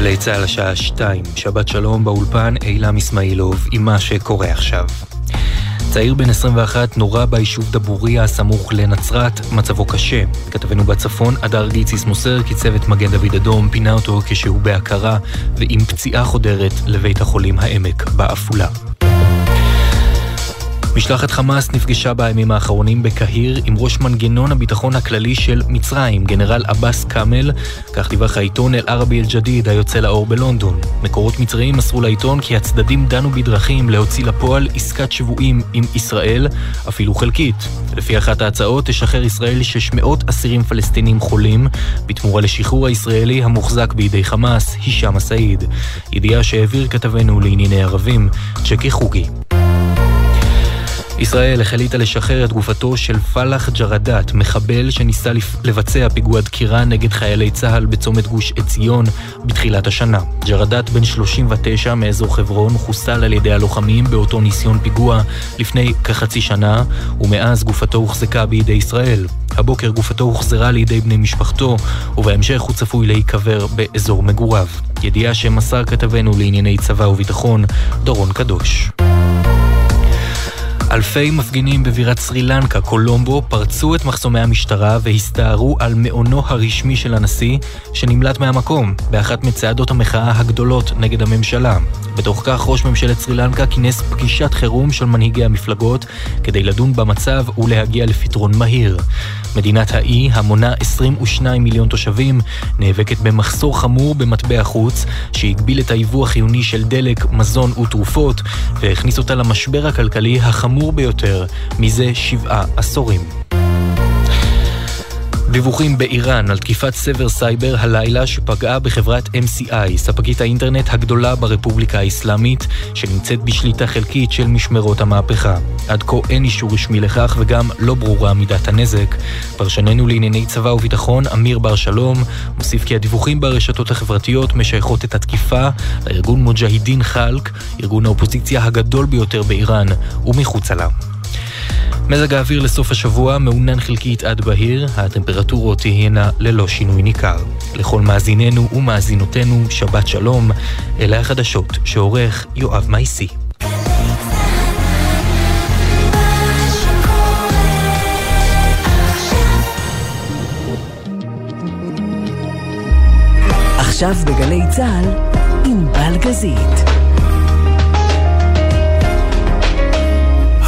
גלי צה"ל השעה שתיים, שבת שלום באולפן אילם אסמאעילוב עם מה שקורה עכשיו. צעיר בן 21 נורה ביישוב דבוריה הסמוך לנצרת, מצבו קשה. כתבנו בצפון, הדר גיציס מוסר כי צוות מגן דוד אדום פינה אותו כשהוא בהכרה ועם פציעה חודרת לבית החולים העמק בעפולה. משלחת חמאס נפגשה בימים האחרונים בקהיר עם ראש מנגנון הביטחון הכללי של מצרים, גנרל עבאס כאמל, כך דיווח העיתון אל-ערבי אל-ג'דיד היוצא לאור בלונדון. מקורות מצריים מסרו לעיתון כי הצדדים דנו בדרכים להוציא לפועל עסקת שבויים עם ישראל, אפילו חלקית. לפי אחת ההצעות תשחרר ישראל 600 אסירים פלסטינים חולים, בתמורה לשחרור הישראלי המוחזק בידי חמאס, הישאם א-סעיד. ידיעה שהעביר כתבנו לענייני ערבים, צ'קי חוגי. ישראל החליטה לשחרר את גופתו של פלאח ג'רדאת, מחבל שניסה לבצע פיגוע דקירה נגד חיילי צה"ל בצומת גוש עציון בתחילת השנה. ג'רדאת, בן 39 מאזור חברון, חוסל על ידי הלוחמים באותו ניסיון פיגוע לפני כחצי שנה, ומאז גופתו הוחזקה בידי ישראל. הבוקר גופתו הוחזרה לידי בני משפחתו, ובהמשך הוא צפוי להיקבר באזור מגוריו. ידיעה שמסר כתבנו לענייני צבא וביטחון, דורון קדוש. אלפי מפגינים בבירת סרי לנקה, קולומבו, פרצו את מחסומי המשטרה והסתערו על מעונו הרשמי של הנשיא, שנמלט מהמקום, באחת מצעדות המחאה הגדולות נגד הממשלה. בתוך כך ראש ממשלת סרי לנקה כינס פגישת חירום של מנהיגי המפלגות כדי לדון במצב ולהגיע לפתרון מהיר. מדינת האי, המונה 22 מיליון תושבים, נאבקת במחסור חמור במטבע חוץ, שהגביל את היבוא החיוני של דלק, מזון ותרופות, והכניס אותה למשבר הכלכלי החמור ביותר מזה שבעה עשורים. דיווחים באיראן על תקיפת סבר סייבר הלילה שפגעה בחברת MCI, ספקית האינטרנט הגדולה ברפובליקה האסלאמית, שנמצאת בשליטה חלקית של משמרות המהפכה. עד כה אין אישור רשמי לכך וגם לא ברורה מידת הנזק. פרשננו לענייני צבא וביטחון, אמיר בר שלום, מוסיף כי הדיווחים ברשתות החברתיות משייכות את התקיפה לארגון מוג'הידין חלק, ארגון האופוזיציה הגדול ביותר באיראן, ומחוצה לה. מזג האוויר לסוף השבוע מעונן חלקית עד בהיר, הטמפרטורות תהיינה ללא שינוי ניכר. לכל מאזיננו ומאזינותינו, שבת שלום, אלה החדשות שעורך יואב מייסי. עכשיו בגלי צה"ל, עם בלגזית.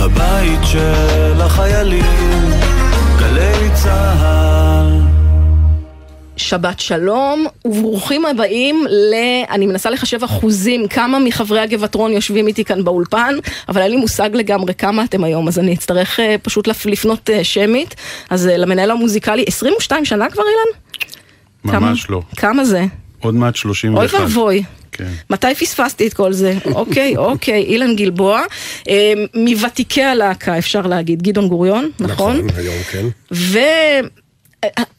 הבית של החיילים, גלי צהל. שבת שלום, וברוכים הבאים ל... אני מנסה לחשב אחוזים כמה מחברי הגבעטרון יושבים איתי כאן באולפן, אבל אין לי מושג לגמרי כמה אתם היום, אז אני אצטרך uh, פשוט לפנות uh, שמית. אז uh, למנהל המוזיקלי, 22 שנה כבר, אילן? ממש כמה, לא. כמה זה? עוד מעט 31. אוי ואבוי. כן. מתי פספסתי את כל זה? אוקיי, אוקיי, אילן גלבוע, אה, מוותיקי הלהקה אפשר להגיד, גדעון גוריון, נכון? נכון, היום כן.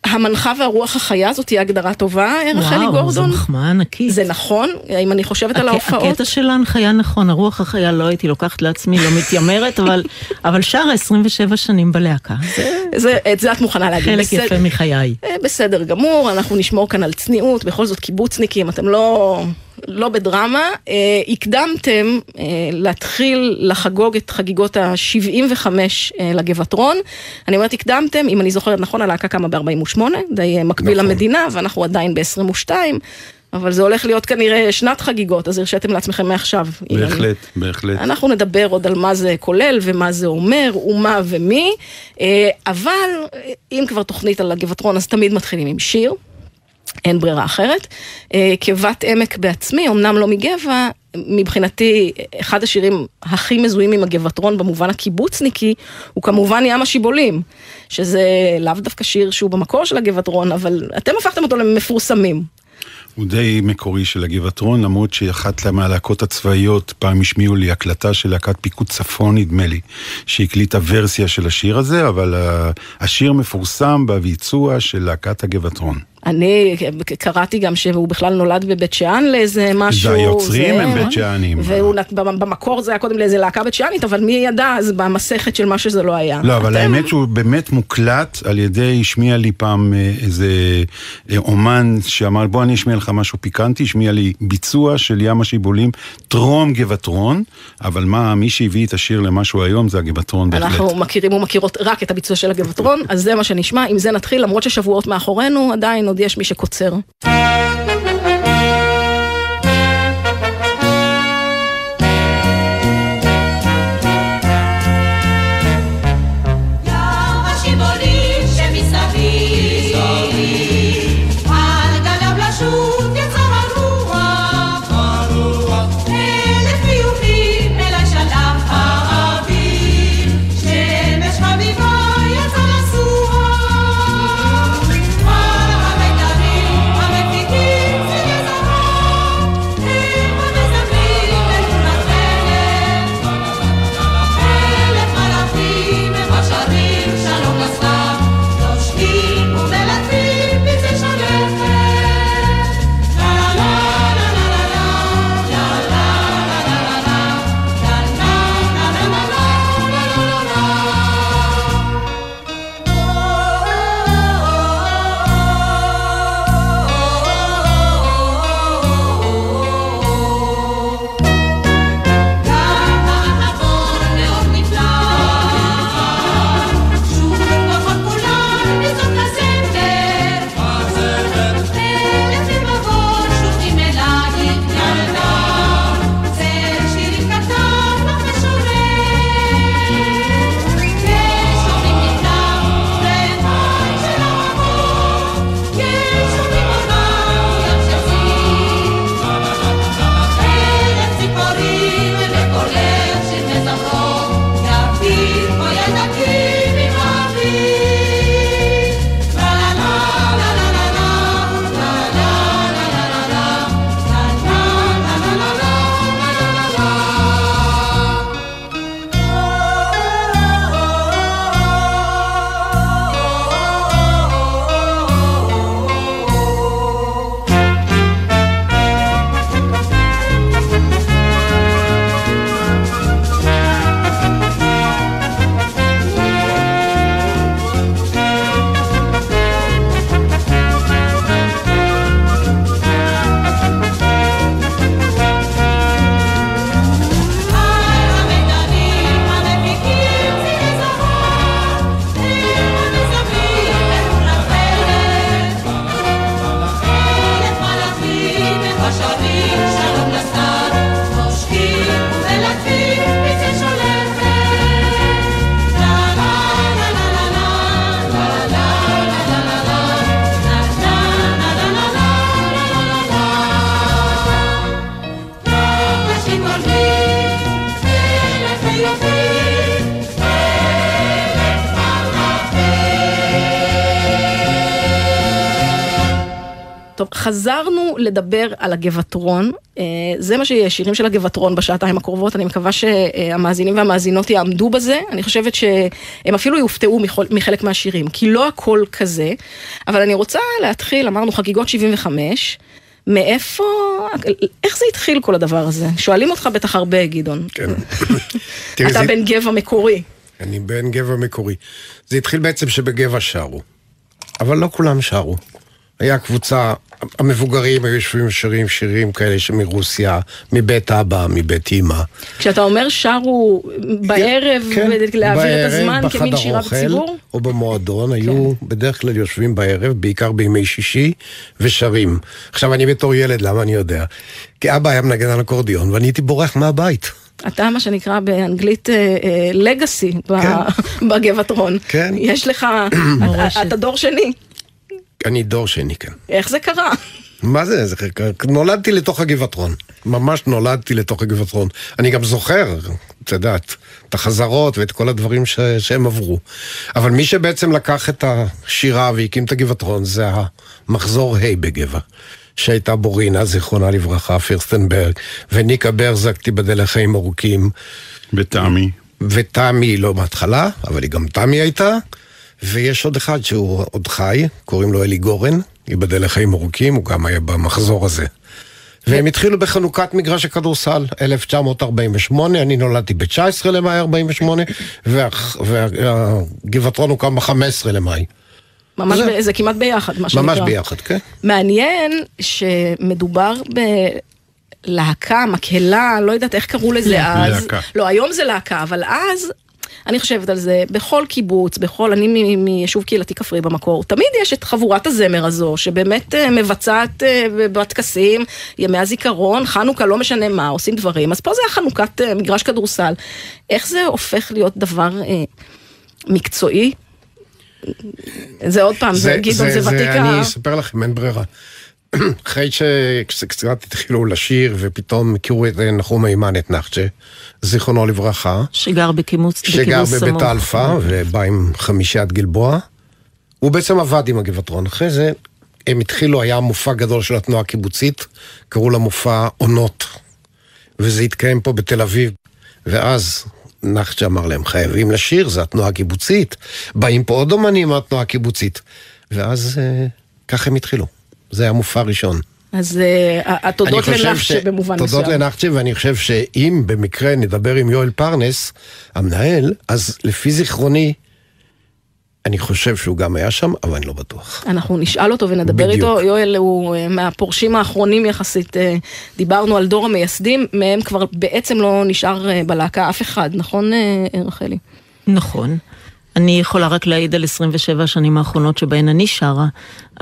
והמנחה והרוח החיה זאת תהיה הגדרה טובה, רחלי וואו, גורדון? זו מחמאה ענקית. זה נכון? אם אני חושבת על ההופעות? הקטע של ההנחיה נכון, הרוח החיה לא הייתי לוקחת לעצמי, לא מתיימרת, אבל, אבל שרה 27 שנים בלהקה. זה זה, את זה את מוכנה להגיד. חלק בסדר- יפה מחיי. אה, בסדר גמור, אנחנו נשמור כאן על צניעות, בכל זאת קיבוצניקים, אתם לא, לא בדרמה. אה, הקדמתם אה, להתחיל לחגוג את חגיגות ה-75 אה, לגבעטרון. אני אומרת הקדמתם, אם אני זוכרת נכון, הלהקה קמה ב-48, די אה, מקביל נכון. למדינה, ואנחנו עדיין ב-22. אבל זה הולך להיות כנראה שנת חגיגות, אז הרשיתם לעצמכם מעכשיו. בהחלט, בהחלט. אנחנו נדבר עוד על מה זה כולל ומה זה אומר ומה ומי, אבל אם כבר תוכנית על הגבעטרון אז תמיד מתחילים עם שיר. אין ברירה אחרת. אה, כבת עמק בעצמי, אמנם לא מגבע, מבחינתי אחד השירים הכי מזוהים עם הגבעטרון במובן הקיבוצניקי, הוא כמובן ים השיבולים, שזה לאו דווקא שיר שהוא במקור של הגבעטרון, אבל אתם הפכתם אותו למפורסמים. הוא די מקורי של הגבעטרון, למרות שאחת מהלהקות הצבאיות, פעם השמיעו לי הקלטה של להקת פיקוד צפון, נדמה לי, שהקליטה ורסיה של השיר הזה, אבל ה- השיר מפורסם בביצוע של להקת הגבעטרון. אני קראתי גם שהוא בכלל נולד בבית שאן לאיזה משהו. זה היוצרים זה- הם בית שאנים. והוא במקור זה היה קודם לאיזה להקה בית שאנית, אבל מי ידע אז במסכת של מה שזה לא היה. לא, אבל אתם- האמת שהוא באמת מוקלט על ידי, השמיע לי פעם אה, איזה אה, אומן שאמר, בוא אני אשמיע לך משהו פיקנטי, השמיע לי ביצוע של ים השיבולים, טרום גבעטרון, אבל מה, מי שהביא את השיר למשהו היום זה הגבעטרון בהחלט. אנחנו מכירים ומכירות רק את הביצוע של הגבעטרון, אז זה מה שנשמע, עם זה נתחיל, למרות ששבועות מאחורינו, עדיין עוד יש מי שקוצר. חזרנו לדבר על הגבעטרון, אה, זה מה שיהיה, שירים של הגבעטרון בשעתיים הקרובות, אני מקווה שהמאזינים והמאזינות יעמדו בזה, אני חושבת שהם אפילו יופתעו מכל- מחלק מהשירים, כי לא הכל כזה, אבל אני רוצה להתחיל, אמרנו חגיגות 75, מאיפה, איך זה התחיל כל הדבר הזה? שואלים אותך בטח הרבה, גדעון. כן. אתה בן גבע מקורי. אני בן גבע מקורי. זה התחיל בעצם שבגבע שרו, אבל לא כולם שרו. היה קבוצה, המבוגרים היו יושבים ושרים שירים כאלה שמרוסיה, מבית אבא, מבית אימא. כשאתה אומר שרו בערב, כן, להעביר את בערב, הזמן כמין שירה אוכל, בציבור? כן. או במועדון, היו בדרך כלל יושבים בערב, בעיקר בימי שישי, ושרים. עכשיו, אני בתור ילד, למה אני יודע? כי אבא היה מנגן על אקורדיון, ואני הייתי בורח מהבית. אתה מה שנקרא באנגלית לגאסי בגבעטרון. כן. יש לך. אתה דור שני, אני דור שני, כן. איך זה קרה? מה זה? זה נולדתי לתוך הגבעטרון. ממש נולדתי לתוך הגבעטרון. אני גם זוכר, את יודעת, את החזרות ואת כל הדברים ש... שהם עברו. אבל מי שבעצם לקח את השירה והקים את הגבעטרון זה המחזור ה' בגבע. שהייתה בורינה, זיכרונה לברכה, פירסטנברג, וניקה ברזק, תיבדל לחיים ארוכים, בתמי. ותמי לא בהתחלה, אבל היא גם תמי הייתה, ויש עוד אחד שהוא עוד חי, קוראים לו אלי גורן, ייבדל לחיים ארוכים, הוא גם היה במחזור הזה. והם התחילו בחנוכת מגרש הכדורסל, 1948, אני נולדתי ב-19 למאי 48, והגבעטרון הוקם ב-15 למאי. ממש, זה- ב- זה כמעט ביחד, מה שנקרא. ממש ביחד, כן. מעניין שמדובר בלהקה, מקהלה, לא יודעת איך קראו לזה אז. להקה. לא, היום זה להקה, אבל אז... אני חושבת על זה, בכל קיבוץ, בכל, אני מיישוב קהילתי כפרי במקור, תמיד יש את חבורת הזמר הזו, שבאמת אה, מבצעת אה, בטקסים, ימי הזיכרון, חנוכה, לא משנה מה, עושים דברים. אז פה זה היה חנוכת אה, מגרש כדורסל. איך זה הופך להיות דבר אה, מקצועי? זה עוד פעם, זה, גדעון, זה, ותיק ה- אני אספר לכם, אין ברירה. אחרי שקצת התחילו לשיר, ופתאום הכירו את נחום מימן, את נחצ'ה, זיכרונו לברכה, שגר בקיבוץ, שגר בקיבוץ בבית סמוך. אלפא, ובא עם חמישיית גלבוע. הוא בעצם עבד עם הגבעטרון. אחרי זה הם התחילו, היה מופע גדול של התנועה הקיבוצית, קראו למופע עונות. וזה התקיים פה בתל אביב. ואז נחצ'ה אמר להם, חייבים לשיר, זה התנועה הקיבוצית. באים פה עוד אומנים מהתנועה הקיבוצית. ואז אה, ככה הם התחילו. זה היה מופע ראשון. אז אה, התודות לנחצ'ה במובן מסוים. תודות לנחצ'ה, ואני חושב שאם במקרה נדבר עם יואל פרנס, המנהל, אז לפי זיכרוני, אני חושב שהוא גם היה שם, אבל אני לא בטוח. אנחנו נשאל אותו ונדבר בדיוק. איתו. יואל הוא אה, מהפורשים האחרונים יחסית. אה, דיברנו על דור המייסדים, מהם כבר בעצם לא נשאר בלהקה אף אחד, נכון רחלי? נכון. אני יכולה רק להעיד על 27 השנים האחרונות שבהן אני שרה,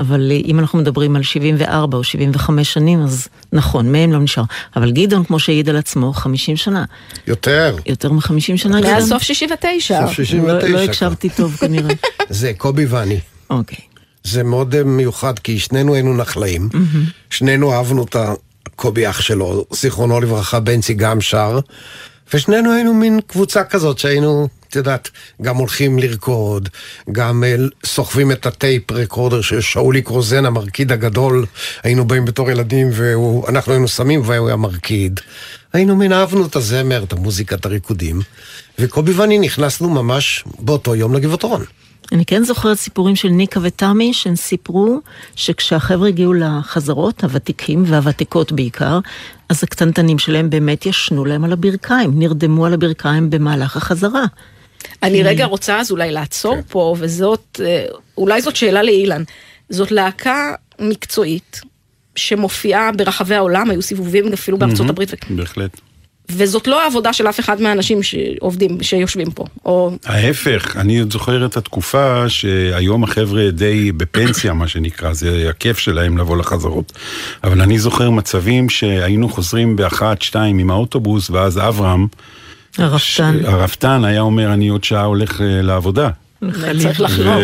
אבל אה, אם אנחנו מדברים על 74 או 75 שנים, אז נכון, מהם לא נשאר. אבל גדעון, כמו שהעיד על עצמו, 50 שנה. יותר. יותר מ-50 שנה גדעון? מאז סוף 69. סוף 69 לא, לא. הקשבתי טוב כנראה. זה קובי ואני. אוקיי. זה מאוד אה, מיוחד, כי שנינו היינו נחלאים. שנינו אהבנו את הקובי אח שלו, זיכרונו לברכה, בנצי גם שר. ושנינו היינו מין קבוצה כזאת שהיינו, את יודעת, גם הולכים לרקוד, גם אה, סוחבים את הטייפ רקורדר של שאולי קרוזן, המרקיד הגדול. היינו באים בתור ילדים, ואנחנו היינו שמים והוא היה מרקיד. היינו מין אהבנו את הזמר, את המוזיקה, את הריקודים. וקובי ואני נכנסנו ממש באותו יום לגבעתרון. אני כן זוכרת סיפורים של ניקה ותמי, שהם סיפרו שכשהחבר'ה הגיעו לחזרות, הוותיקים והוותיקות בעיקר, אז הקטנטנים שלהם באמת ישנו להם על הברכיים, נרדמו על הברכיים במהלך החזרה. אני רגע רוצה אז אולי לעצור פה, וזאת, אה, אולי זאת שאלה לאילן. זאת להקה מקצועית, שמופיעה ברחבי העולם, היו סיבובים אפילו בארצות הברית, בהחלט. וזאת לא העבודה של אף אחד מהאנשים שעובדים, שיושבים פה. או ההפך, אני עוד זוכר את התקופה שהיום החבר'ה די בפנסיה, מה שנקרא, זה הכיף שלהם לבוא לחזרות. אבל אני זוכר מצבים שהיינו חוזרים באחת, שתיים עם האוטובוס, ואז אברהם, הרפתן. הרפתן היה אומר, אני עוד שעה הולך אה, לעבודה. צריך לחלוב.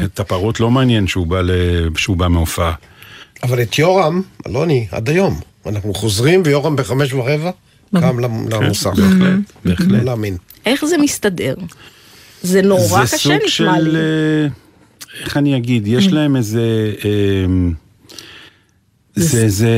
ואת הפרות לא מעניין שהוא בא, ל... שהוא בא מהופעה. אבל את יורם, אלוני, עד היום. אנחנו חוזרים ויורם בחמש ורבע, קם למ- למוסך. בהחלט, בהחלט. לא להאמין. איך זה מסתדר? זה נורא זה קשה סוג נשמע של, לי. אה, איך אני אגיד, יש להם איזה... אה, זה, זה...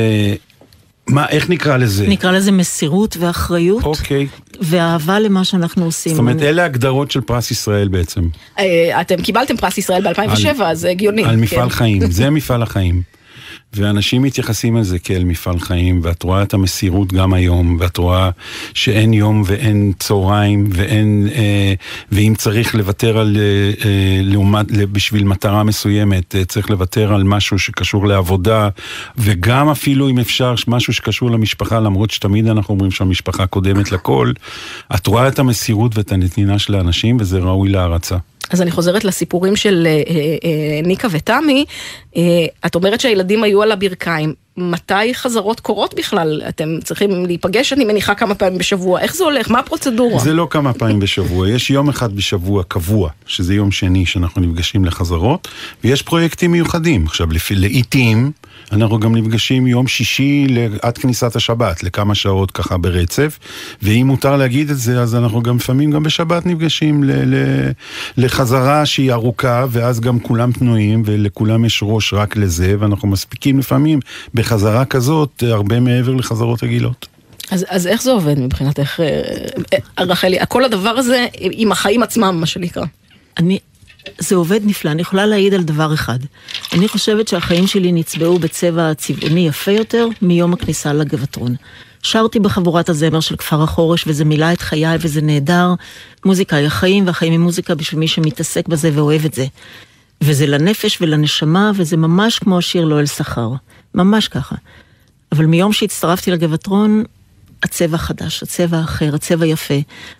מה, איך נקרא לזה? נקרא לזה מסירות ואחריות, אוקיי. ואהבה למה שאנחנו עושים. זאת אומרת, אלה הגדרות של פרס ישראל בעצם. אה, אתם קיבלתם פרס ישראל ב-2007, אז זה הגיוני. על מפעל כן. חיים, זה מפעל החיים. ואנשים מתייחסים לזה כאל מפעל חיים, ואת רואה את המסירות גם היום, ואת רואה שאין יום ואין צהריים, ואין, אה, ואם צריך לוותר על, אה, אה, לעומת, בשביל מטרה מסוימת, אה, צריך לוותר על משהו שקשור לעבודה, וגם אפילו אם אפשר משהו שקשור למשפחה, למרות שתמיד אנחנו אומרים שהמשפחה קודמת לכל, את רואה את המסירות ואת הנתינה של האנשים, וזה ראוי להערצה. אז אני חוזרת לסיפורים של אה, אה, אה, ניקה ותמי. את אומרת שהילדים היו על הברכיים. מתי חזרות קורות בכלל? אתם צריכים להיפגש, אני מניחה, כמה פעמים בשבוע. איך זה הולך? מה הפרוצדורה? זה לא כמה פעמים בשבוע, יש יום אחד בשבוע קבוע, שזה יום שני שאנחנו נפגשים לחזרות, ויש פרויקטים מיוחדים. עכשיו, לעיתים אנחנו גם נפגשים יום שישי עד כניסת השבת, לכמה שעות ככה ברצף, ואם מותר להגיד את זה, אז אנחנו גם לפעמים גם בשבת נפגשים ל- ל- לחזרה שהיא ארוכה, ואז גם כולם פנויים, ולכולם יש ראש רק לזה, ואנחנו מספיקים לפעמים בחזרה כזאת הרבה מעבר לחזרות רגילות. אז, אז איך זה עובד מבחינתך, אה, אה, רחלי? כל הדבר הזה עם החיים עצמם, מה שנקרא. אני, זה עובד נפלא, אני יכולה להעיד על דבר אחד. אני חושבת שהחיים שלי נצבעו בצבע צבעוני יפה יותר מיום הכניסה לגבעתרון. שרתי בחבורת הזמר של כפר החורש וזה מילא את חיי וזה נהדר. מוזיקה היא החיים והחיים היא מוזיקה בשביל מי שמתעסק בזה ואוהב את זה. וזה לנפש ולנשמה וזה ממש כמו השיר לא אל שכר. ממש ככה. אבל מיום שהצטרפתי לגבעתרון, הצבע חדש, הצבע אחר, הצבע יפה.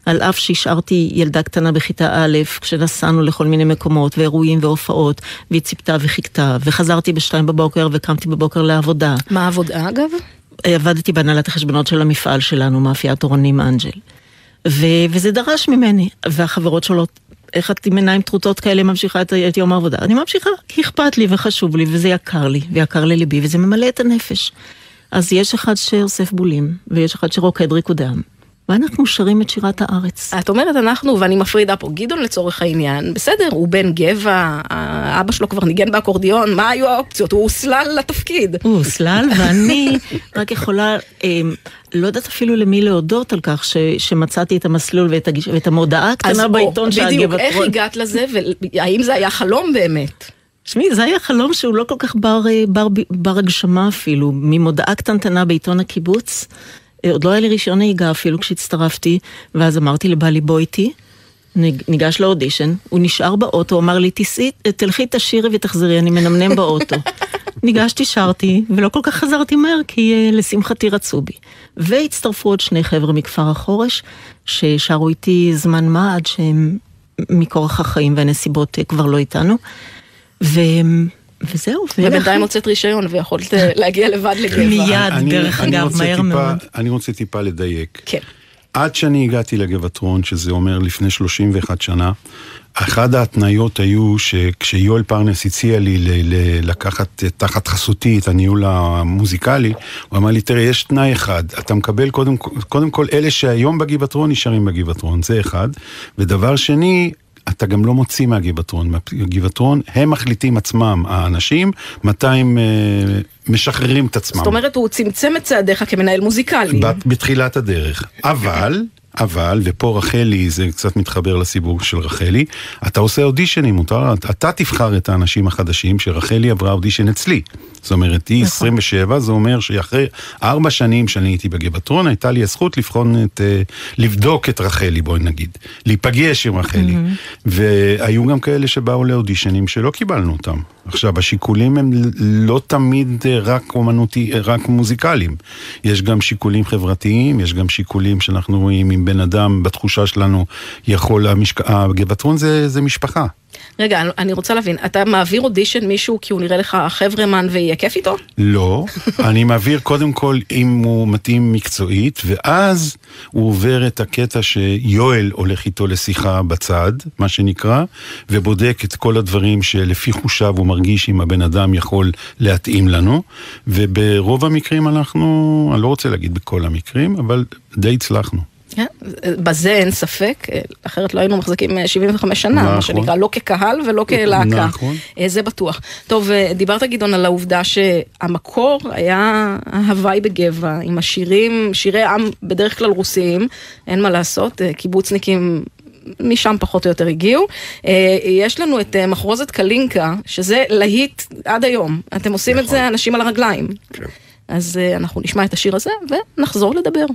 על אף שהשארתי ילדה קטנה בכיתה א', כשנסענו לכל מיני מקומות, ואירועים והופעות, והיא ציפתה וחיכתה, וחזרתי בשתיים בבוקר וקמתי בבוקר לעבודה. מה העבודה אגב? עבדתי בהנהלת החשבונות של המפעל שלנו, מאפייה תורנים אנג'ל. ו- וזה דרש ממני, והחברות שואלות, איך את עם עיניים טרוטות כאלה ממשיכה את, את יום העבודה? אני ממשיכה, כי אכפת לי וחשוב לי, וזה יקר לי, ויקר לליבי, וזה ממלא את הנפש. אז יש אחד שאוסף בולים, ויש אחד שרוקד ריקודם, ואנחנו שרים את שירת הארץ. את אומרת אנחנו, ואני מפרידה פה, גדעון לצורך העניין, בסדר, הוא בן גבע, אבא שלו כבר ניגן באקורדיון, מה היו האופציות? הוא הוסלל לתפקיד. הוא הוסלל, ואני רק יכולה, אה, לא יודעת אפילו למי להודות על כך ש, שמצאתי את המסלול ואת, הגיש, ואת המודעה הקטנה בעיתון של בדיוק, איך. הגעת לזה, והאם זה היה חלום באמת? תשמעי, זה היה חלום שהוא לא כל כך בר, אה, בר, בר הגשמה אפילו, ממודעה קטנטנה בעיתון הקיבוץ. עוד לא היה לי רישיון נהיגה אפילו כשהצטרפתי, ואז אמרתי לבעלי בוא איתי. ניג- ניגש לאודישן, הוא נשאר באוטו, אמר לי, "תיסעי, תלכי תשאירי ותחזרי, אני מנמנם באוטו. ניגשתי, שרתי, ולא כל כך חזרתי מהר, כי אה, לשמחתי רצו בי. והצטרפו עוד שני חבר'ה מכפר החורש, ששרו איתי זמן מה עד שהם מכורח החיים והנסיבות אה, כבר לא איתנו. ו... וזהו, ואלה ובינתיים. הוצאת רישיון ויכולת אה, להגיע לבד לגבע. מיד, אני- דרך אגב, מהר מאוד. אני רוצה טיפה לדייק. כן. עד שאני הגעתי לגבעתרון, שזה אומר לפני 31 שנה, אחת ההתניות היו שכשיואל פרנס הציע לי ל- ל- לקחת תחת חסותי את הניהול המוזיקלי, הוא אמר לי, תראה, יש תנאי אחד, אתה מקבל קודם, קודם כל אלה שהיום בגבעתרון נשארים בגבעתרון, זה אחד, ודבר שני, אתה גם לא מוציא מהגבעתרון. מהגבעתרון, הם מחליטים עצמם, האנשים, מתי הם אה, משחררים את עצמם. זאת אומרת, הוא צמצם את צעדיך כמנהל מוזיקלי. בת- בתחילת הדרך. אבל, אבל, ופה רחלי, זה קצת מתחבר לסיפור של רחלי, אתה עושה אודישנים, מותר, אתה תבחר את האנשים החדשים, שרחלי עברה אודישן אצלי. זאת אומרת, היא 27, זה אומר שאחרי ארבע שנים שאני הייתי בגבעתרון, הייתה לי הזכות לבחון את, אה, לבדוק את רחלי, בואי נגיד. להיפגש עם רחלי. והיו גם כאלה שבאו לאודישנים שלא קיבלנו אותם. עכשיו, השיקולים הם לא תמיד אה, רק אומנותי, אה, רק מוזיקליים. יש גם שיקולים חברתיים, יש גם שיקולים שאנחנו רואים אם בן אדם, בתחושה שלנו, יכול, המשק... הגבעתרון זה, זה משפחה. רגע, אני- אני רוצה להבין, אתה מעביר אודישן מישהו כי הוא נראה לך חברמן ויהיה כיף איתו? לא, אני מעביר קודם כל אם הוא מתאים מקצועית, ואז הוא עובר את הקטע שיואל הולך איתו לשיחה בצד, מה שנקרא, ובודק את כל הדברים שלפי חושיו הוא מרגיש אם הבן אדם יכול להתאים לנו, וברוב המקרים אנחנו, אני לא רוצה להגיד בכל המקרים, אבל די הצלחנו. כן, בזה אין ספק, אחרת לא היינו מחזיקים אה, 75 שנה, מה נכון. שנקרא, לא כקהל ולא כלהקה. נכון. אה, זה בטוח. טוב, אה, דיברת גדעון על העובדה שהמקור היה ההוואי בגבע, עם השירים, שירי עם בדרך כלל רוסיים, אין מה לעשות, אה, קיבוצניקים משם פחות או יותר הגיעו. אה, יש לנו את אה, מחרוזת קלינקה, שזה להיט עד היום. אתם עושים את זה אנשים על הרגליים. אז אה, אנחנו נשמע את השיר הזה ונחזור לדבר.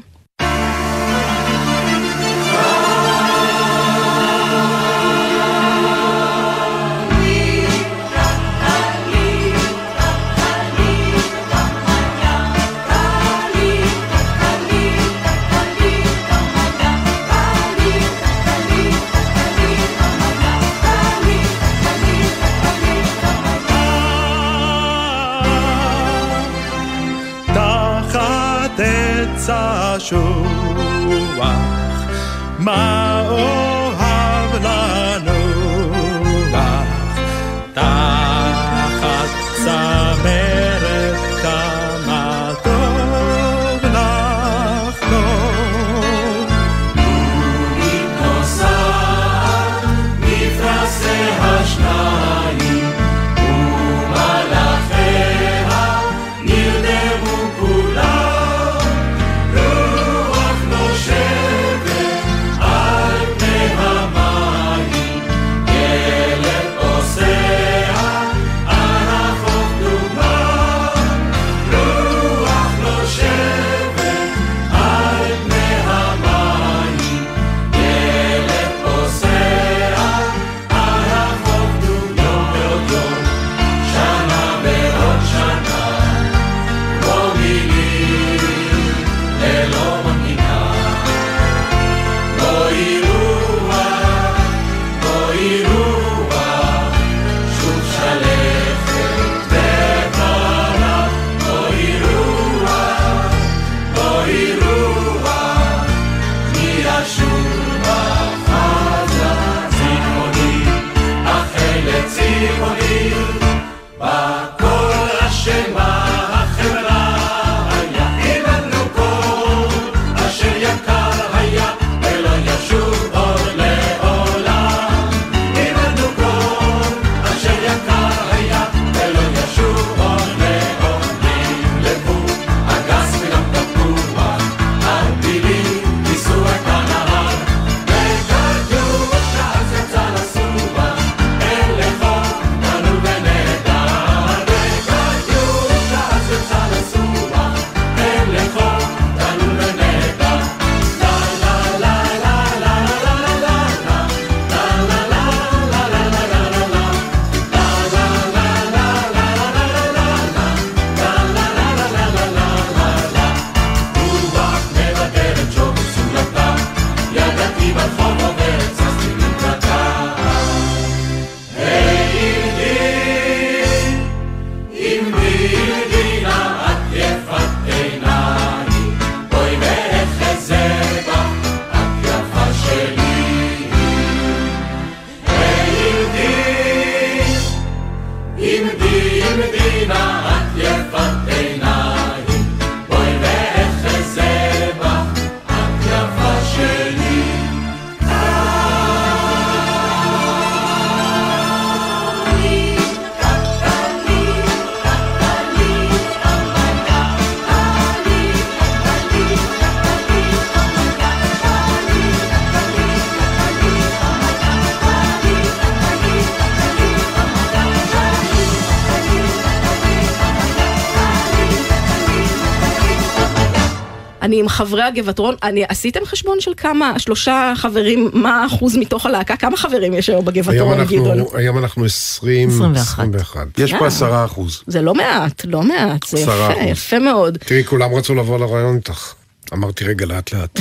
עם חברי הגבעתרון, אני, עשיתם חשבון של כמה, שלושה חברים, מה האחוז מתוך הלהקה? כמה חברים יש היום בגבעתרון, גדעון? היום אנחנו 20, 21. 21. יש. פה עשרה אחוז. זה לא מעט, לא מעט, זה יפה. יפה מאוד. תראי, כולם רצו לבוא לרעיון איתך. אמרתי, רגע, לאט לאט.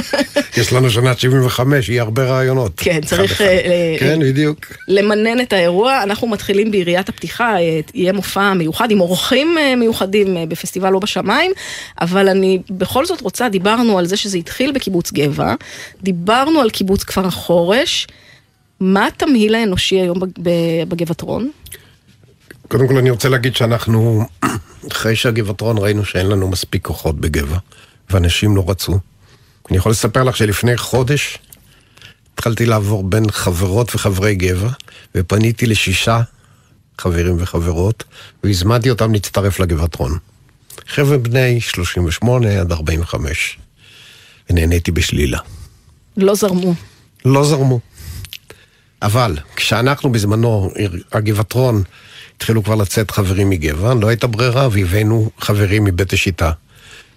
יש לנו שנת 75, יהיה הרבה רעיונות. כן, צריך אה. אה, כן, בדיוק. למנן את האירוע. אנחנו מתחילים ביריית הפתיחה, אה, יהיה מופע מיוחד עם אורחים מיוחדים בפסטיבל לא בשמיים, אבל אני בכל זאת רוצה, דיברנו על זה שזה התחיל בקיבוץ גבע, דיברנו על קיבוץ כפר החורש. מה התמהיל האנושי היום בגבעתרון? קודם כל אני רוצה להגיד שאנחנו, אחרי שהגבעתרון ראינו שאין לנו מספיק כוחות בגבע, ואנשים לא רצו. אני יכול לספר לך שלפני חודש התחלתי לעבור בין חברות וחברי גבע, ופניתי לשישה חברים וחברות, והזמנתי אותם להצטרף לגבעתרון. חבר'ה בני 38 עד 45, ונהניתי בשלילה. לא זרמו. לא זרמו. אבל כשאנחנו בזמנו, הגבעתרון, התחילו כבר לצאת חברים מגבע, לא הייתה ברירה והבאנו חברים מבית השיטה,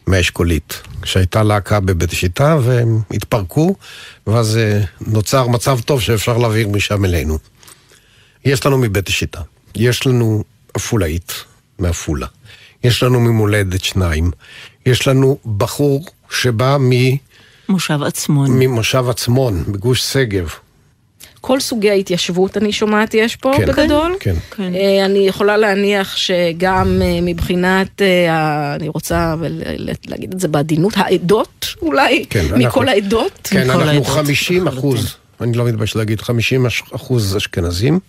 מהאשכולית. שהייתה להקה בבית השיטה והם התפרקו, ואז אה, נוצר מצב טוב שאפשר להעביר משם אלינו. יש לנו מבית השיטה, יש לנו עפולאית מעפולה, יש לנו ממולדת שניים, יש לנו בחור שבא מ... מושב עצמון. ממושב עצמון, בגוש שגב. כל סוגי ההתיישבות, אני שומעת, יש פה כן. בגדול. כן. כן. אה, אני יכולה להניח שגם אה, מבחינת, אה, אני רוצה להגיד את זה בעדינות, העדות אולי, כן, מכל אנחנו- העדות. כן, מכל אנחנו העדות, 50 אחוז. אני לא מתבייש להגיד, 50 אחוז אשכנזים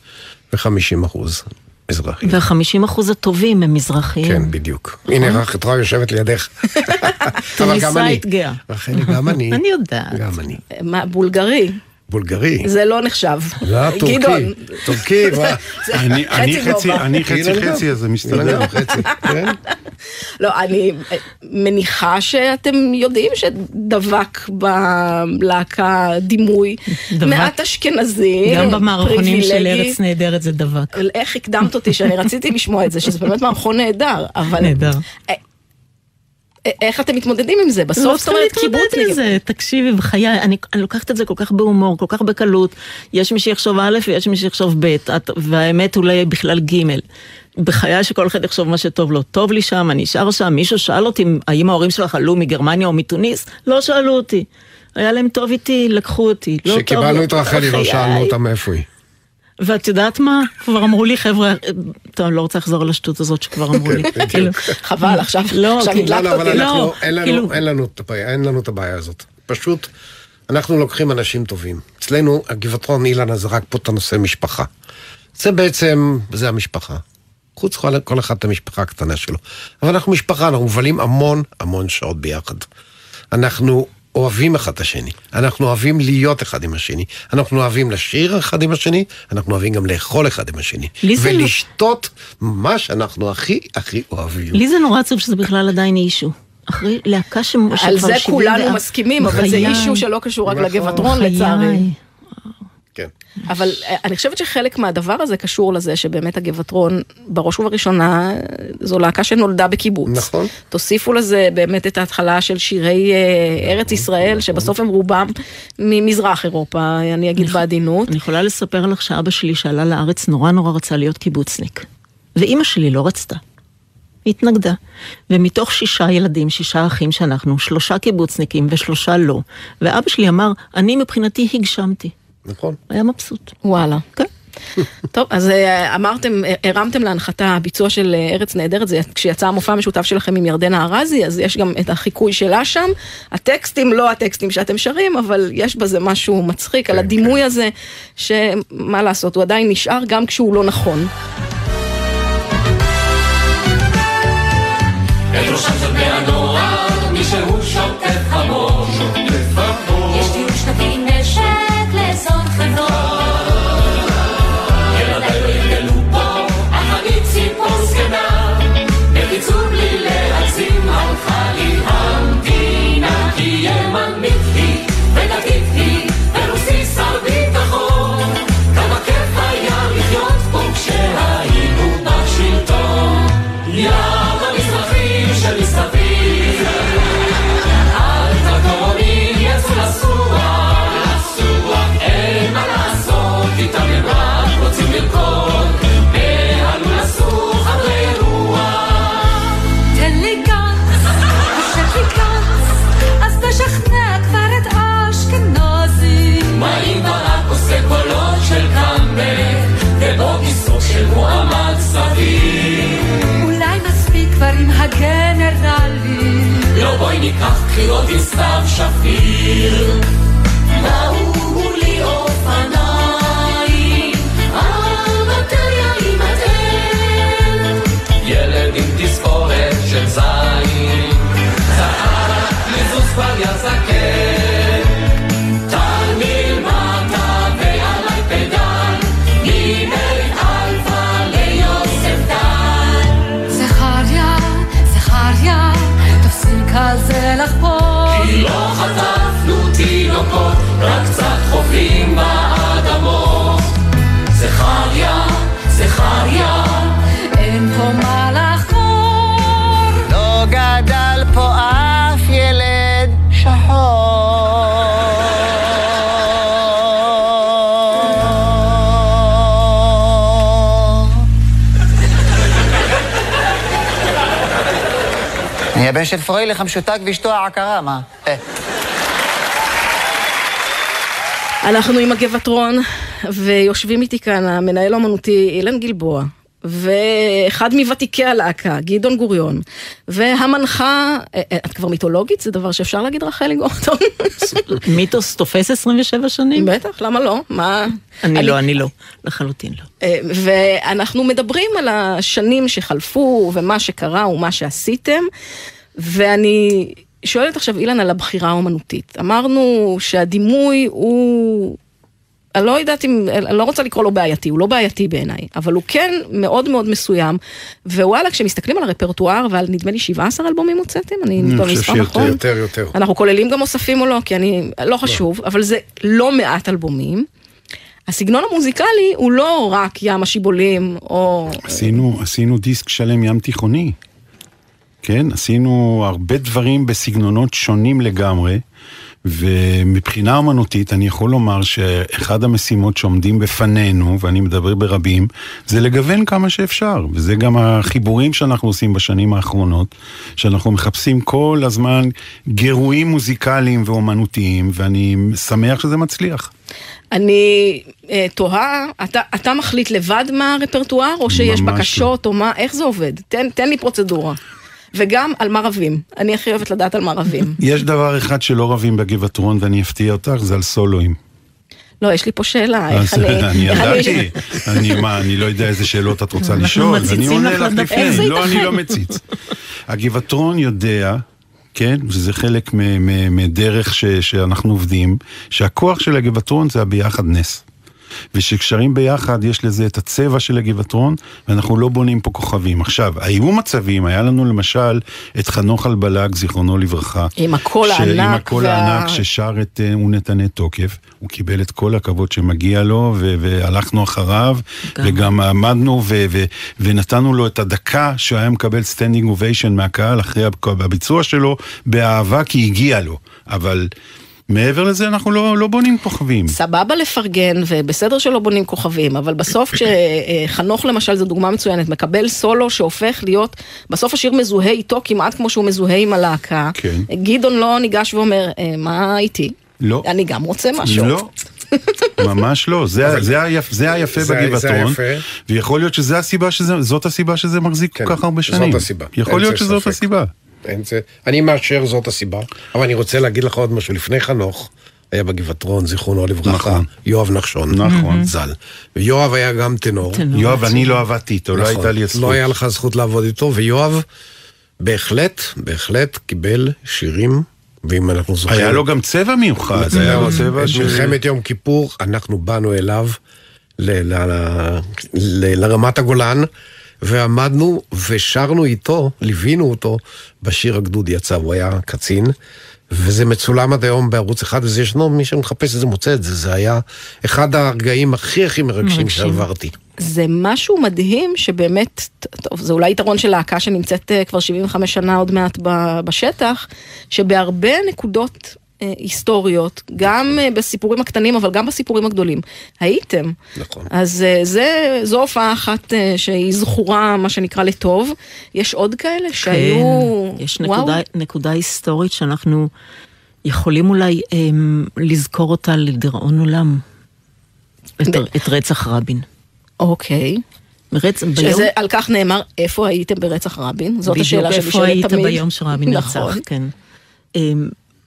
ו-50 אחוז מזרחים. וה-50 אחוז הטובים הם מזרחיים. כן, בדיוק. הנה, רחתרה יושבת לידך. אבל גם אני. תוניסאית גאה. רחלי, גם אני. אני יודעת. גם אני. מה, בולגרי, בולגרי. זה לא נחשב. לא, טורקי. גדעון, טורקי? זה אני אני חצי חצי, גובה. אני חצי הנה, גם. חצי, אז זה מסתדר. כן? לא, אני אה, מניחה שאתם יודעים שדבק בלהקה דימוי דבק. מעט אשכנזי, גם במערכונים של. ארץ נהדרת זה דבק. איך הקדמת אותי שאני רציתי לשמוע את זה, שזה באמת מערכון נהדר, אבל... נהדר. איך אתם מתמודדים עם זה? לא בסוף זאת צריכה אומרת להתמודד עם. זה, תקשיבי, בחיי, אני, אני לוקחת את זה כל כך בהומור, כל כך בקלות. יש מי שיחשוב א' ויש מי שיחשוב ב', את, והאמת אולי בכלל ג'. בחיי שכל אחד יחשוב מה שטוב לו. טוב לי שם, אני אשאר שם. מישהו שאל אותי האם ההורים שלך עלו מגרמניה או מתוניס? לא שאלו אותי. היה להם טוב איתי, לקחו אותי. לא טוב, כשקיבלנו את רחלי, לא. שאלנו אותה מאיפה היא. ואת יודעת מה? כבר אמרו לי, חבר'ה, טוב, אני לא רוצה לחזור על השטות הזאת שכבר אמרו לי. כאילו, חבל, עכשיו לא, כאילו, לא, הדלקת אבל אותי. לא, אין לנו- אין לנו את הבעיה- אין לנו את הבעיה הזאת. פשוט, אנחנו לוקחים אנשים טובים. אצלנו, הגבעתרון אילנה זרק פה את הנושא משפחה. זה בעצם, זה המשפחה. חוץ כל, כל אחד את המשפחה הקטנה שלו. אבל אנחנו משפחה, אנחנו מבלים המון המון שעות ביחד. אנחנו אוהבים אחד את השני, אנחנו אוהבים להיות אחד עם השני, אנחנו אוהבים לשיר אחד עם השני, אנחנו אוהבים גם לאכול אחד עם השני. זה לא- ולשתות מה שאנחנו הכי הכי אוהבים. לי זה נורא עצוב שזה בכלל עדיין אישו. אחרי להקה שכבר על זה 70 כולנו מסכימים, אבל זה אישו שלא קשור רק נכון. לגבעתרון בחיי. לצערי. כן. אבל אה, אני חושבת שחלק מהדבר הזה קשור לזה שבאמת הגבעתרון, בראש ובראשונה, זו להקה שנולדה בקיבוץ. נכון. תוסיפו לזה באמת את ההתחלה של שירי אה, ארץ ישראל, שבסוף הם רובם ממזרח אירופה, אני אגיד בעדינות. אני יכולה לספר לך שאבא שלי שעלה לארץ נורא נורא רצה להיות קיבוצניק. ואימא שלי לא רצתה. היא התנגדה. ומתוך שישה ילדים, שישה אחים שאנחנו, שלושה קיבוצניקים ושלושה לא. ואבא שלי אמר, אני מבחינתי הגשמתי. נכון. היה מבסוט. וואלה. כן. טוב, אז אה, אמרתם, אה, הרמתם להנחתה ביצוע של אה, ארץ נהדרת, זה כשיצא המופע המשותף שלכם עם ירדנה ארזי, אז יש גם את החיקוי שלה שם. הטקסטים לא הטקסטים שאתם שרים, אבל יש בזה משהו מצחיק על הדימוי הזה, שמה לעשות, הוא עדיין נשאר גם כשהוא לא נכון. את ראשם של בני הנוער, ניקח בחירות עם סתיו שפיר. הבן של פרויליך המשותק ואשתו העקרה, מה? אה. אנחנו עם הגבעטרון, ויושבים איתי כאן המנהל האומנותי אילן גלבוע, ואחד מוותיקי הלהקה, גדעון גוריון, והמנחה, אה, אה, את כבר מיתולוגית? זה דבר שאפשר להגיד רחלי גורדון? מיתוס תופס 27 שנים? בטח, למה לא? מה? אני לא, אני לא. לחלוטין לא. אה, ואנחנו מדברים על השנים שחלפו, ומה שקרה ומה שעשיתם, ואני שואלת עכשיו, אילן, על הבחירה האומנותית. אמרנו שהדימוי הוא... אני לא יודעת אם, אני לא רוצה לקרוא לו בעייתי, הוא לא בעייתי בעיניי, אבל הוא כן מאוד מאוד מסוים, ווואלה, כשמסתכלים על הרפרטואר ועל נדמה לי 17 אלבומים הוצאתם, אני אני במספר נכון? יותר, יותר. אנחנו כוללים גם אוספים או לא, כי אני, לא חשוב, אבל זה לא מעט אלבומים. הסגנון המוזיקלי הוא לא רק ים השיבולים, או... עשינו, עשינו דיסק שלם ים תיכוני. כן, עשינו הרבה דברים בסגנונות שונים לגמרי, ומבחינה אומנותית אני יכול לומר שאחד המשימות שעומדים בפנינו, ואני מדבר ברבים, זה לגוון כמה שאפשר, וזה גם החיבורים שאנחנו עושים בשנים האחרונות, שאנחנו מחפשים כל הזמן גירויים מוזיקליים ואומנותיים, ואני שמח שזה מצליח. אני אה, תוהה, אתה, אתה מחליט לבד מה הרפרטואר, או שיש ממש בקשות, או מה, איך זה עובד? תן, תן לי פרוצדורה. וגם על מה רבים. אני הכי אוהבת לדעת על מה רבים. יש דבר אחד שלא רבים בגבעתרון, ואני אפתיע אותך, זה על סולואים. לא, יש לי פה שאלה, איך אז אני... אני איך ידעתי, אני מה, אני לא יודע איזה שאלות את רוצה לשאול, ואני עונה לך. לפני, איך לא, אני? לא מציץ. הגבעתרון יודע, כן, וזה חלק מדרך שאנחנו עובדים, שהכוח של הגבעתרון זה ה ביחדness. ושכשרים ביחד יש לזה את הצבע של הגבעתרון, ואנחנו לא בונים פה כוכבים. עכשיו, היו מצבים, היה לנו למשל את חנוך אלבלג, זיכרונו לברכה. עם הקול ש- עם הענק הקול וה- הענק ששר את אה, "ונתנה תוקף", הוא קיבל את כל הכבוד שמגיע לו, ו- והלכנו אחריו, גם. וגם עמדנו ו- ו- ונתנו לו את הדקה שהוא היה מקבל standing ovation מהקהל אחרי הב- הביצוע שלו, באהבה כי הגיע לו. אבל מעבר לזה אנחנו לא, לא בונים כוכבים. סבבה לפרגן ובסדר שלא בונים כוכבים, אבל בסוף כשחנוך למשל, זו דוגמה מצוינת, מקבל סולו שהופך להיות, בסוף השיר מזוהה איתו כמעט כמו שהוא מזוהה עם הלהקה. כן. גדעון לא ניגש ואומר, "אה, מה איתי? לא. אני גם רוצה משהו. לא. ממש לא, זה, זה, היפ, זה היפה זה- זה בגבעתרון, היפה. ויכול להיות שזה הסיבה שזה, זאת הסיבה שזה מחזיק כן, כל כך הרבה זאת שנים. הסיבה. יכול להיות זה שזאת ספק. הסיבה. אין זה, אני מאשר זאת הסיבה, אבל אני רוצה להגיד לך עוד משהו. לפני חנוך, היה בגבעתרון, זיכרונו לברכה, נכון. יואב נחשון, נכון. ז"ל. ויואב היה גם טנור. טנור. יואב, אני לא עבדתי איתו, לא נכון. הייתה לי הזכות. לא היה לך זכות לעבוד איתו, ויואב בהחלט, בהחלט קיבל שירים, ואם אנחנו זוכרים... היה לו גם צבע מיוחד, היה לו צבע את של... מלחמת יום כיפור, אנחנו באנו אליו ל- ל- ל- ל- לרמת הגולן, ועמדנו ושרנו איתו, ליווינו אותו בשיר הגדוד יצא, הוא היה קצין, וזה מצולם עד היום בערוץ אחד, וזה ישנו, מי שמחפש את זה מוצא את זה, זה היה אחד הרגעים הכי הכי מרגשים. שעברתי. זה משהו מדהים שבאמת, טוב, זה אולי יתרון של להקה שנמצאת אה, כבר 75 שנה עוד מעט בשטח, שבהרבה נקודות היסטוריות, גם אה, בסיפורים הקטנים, אבל גם בסיפורים הגדולים, הייתם. נכון. אז אה, זה, זו הופעה אחת אה, שהיא זכורה, מה שנקרא, לטוב. יש עוד כאלה שהיו... כן, יש וואו. נקודה, נקודה היסטורית שאנחנו יכולים אולי אמ, לזכור אותה לדיראון עולם. את, ב- את רצח רבין. אוקיי. רצ... ביום, שזה, על כך נאמר, איפה הייתם ברצח רבין? זאת בדיוק השאלה שנשאלת איפה תמיד. היית ביום שרבין נרצח, נכון. כן.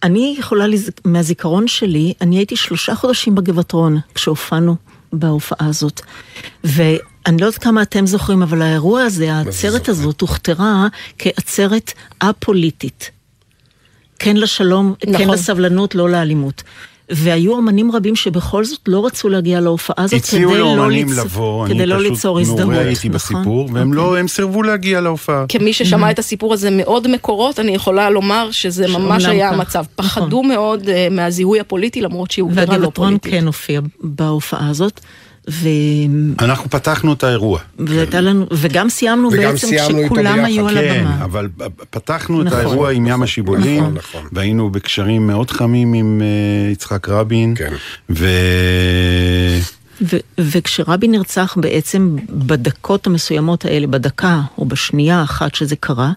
אני יכולה, לז... מהזיכרון שלי, אני הייתי שלושה חודשים בגבעתרון כשהופענו בהופעה הזאת. ואני לא יודעת כמה אתם זוכרים, אבל האירוע הזה, העצרת? הזאת הוכתרה כעצרת א-פוליטית. כן לשלום, כן נכון. לסבלנות, לא לאלימות. והיו אמנים רבים שבכל זאת לא רצו להגיע להופעה הזאת כדי הציעו לא, ליצ... לבוא, כדי אני לא פשוט ליצור הזדהות. מעורה הייתי נכון? בסיפור, והם לא, הם סירבו להגיע להופעה. כמי ששמע את הסיפור הזה מאוד מקורות, אני יכולה לומר שזה ממש היה כך. המצב. נכון. פחדו מאוד אה, מהזיהוי הפוליטי, למרות שהיא הוגדרה לא פוליטית. כן הופיע בהופעה הזאת, ו... אנחנו פתחנו את האירוע. והייתה לנו, וגם סיימנו וגם בעצם סיימנו כשכולם. היו על כן, הבמה. אבל פתחנו את נכון, האירוע עם ים נכון, השיבולים, נכון, נכון. והיינו בקשרים מאוד חמים עם אה, יצחק רבין, כן. ו... ו- וכשרבין נרצח בעצם בדקות המסוימות האלה, בדקה או בשנייה האחת שזה קרה,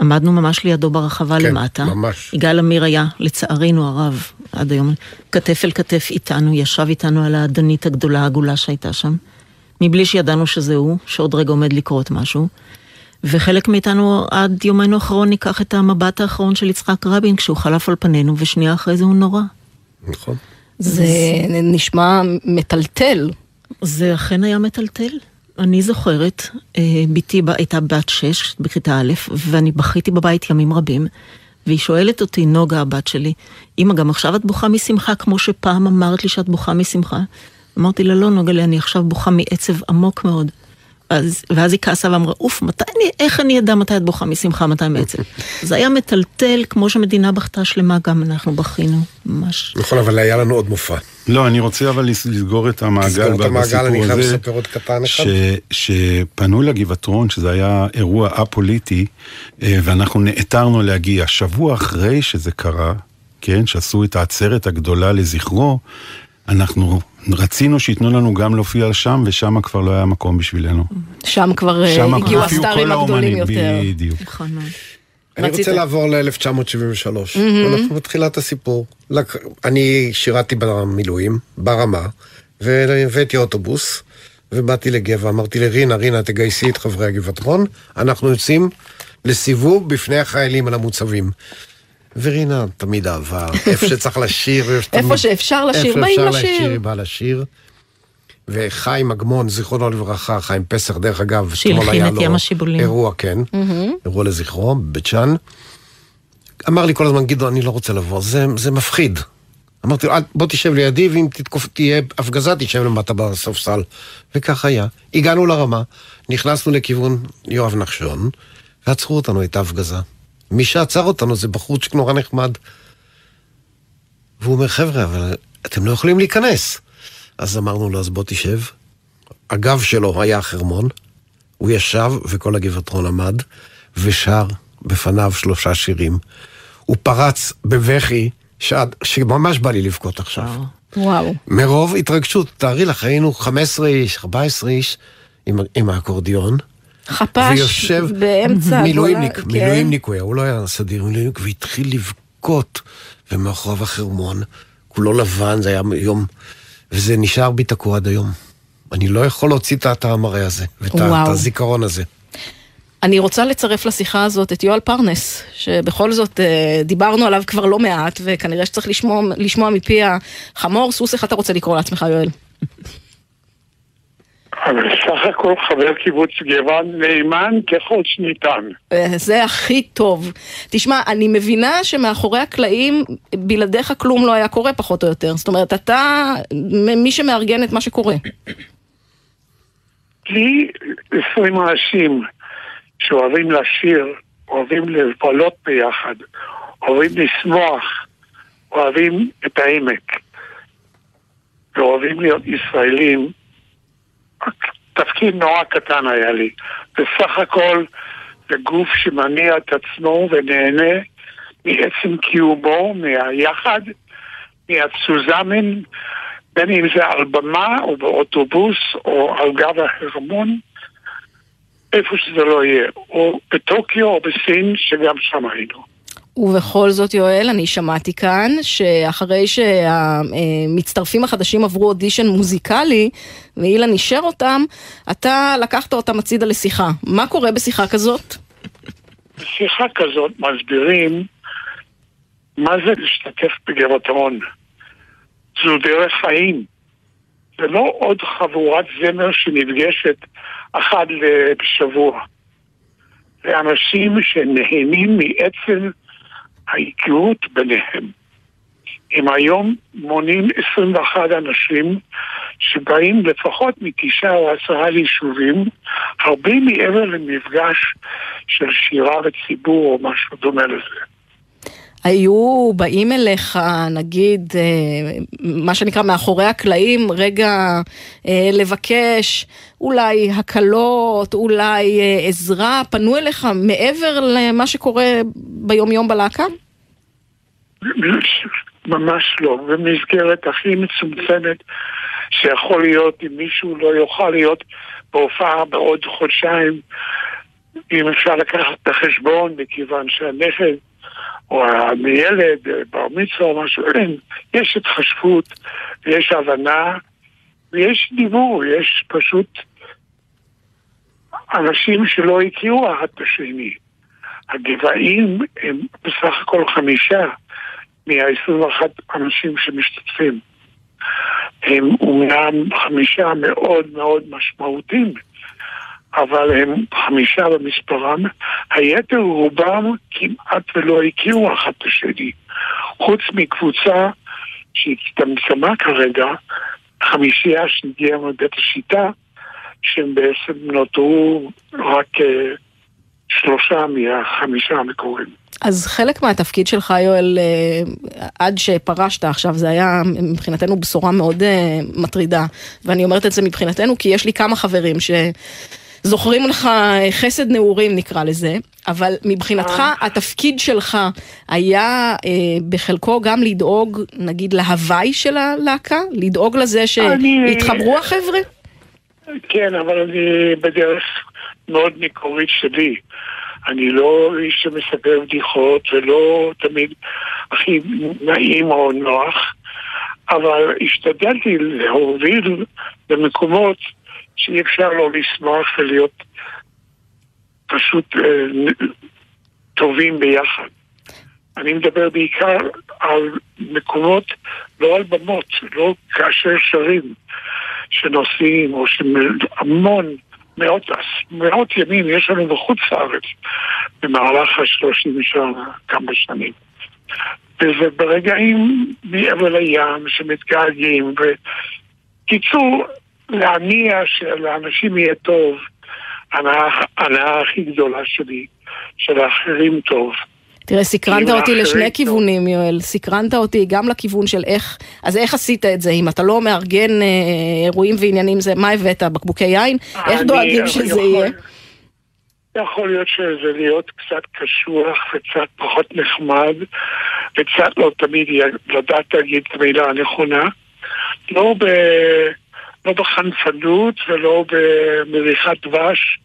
עמדנו ממש לידו ברחבה כן, למטה. ממש. יגאל עמיר היה, לצערנו הרב, עד היום, כתף אל כתף איתנו, ישב איתנו על האדנית הגדולה העגולה שהייתה שם, מבלי שידענו שזה הוא, שעוד רגע עומד לקרות משהו. וחלק מאיתנו עד יומנו האחרון ניקח את המבט האחרון של יצחק רבין כשהוא חלף על פנינו, ושנייה אחרי זה הוא נורא. נכון. זה נשמע מטלטל. זה אכן היה מטלטל. אני זוכרת, אה, בתי הייתה בת שש בכיתה א', ואני בכיתי בבית ימים רבים, והיא שואלת אותי, נוגה הבת שלי, אמא, גם עכשיו את בוכה משמחה כמו שפעם אמרת לי שאת בוכה משמחה? אמרתי לה, לא, נוגה, לי, אני עכשיו בוכה מעצב עמוק מאוד. אז, ואז היא כעסה ואמרה, אוף, מתי אני, איך אני אדע מתי את בוכה משמחה, מתי מעצב? זה היה מטלטל, כמו שמדינה בכתה שלמה, גם אנחנו בכינו, ממש. נכון, אבל היה לנו עוד מופע. לא, אני רוצה אבל לס- לסגור את המעגל לסגור את המעגל, אני חייב לספר עוד קטן אחד. שפנו לגבעתרון, שזה היה אירוע א-פוליטי, אה, ואנחנו נעתרנו להגיע. שבוע אחרי שזה קרה, כן, שעשו את העצרת הגדולה לזכרו, אנחנו רצינו שייתנו לנו גם להופיע שם, ושם כבר לא היה מקום בשבילנו. שם כבר אה, שם הגיעו הסטארים הגדולים יותר. בדיוק. נכון מאוד. אני רצית? רוצה לעבור ל-1973. אנחנו בתחילת הסיפור. אני שירתי במילואים, ברמה, והבאתי אוטובוס, ובאתי לגבע, אמרתי לרינה, רינה, תגייסי את חברי הגבעתרון, אנחנו יוצאים לסיבוב בפני החיילים על המוצבים. ורינה תמיד אהבה, איפה שצריך לשיר, איפה שאפשר לשיר, איפה באים אפשר לשיר. היא באה לשיר. וחיים אגמון, זיכרונו לברכה, חיים פסח, דרך אגב, אתמול היה לו. אירוע, כן, אירוע לזכרו, בבית שאן. אמר לי כל הזמן, גדעון, אני לא רוצה לבוא, זה, זה מפחיד. אמרתי לו, "אל- בוא תשב לידי, ואם תתקוף, תהיה הפגזה, תשב למטה בספסל. וכך היה. הגענו לרמה, נכנסנו לכיוון יואב נחשון, ועצרו אותנו, הייתה הפגזה. מי שעצר אותנו זה בחורצ'יק נורא נחמד. והוא אומר, חבר'ה, אבל אתם לא יכולים להיכנס. אז אמרנו לו, אז בוא תשב. הגב שלו היה החרמון, הוא ישב וכל הגבעתרון עמד, ושר בפניו שלושה שירים. הוא פרץ בבכי שעד, שממש בא לי לבכות עכשיו. וואו. מרוב התרגשות, תארי לך, היינו 15 איש, 14 איש עם, עם האקורדיון. חפ"ש ויושב באמצע מילואימניק, כן. מילואימניק הוא היה, הוא לא היה סדיר, מילואימניק, והתחיל לבכות, ומאחוריו החרמון, כולו לבן, זה היה יום, וזה נשאר בי תקוע עד היום. אני לא יכול להוציא את המראה הזה, ואת הזיכרון הזה. אני רוצה לצרף לשיחה הזאת את יואל פרנס, שבכל זאת אה, דיברנו עליו כבר לא מעט, וכנראה שצריך לשמוע, לשמוע מפי החמור. סוס, איך אתה רוצה לקרוא לעצמך, יואל? אבל סך הכל חבר קיבוץ גבעון נאמן ככל שניתן. אה, זה הכי טוב. תשמע, אני מבינה שמאחורי הקלעים, בלעדיך כלום לא היה קורה פחות או יותר. זאת אומרת, אתה מי שמארגן את מה שקורה. לי 20 אנשים שאוהבים לשיר, אוהבים לבלות ביחד, אוהבים לשמוח, אוהבים את העמק, ואוהבים להיות ישראלים, תפקיד נורא קטן היה לי. בסך הכל זה גוף שמניע את עצמו ונהנה מעצם קיומו, מהיחד, מהתזוזה מן, בין אם זה על במה או באוטובוס או על גב ההרמון, איפה שזה לא יהיה, או בטוקיו או בסין, שגם שם היינו. ובכל זאת, יואל, אני שמעתי כאן שאחרי שהמצטרפים החדשים עברו אודישן מוזיקלי, ואילן אישר אותם, אתה לקחת אותם הצידה לשיחה. מה קורה בשיחה כזאת? בשיחה כזאת מסבירים מה זה להשתתף בגבעתרון. זו דרך חיים. זה לא עוד חבורת זמר שנפגשת אחת בשבוע. זה אנשים שנהנים מעצם ההיכרות ביניהם. הם היום מונים 21 אנשים שבאים לפחות מתשעה או עשרה יישובים, הרבה מעבר למפגש של שירה וציבור או משהו דומה לזה. היו באים אליך, נגיד, אה, מה שנקרא מאחורי הקלעים, רגע אה, לבקש אולי הקלות, אולי אה, עזרה, פנו אליך מעבר למה שקורה ביום-יום בלהקה? ממש לא. במסגרת הכי מצומצמת שיכול להיות אם מישהו לא יוכל להיות בהופעה בעוד חודשיים, אם אפשר לקחת בחשבון, מכיוון שהנכד או הילד, בר מצווה או משהו, אין. יש התחשבות, יש הבנה, ויש דיבור, יש פשוט אנשים שלא הכירו אחד את השני. הגבעים הם בסך הכל חמישה מה-21 אנשים שמשתתפים. הם אומנם חמישה מאוד מאוד משמעותיים, אבל הם חמישה במספרם, היתר רובם כמעט ולא הכירו אחד את השני. חוץ מקבוצה שהצטמצמה כרגע, חמישייה שהגיעה מבית השיטה, שהם בעצם נותרו רק uh, שלושה מהחמישה המקוריים. אז חלק מהתפקיד שלך, יואל, אה, עד שפרשת עכשיו, זה היה מבחינתנו בשורה מאוד אה, מטרידה. ואני אומרת את זה מבחינתנו כי יש לי כמה חברים שזוכרים לך חסד נעורים נקרא לזה, אבל מבחינתך התפקיד שלך היה אה, בחלקו גם לדאוג, נגיד, להוואי של הלהקה? לדאוג לזה שיתחברו החבר'ה? כן, אבל אני בדרך מאוד מקורית שלי. אני לא איש שמספר בדיחות ולא תמיד הכי נעים או נוח, אבל השתדלתי להוביל למקומות שאי אפשר לא לשמוח ולהיות פשוט אה, טובים ביחד. אני מדבר בעיקר על מקומות, לא על במות, לא כאשר שרים, שנוסעים או שהמון מאות, מאות ימים יש לנו בחוץ לארץ במהלך השלושים שנה, כמה שנים. וזה ברגעים מעבר לים שמתגעגעים, וקיצור, להניע שלאנשים יהיה טוב, ההנאה הכי גדולה שלי, שלאחרים טוב. תראה, סקרנת אותי לשני. כיוונים, יואל. סקרנת אותי גם לכיוון של איך, אז איך עשית את זה? אם אתה לא מארגן אה, אירועים ועניינים, זה מה הבאת? בקבוקי יין? איך דואגים שזה יכול- יהיה? יכול להיות שזה להיות קצת קשוח וקצת פחות נחמד, וקצת לא תמיד לדעת להגיד את המילה הנכונה. לא, ב, לא בחנפנות ולא במריחת דבש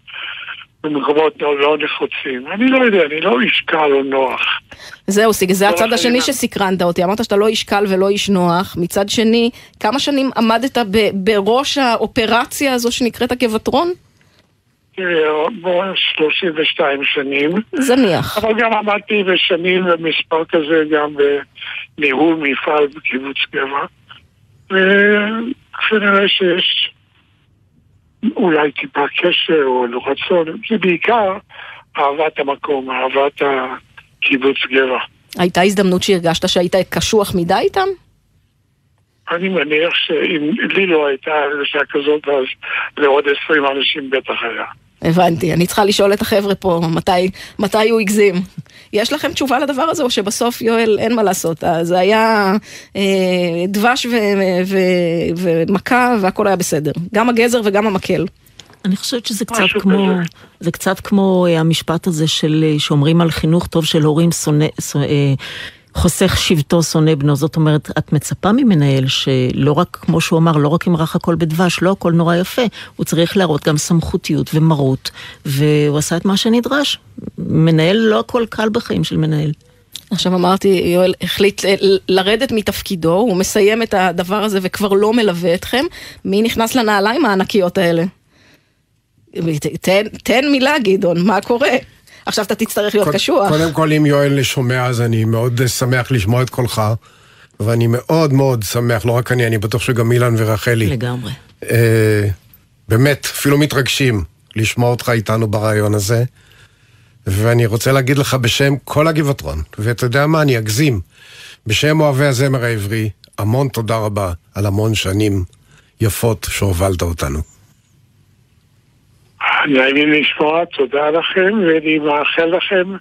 במקומות לא, לא נחוצים. אני לא יודע, אני לא איש קל או נוח. זהו, סיג, זה לא הצד השני שסקרנת אותי. אמרת שאתה לא איש קל ולא איש נוח. מצד שני, כמה שנים עמדת בראש האופרציה הזו שנקראת הגבעטרון? תראה, בוא, 32 שנים. זניח. אבל גם עמדתי בשנים במספר כזה גם בניהול מפעל בקיבוץ גבע. וכנראה שיש אולי טיפה קשר או רצון, זה בעיקר אהבת המקום, אהבת הקיבוץ גבע. הייתה הזדמנות שהרגשת שהיית קשוח מדי איתם? אני מניח שאם לי לא הייתה הרגשה כזאת, אז לעוד 20 אנשים בטח היה. הבנתי, אני צריכה לשאול את החבר'ה פה מתי, מתי הוא הגזים. יש לכם תשובה לדבר הזה, או שבסוף, יואל, אין מה לעשות? זה היה אה, דבש ו- ו- ומכה והכל היה בסדר. גם הגזר וגם המקל. אני חושבת שזה קצת כמו, כזה. זה קצת כמו אה, המשפט הזה של, אה, שאומרים על חינוך טוב של הורים שונא, שונא, אה, חוסך שבטו שונא בנו, זאת אומרת, את מצפה ממנהל שלא רק, כמו שהוא אמר, לא רק ימרח הכל בדבש, לא הכל נורא יפה, הוא צריך להראות גם סמכותיות ומרות, והוא עשה את מה שנדרש. מנהל, לא הכל קל בחיים של מנהל. עכשיו אמרתי, יואל החליט לרדת מתפקידו, הוא מסיים את הדבר הזה וכבר לא מלווה אתכם. מי נכנס לנעליים הענקיות האלה? תן, תן מילה, גדעון, מה קורה? עכשיו אתה תצטרך להיות קשוח. קודם כל, אם יואל שומע, אז אני מאוד אה, שמח לשמוע את קולך, ואני מאוד מאוד שמח, לא רק אני, אני בטוח שגם אילן ורחלי. לגמרי. אה, באמת, אפילו מתרגשים לשמוע אותך איתנו ברעיון הזה. ואני רוצה להגיד לך בשם כל הגבעטרון, ואתה יודע מה, אני אגזים. בשם אוהבי הזמר העברי, המון תודה רבה על המון שנים יפות שהובלת אותנו. נעים לי לשמוע, תודה לכם, ואני מאחל לכם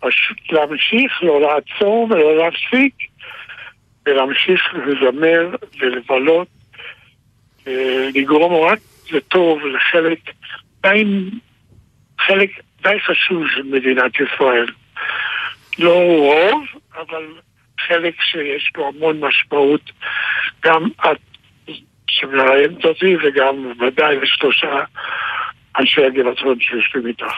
פשוט להמשיך, לא לעצור ולא להפסיק, ולהמשיך לזמר ולבלות, אה, לגרום רק לטוב לחלק די, חלק די חשוב של מדינת ישראל. לא רוב, אבל חלק שיש לו המון משמעות, גם את שמראיינת אותי וגם ודאי לשלושה אנשי הגבעתון שיושבים איתך.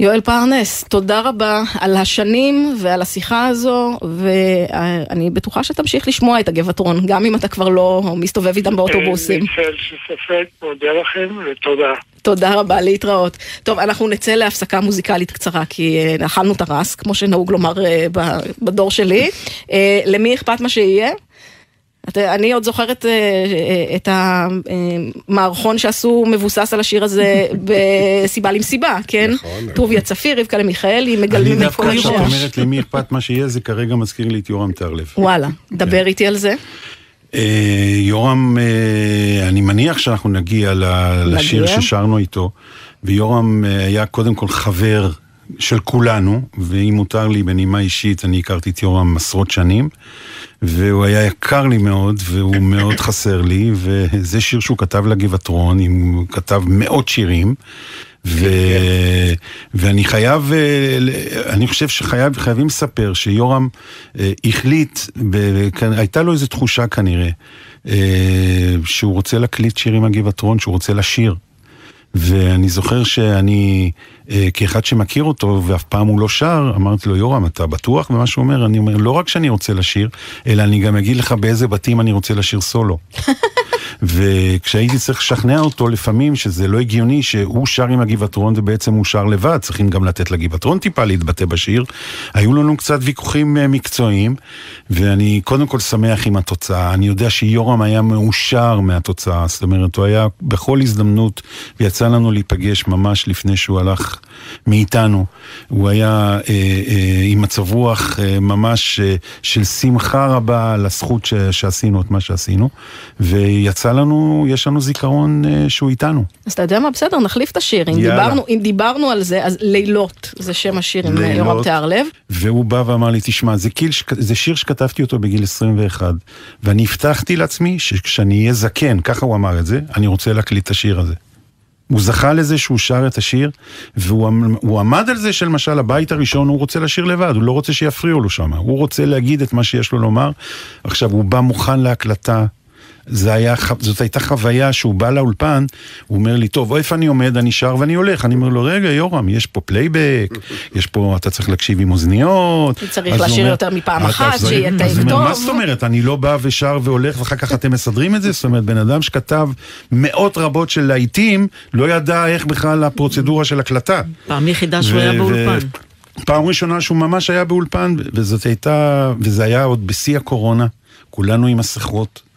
יואל פרנס, תודה רבה על השנים ועל השיחה הזו, ואני בטוחה שתמשיך לשמוע את הגבעטרון, גם אם אתה כבר לא מסתובב איתם באוטובוסים. אין צל של ספק, מודה לכם ותודה. תודה רבה, להתראות. טוב, אנחנו נצא להפסקה מוזיקלית קצרה, כי אה, אכלנו את הרס, כמו שנהוג לומר אה, בדור שלי. אה, למי אכפת מה שיהיה? את- אני עוד זוכרת אה, אה, את המערכון שעשו מבוסס על השיר הזה בסיבה למסיבה, כן? נכון. טוביה צפיר, רבקה למיכאלי, אני מגלמים את דווקא כל כשאת השם. אומרת למי אכפת מה שיהיה, זה כרגע מזכיר לי את יורם טרלב. וואלה, דבר איתי על זה. אה, יורם, אני מניח שאנחנו נגיע לשיר. ששרנו איתו, ויורם היה קודם כל חבר של כולנו, ואם מותר לי בנימה אישית, אני הכרתי את יורם עשרות שנים, והוא היה יקר לי מאוד, והוא מאוד חסר לי, וזה שיר שהוא כתב לגבעטרון, הוא כתב מאות שירים. ו... ואני חייב, אה, אני חושב שחייבים לספר שיורם אה, החליט, הייתה לו איזו תחושה כנראה, אה, שהוא רוצה להקליט שיר עם הגבעטרון, שהוא רוצה לשיר. ואני זוכר שאני, אה, כאחד שמכיר אותו ואף פעם הוא לא שר, אמרתי לו, יורם, אתה בטוח במה שהוא אומר? אני אומר, לא רק שאני רוצה לשיר, אלא אני גם אגיד לך באיזה בתים אני רוצה לשיר סולו. וכשהייתי צריך לשכנע אותו לפעמים שזה לא הגיוני שהוא שר עם הגבעטרון ובעצם הוא שר לבד, צריכים גם לתת לגבעטרון טיפה להתבטא בשיר. היו לנו קצת ויכוחים אה, מקצועיים, ואני קודם כל שמח עם התוצאה. אני יודע שיורם היה מאושר מהתוצאה, זאת אומרת, הוא היה בכל הזדמנות, ויצא לנו להיפגש ממש לפני שהוא הלך מאיתנו. הוא היה אה, אה, עם מצב רוח אה, ממש אה, של שמחה רבה על הזכות ש, שעשינו את מה שעשינו, ויצא לנו, יש לנו זיכרון אה, שהוא איתנו. אז אתה יודע מה, בסדר, נחליף את השיר. אם. דיברנו, אם דיברנו על זה, אז לילות זה שם השיר עם אה. יורם תיארלב. והוא בא ואמר לי, תשמע, זה, קיל, שכ- זה שיר שכתבתי אותו בגיל 21, ואני הבטחתי לעצמי שכשאני אהיה זקן, ככה הוא אמר את זה, אני רוצה להקליט את השיר הזה. הוא זכה לזה שהוא שר את השיר, והוא הוא עמד על זה שלמשל הבית הראשון הוא רוצה לשיר לבד, הוא לא רוצה שיפריעו לו שם, הוא רוצה להגיד את מה שיש לו לומר. עכשיו, הוא בא מוכן להקלטה. זה היה, זאת הייתה חוויה שהוא בא לאולפן, הוא אומר לי, טוב, איפה אני עומד? אני שר ואני הולך. אני אומר לו, רגע, יורם, יש פה פלייבק, יש פה, אתה צריך להקשיב עם אוזניות. צריך לשיר אומר, יותר מפעם "אתה אחת, צריך-" שיהיה טייק טוב. מה זאת אומרת? אני לא בא ושר והולך ואחר כך אתם מסדרים את זה? זאת אומרת, בן אדם שכתב מאות רבות של להיטים, לא ידע איך בכלל הפרוצדורה של הקלטה. פעם יחידה שהוא היה באולפן. פעם ראשונה שהוא ממש היה באולפן, וזאת הייתה, וזה היה עוד בשיא הקורונה, כולנו עם מסכות.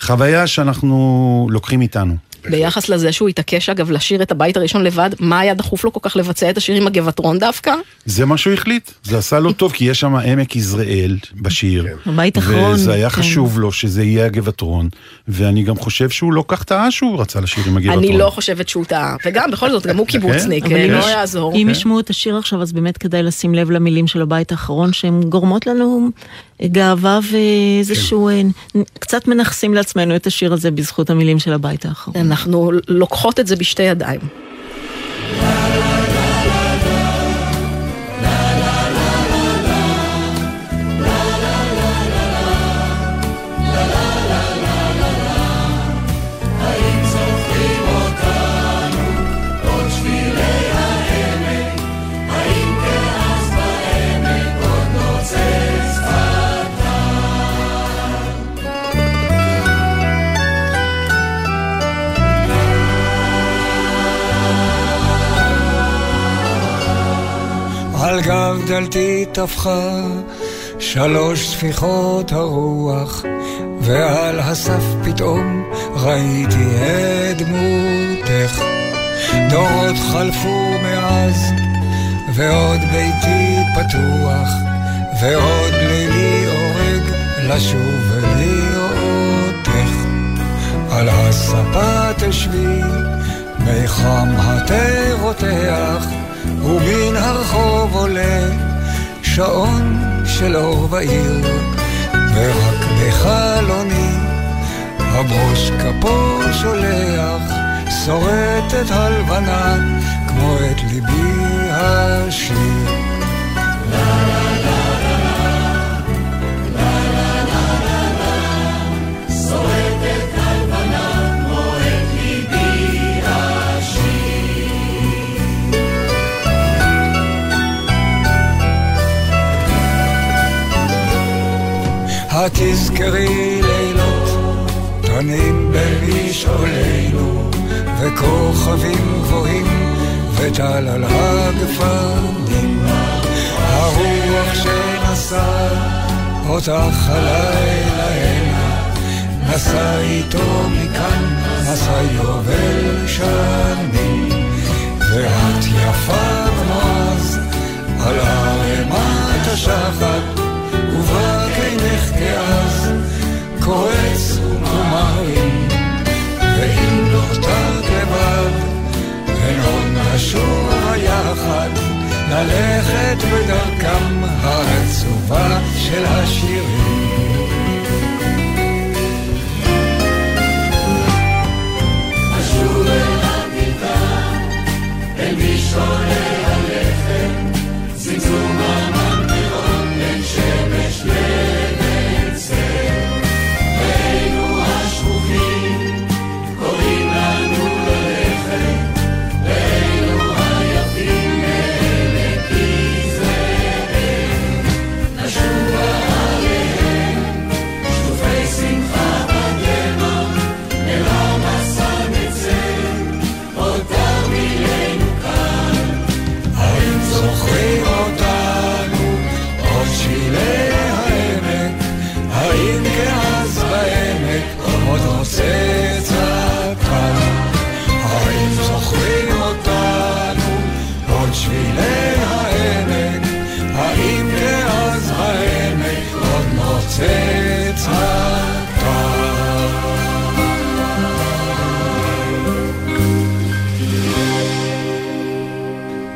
חוויה שאנחנו לוקחים איתנו. ביחס לזה שהוא התעקש אגב לשיר את הבית הראשון לבד, מה היה דחוף לו כל כך לבצע את השיר עם הגבעטרון דווקא? זה מה שהוא החליט, זה עשה לו טוב, כי יש שם עמק יזרעאל בשיר. הבית האחרון, וזה היה כן. חשוב לו שזה יהיה הגבעטרון, ואני גם חושב שהוא לא כך טעה שהוא רצה לשיר עם הגבעטרון. אני לא חושבת שהוא טעה, וגם בכל זאת, גם הוא קיבוצניק, אבל אם לא יעזור. אם ישמעו את השיר עכשיו, אז באמת כדאי לשים לב למילים של הבית האחרון, שהן גורמות לנו גאווה ואיזשהו... אה, קצת מנכסים לעצמנו את השיר הזה בזכות המילים של הבית האחרון. אנחנו לוקחות את זה בשתי ידיים. על גב דלתי טפחה שלוש ספיחות הרוח, ועל הסף פתאום ראיתי את דמותך. דורות חלפו מאז, ועוד ביתי פתוח, ועוד לילי הורג לשוב ולראותך. על הספה תשבי, מי חם התה רותח, ומן הרחוב עולה שעון של אור בעיר, ורק בחלוני הברוש כפו שולח, שורטת הלבנה כמו את ליבי השיר. התזכרי לילות תנים במשעולנו וכוכבים גבוהים וטל על הגפנים. הרוח שנשא אותך הלילה הנה נסע איתו מכאן נסע יובל שנים ואת יפה כמו על ערימת השחת עינך כאז קורץ ומרים ואם נותרת לבד הן עוד נשובה יחד ללכת בדרכם של השירים. אשוב אל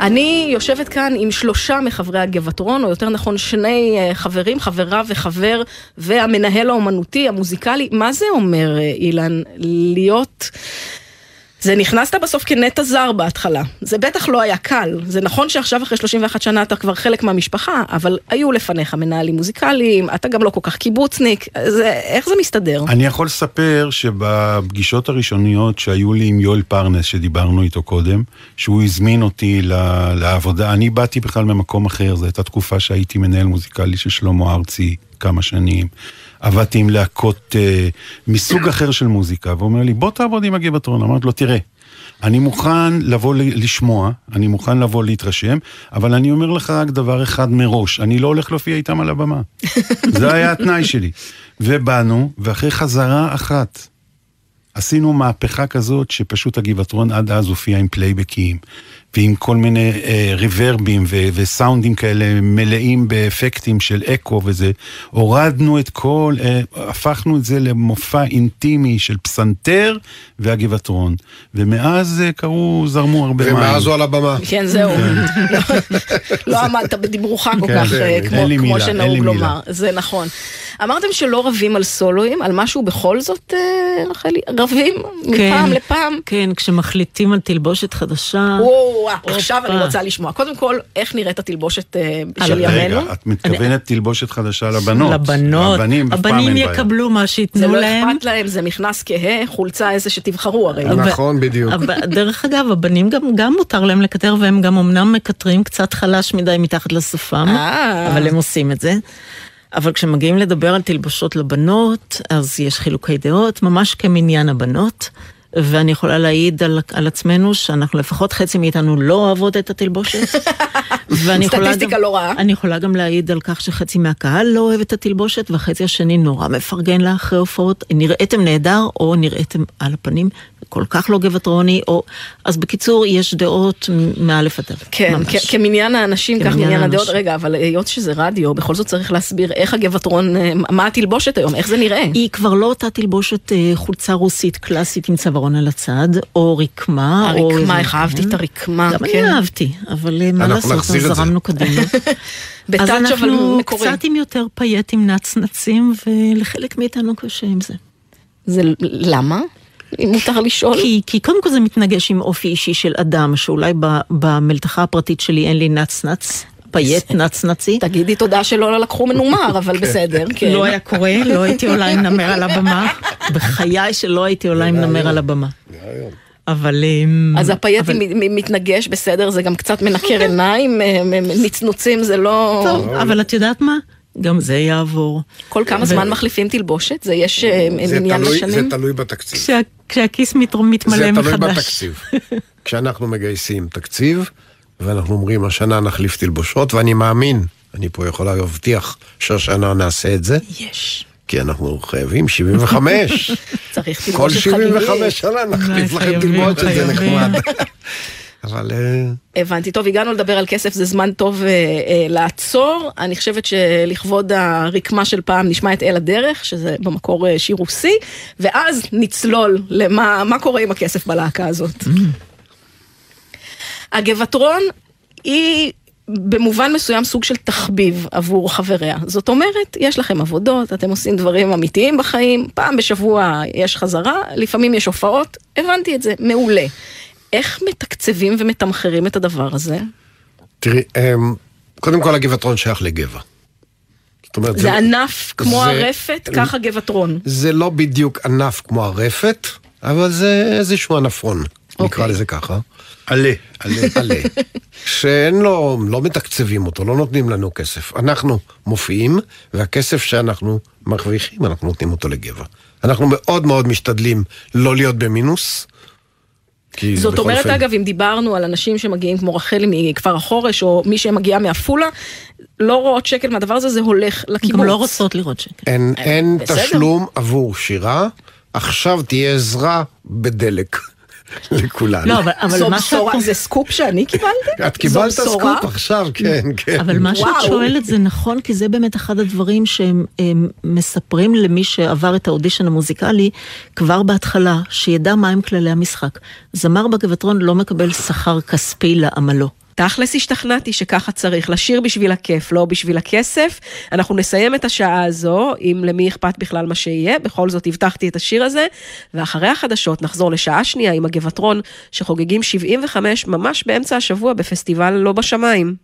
אני יושבת כאן עם שלושה מחברי הגבעטרון, או יותר נכון שני אה, חברים, חברה וחבר, והמנהל האומנותי, המוזיקלי. מה זה אומר, אה, אילן, להיות זה נכנסת בסוף כנטע זר בהתחלה. זה בטח לא היה קל. זה נכון שעכשיו אחרי 31 שנה אתה כבר חלק מהמשפחה, אבל היו לפניך מנהלים מוזיקליים, אתה גם לא כל כך קיבוצניק, זה, איך זה מסתדר? אני יכול לספר שבפגישות הראשוניות שהיו לי עם יואל פרנס, שדיברנו איתו קודם, שהוא הזמין אותי לעבודה, אני באתי בכלל ממקום אחר, זו הייתה תקופה שהייתי מנהל מוזיקלי של שלמה ארצי כמה שנים. עבדתי עם להקות אה, מסוג אחר של מוזיקה, והוא אומר לי, בוא תעבוד עם הגבעתרון. אמרתי לו, תראה, אני מוכן לבוא לשמוע, אני מוכן לבוא להתרשם, אבל אני אומר לך רק דבר אחד מראש, אני לא הולך להופיע איתם על הבמה. זה היה התנאי שלי. ובאנו, ואחרי חזרה אחת, עשינו מהפכה כזאת שפשוט הגבעתרון עד אז הופיע עם פלייבקים ועם כל מיני אה, reverbים ו- ו soundים כאלה מלאים באפקטים של אקו וזה. הורדנו את כל, אה, הפכנו את זה למופע אינטימי של פסנתר והגבעתרון. ומאז אה, קרו, זרמו הרבה מים. ומאז הוא על הבמה. כן, זהו. לא עמדת בדיבורך כל כן, כך, זה- אה, כמו- כמו מילה, שנהוג לומר. מילה. זה נכון. אמרתם שלא רבים על סולואים, על משהו בכל זאת, אה, רחלי? רבים? מפעם לפעם? כן, כשמחליטים על תלבושת חדשה. וואו, עכשיו אני. רוצה לשמוע. קודם כל, איך נראית התלבושת אה, של ימינו? רגע, את מתכוונת תלבושת חדשה לבנות. לבנות. אף פעם הבנים אין בעיה. יקבלו מה זה שייתנו לא להם. אכפת להם, זה מכנס כהה, חולצה איזה שתבחרו הרי. נכון, בדיוק. דרך אגב, הבנים גם, גם מותר להם לקטר, והם גם אמנם מקטרים קצת חלש מדי מתחת לשפם, אה. אבל הם עושים את זה. אבל כשמגיעים לדבר על תלבושות לבנות, אז יש חילוקי דעות, ממש כמניין הבנות. ואני יכולה להעיד על, על עצמנו שאנחנו לפחות חצי מאיתנו לא אוהבות את התלבושת. ואני סטטיסטיקה גם, לא רעה. אני יכולה גם להעיד על כך שחצי מהקהל לא אוהב את התלבושת, והחצי השני נורא מפרגן לה אחרי הופעות. נראיתם נהדר, או נראיתם על הפנים, כל כך לא גבעטרוני, או... אז בקיצור, יש דעות מאלף עד תו. כן, ממש. כמניין האנשים, כך מניין. הדעות. רגע, אבל היות שזה רדיו, בכל זאת צריך להסביר איך הגבעתרון, אה, מה התלבושת היום, איך זה נראה. היא כבר לא אותה תלבושת אה, חולצה רוסית קלאסית עם צווארון על הצד, או רקמה, או... הרקמה, איך אהבתי את הרקמה, גם כן. אני אהבתי, אבל מה לעשות. זרמנו קדימה. אז אנחנו. קצת עם יותר פייטים נצנצים, ולחלק מאיתנו קשה עם זה. זה למה? אם מותר לשאול. כי, כי קודם כל זה מתנגש עם אופי אישי של אדם, שאולי ב- במלתחה הפרטית שלי אין לי נצנץ, פייט נצנצי. תגידי תודה שלא לקחו מנומר, אבל בסדר, כן. לא היה קורה, לא הייתי עולה עם נמר על הבמה. בחיי שלא הייתי עולה עם נמר על הבמה. אבל... אמ, אז הפייט אבל- מתנגש, בסדר, זה גם קצת מנקר עיניים, אה, נצנוצים זה לא... טוב, אבל את יודעת מה? גם זה יעבור. כל כמה ו- זמן מחליפים תלבושת? זה יש אה, זה עניין זה לשנים? תלוי בתקציב. כשה- כשהכיס מת- מתמלא זה מחדש. תלוי בתקציב. כשאנחנו מגייסים תקציב, ואנחנו אומרים, השנה נחליף תלבושות, ואני מאמין, אני פה יכולה להבטיח שהשנה נעשה את זה, יש. כי אנחנו חייבים 75. צריך כל תלבושת 75 חגיגית. שנה נחליף לכם תלבושת, זה. נחמד. אבל אה, הבנתי. טוב, הגענו לדבר על כסף, זה זמן טוב אה, אה, לעצור. אני חושבת שלכבוד הרקמה של פעם נשמע את אל הדרך, שזה במקור אה, שיר רוסי, ואז נצלול למה מה קורה עם הכסף בלהקה הזאת. הגבעתרון היא... במובן מסוים סוג של תחביב עבור חבריה. זאת אומרת, יש לכם עבודות, אתם עושים דברים אמיתיים בחיים, פעם בשבוע יש חזרה, לפעמים יש הופעות, הבנתי את זה, מעולה. איך מתקצבים ומתמחרים את הדבר הזה? תראי, אמ, קודם כל הגבעתרון שייך לגבע. זאת אומרת, זה ענף כמו זה- הרפת, ככה גבעתרון. זה לא בדיוק ענף כמו הרפת, אבל זה איזשהו ענפון, נקרא אוקיי. לזה ככה. עלה, עלה. עלה. שאין לו, לא מתקצבים אותו, לא נותנים לנו כסף. אנחנו מופיעים, והכסף שאנחנו מרוויחים, אנחנו נותנים אותו לגבע. אנחנו מאוד מאוד משתדלים לא להיות במינוס. כי זאת אומרת, אופן- אגב, אם דיברנו על אנשים שמגיעים כמו רחלי מכפר החורש, או מי שמגיעה מעפולה, לא רואות שקל מהדבר הזה, זה הולך לקיבוץ. גם לא רוצות לראות שקל. אין, אין בסדר. תשלום עבור שירה, עכשיו תהיה עזרה בדלק לכולנו. לא, אבל, אבל זו מה בשורה, שאת... זה סקופ שאני קיבלתי? את קיבלת בשורה? סקופ עכשיו, כן, כן. אבל מה שאת וואו. שואלת זה נכון, כי זה באמת אחד הדברים שהם הם מספרים למי שעבר את האודישן המוזיקלי כבר בהתחלה, שידע מהם כללי המשחק. זמר בגבעתרון לא מקבל שכר כספי לעמלו. תכלס השתכנעתי שככה צריך, לשיר בשביל הכיף, לא בשביל הכסף. אנחנו נסיים את השעה הזו, אם למי אכפת בכלל מה שיהיה, בכל זאת הבטחתי את השיר הזה, ואחרי החדשות נחזור לשעה שנייה עם הגבעטרון, שחוגגים 75 ממש באמצע השבוע בפסטיבל לא בשמיים.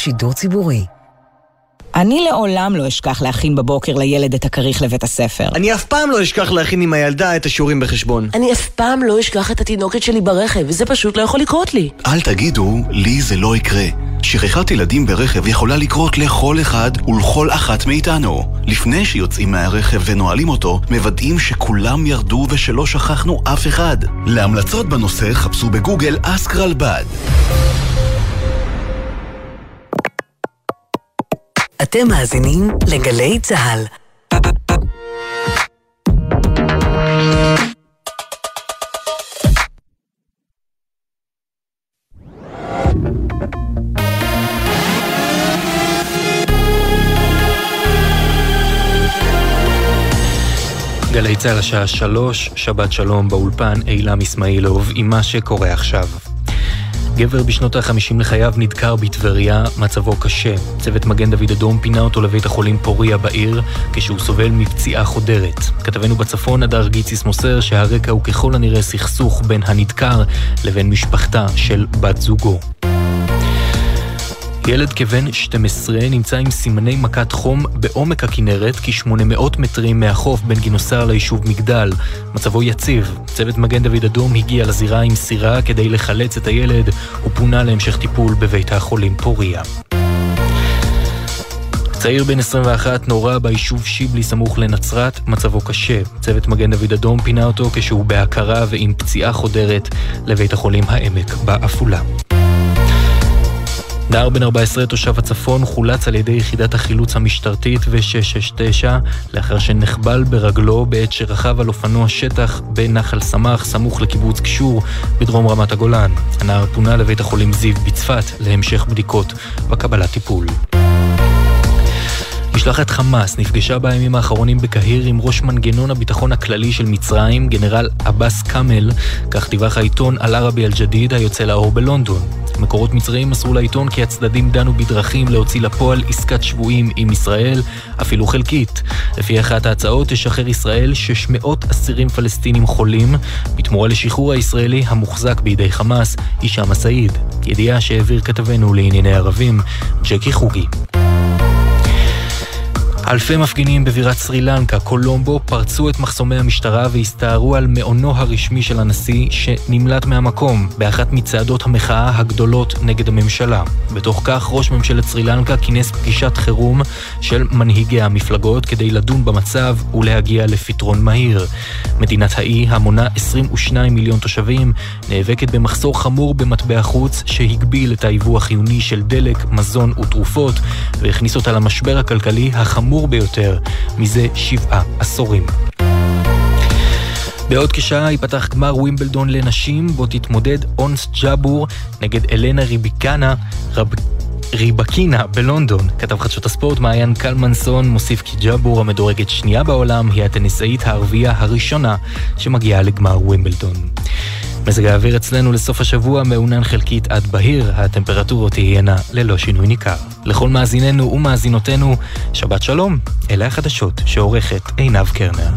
שידור ציבורי. אני לעולם לא אשכח להכין בבוקר לילד את הכריך לבית הספר. אני אף פעם לא אשכח להכין עם הילדה את השיעורים בחשבון. אני אף פעם לא אשכח את התינוקת שלי ברכב, וזה פשוט לא יכול לקרות לי. אל תגידו, לי זה לא יקרה. שכחת ילדים ברכב יכולה לקרות לכל אחד ולכל אחת מאיתנו. לפני שיוצאים מהרכב ונועלים אותו, מוודאים שכולם ירדו ושלא שכחנו אף אחד. להמלצות בנושא חפשו בגוגל אסק רלב"ד. אתם מאזינים לגלי צה"ל. גלי צה"ל השעה שלוש, שבת שלום באולפן, אילם אסמאעילוב עם מה שקורה עכשיו. גבר בשנות ה-50 לחייו נדקר בטבריה, מצבו קשה. צוות מגן דוד אדום פינה אותו לבית החולים פוריה בעיר, כשהוא סובל מפציעה חודרת. כתבנו בצפון, הדר גיציס מוסר שהרקע הוא ככל הנראה סכסוך בין הנדקר לבין משפחתה של בת זוגו. ילד כבן 12 נמצא עם סימני מכת חום בעומק הכנרת, כ-800 מטרים מהחוף בין גינוסר ליישוב מגדל. מצבו יציב. צוות מגן דוד אדום הגיע לזירה עם סירה כדי לחלץ את הילד, ופונה להמשך טיפול בבית החולים פוריה. צעיר בן 21 נורה ביישוב שיבלי סמוך לנצרת, מצבו קשה. צוות מגן דוד אדום פינה אותו כשהוא בהכרה ועם פציעה חודרת לבית החולים העמק בעפולה. נער בן 14 תושב הצפון חולץ על ידי יחידת החילוץ המשטרתית ו-669 לאחר שנחבל ברגלו בעת שרכב על אופנוע שטח בנחל סמך סמוך לקיבוץ קשור בדרום רמת הגולן. הנער פונה לבית החולים זיו בצפת להמשך בדיקות וקבלת טיפול. משלחת חמאס נפגשה בימים האחרונים בקהיר עם ראש מנגנון הביטחון הכללי של מצרים, גנרל עבאס כאמל, כך דיווח העיתון אל-ערבי אל-ג'דיד היוצא לאור בלונדון. מקורות מצריים מסרו לעיתון כי הצדדים דנו בדרכים להוציא לפועל עסקת שבויים עם ישראל, אפילו חלקית. לפי אחת ההצעות תשחרר ישראל 600 אסירים פלסטינים חולים, בתמורה לשחרור הישראלי המוחזק בידי חמאס, הישאם א-סייד. ידיעה שהעביר כתבנו לענייני ערבים, ג'קי חוגי. אלפי מפגינים בבירת סרי לנקה, קולומבו, פרצו את מחסומי המשטרה והסתערו על מעונו הרשמי של הנשיא שנמלט מהמקום באחת מצעדות המחאה הגדולות נגד הממשלה. בתוך כך ראש ממשלת סרי לנקה כינס פגישת חירום של מנהיגי המפלגות כדי לדון במצב ולהגיע לפתרון מהיר. מדינת האי, המונה 22 מיליון תושבים, נאבקת במחסור חמור במטבע חוץ שהגביל את היבוא החיוני של דלק, מזון ותרופות והכניס אותה למשבר הכלכלי החמור ביותר מזה שבעה עשורים. בעוד כשעה ייפתח גמר ווימבלדון לנשים, בו תתמודד אונס ג'אבור נגד אלנה ריביקנה, רב... ריבקינה בלונדון. כתב חדשות הספורט מעיין קלמנסון מוסיף כי ג'אבור המדורגת שנייה בעולם היא הטניסאית הערבייה הראשונה שמגיעה לגמר ווימבלדון. מזג האוויר אצלנו לסוף השבוע מעונן חלקית עד בהיר, הטמפרטורות תהיינה ללא שינוי ניכר. לכל מאזיננו ומאזינותינו, שבת שלום, אלה החדשות שעורכת עינב קרנר.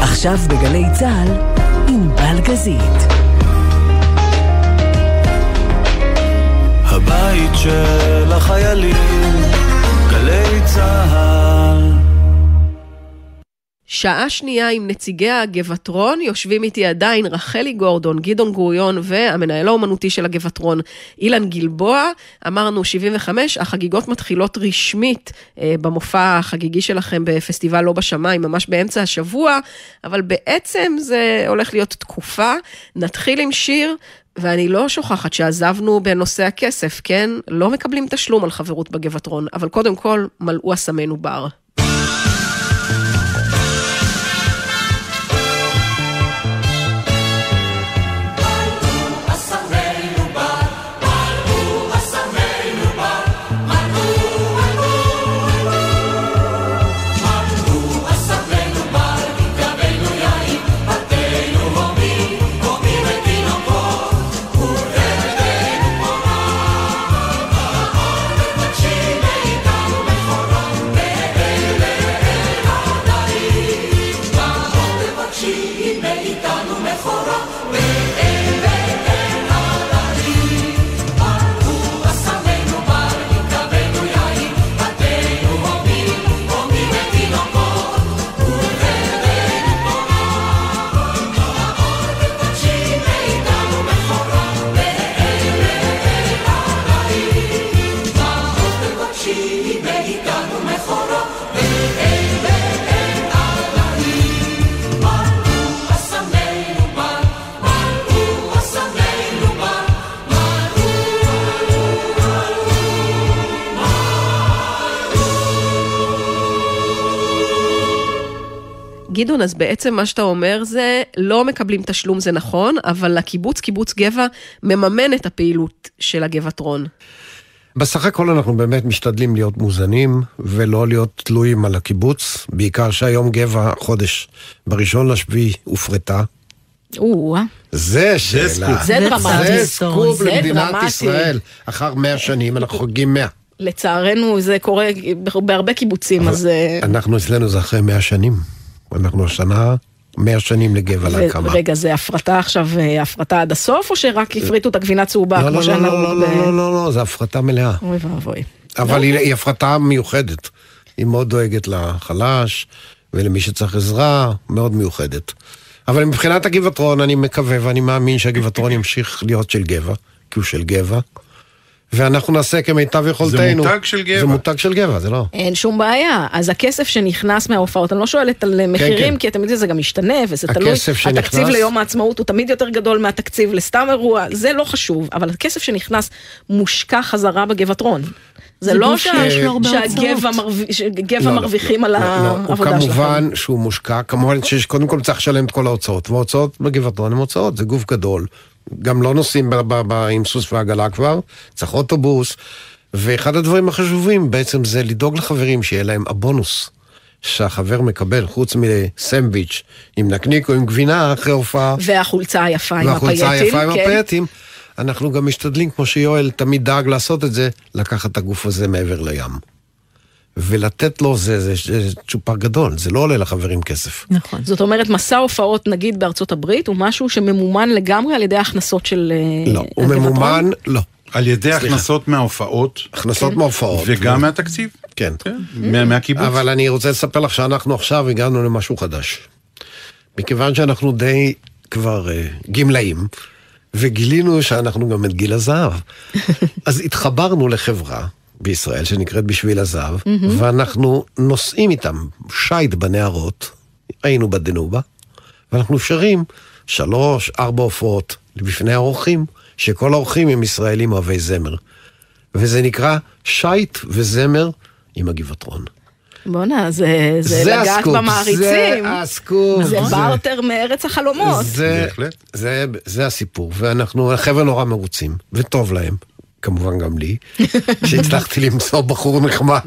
עכשיו בגלי צה"ל, עם בלגזית. הבית של החיילים, גלי צה"ל. שעה שנייה עם נציגי הגבעטרון, יושבים איתי עדיין רחלי גורדון, גדעון גוריון והמנהל האומנותי של הגבעטרון, אילן גלבוע. אמרנו 75, החגיגות מתחילות רשמית אה, במופע החגיגי שלכם בפסטיבל לא בשמיים, ממש באמצע השבוע, אבל בעצם זה הולך להיות תקופה. נתחיל עם שיר. ואני לא שוכחת שעזבנו בנושא הכסף, כן? לא מקבלים תשלום על חברות בגבעטרון, אבל קודם כל, מלאו אסמנו בר. גדעון, אז בעצם מה שאתה אומר זה, לא מקבלים תשלום זה נכון, אבל הקיבוץ, קיבוץ גבע, מממן את הפעילות של הגבעטרון. בסך הכל אנחנו באמת משתדלים להיות מוזנים ולא להיות תלויים על הקיבוץ, בעיקר שהיום גבע חודש בראשון לשביעי הופרטה. זה שאלה. זה דרמטי. זה סקופ למדינת. ישראל. אחר מאה שנים אנחנו חוגגים מאה. לצערנו זה קורה בהרבה קיבוצים, אז... אה, אנחנו אצלנו זה אחרי מאה שנים. אנחנו השנה מאה שנים לגבע ו- להקמה. רגע, זה הפרטה עכשיו, אה, הפרטה עד הסוף, או שרק הפריטו את הגבינה צהובה, לא, כמו לא, שהיה לא, נהוג לא, ב... לא, לא, לא, לא, זה הפרטה מלאה. אוי ואבוי. אבל היא, הפרטה מיוחדת. היא מאוד דואגת לחלש ולמי שצריך עזרה, מאוד מיוחדת. אבל מבחינת הגבעטרון, אני מקווה ואני מאמין שהגבעטרון ימשיך להיות של גבע, כי הוא של גבע. ואנחנו נעשה כמיטב יכולתנו. מותג של גבע. זה מותג של גבע, זה לא. אין שום בעיה. אז הכסף שנכנס מההופעות, אני לא שואלת על מחירים, כן. כי אתם יודעים, זה גם משתנה, וזה תלוי. הכסף שנכנס- התקציב ליום העצמאות הוא תמיד יותר גדול מהתקציב לסתם אירוע, זה לא חשוב, אבל הכסף שנכנס מושקע חזרה בגבעטרון. זה זה לא הרבה שהגבע. מרוויח- שגבע לא, לא, מרוויחים לא, על לא, לא. הוא העבודה שלכם. כמובן שהוא מושקע, כמובן שיש קודם כל צריך לשלם את כל ההוצאות, וההוצאות בגבעטרון הן הוצאות, זה גוף גדול. גם לא נוסעים ב- ב- ב- עם סוס ועגלה כבר, צריך אוטובוס. ואחד הדברים החשובים בעצם זה לדאוג לחברים שיהיה להם הבונוס שהחבר מקבל, חוץ מסנדוויץ' עם נקניק או עם גבינה אחרי הופעה. והחולצה היפה עם הפייטים. והחולצה היפה עם כן. הפייטים. אנחנו גם משתדלים, כמו שיואל תמיד דאג לעשות את זה, לקחת את הגוף הזה מעבר לים. ולתת לו, זה, זה, זה צ'ופר גדול, זה לא עולה לחברים כסף. נכון. זאת אומרת, מסע הופעות, נגיד בארצות הברית, הוא משהו שממומן לגמרי על ידי ההכנסות של... אה, לא, הוא? ממומן, לא. על ידי סליחה. הכנסות מההופעות. הכנסות כן. מההופעות. וגם מהתקציב. כן. מה- מהקיבוץ. אבל אני רוצה לספר לך שאנחנו עכשיו הגענו למשהו חדש. מכיוון שאנחנו די כבר uh, גמלאים, וגילינו שאנחנו גם את גיל הזהב, אז התחברנו לחברה בישראל שנקראת בשביל הזהב, מהמם. ואנחנו נוסעים איתם שייט בנהרות, היינו בדנובה, ואנחנו שרים שלוש, ארבע הופעות בפני האורחים, שכל האורחים הם ישראלים אוהבי זמר. וזה נקרא שייט וזמר עם הגבעטרון. בואנה, זה, זה, זה לגעת הסקופ, במעריצים. זה הסקופ. זה זה- בארטר מארץ החלומות. זה, זה, זה הסיפור, ואנחנו, החבר'ה נורא מרוצים, וטוב להם, כמובן גם לי, שהצלחתי למצוא בחור נחמד,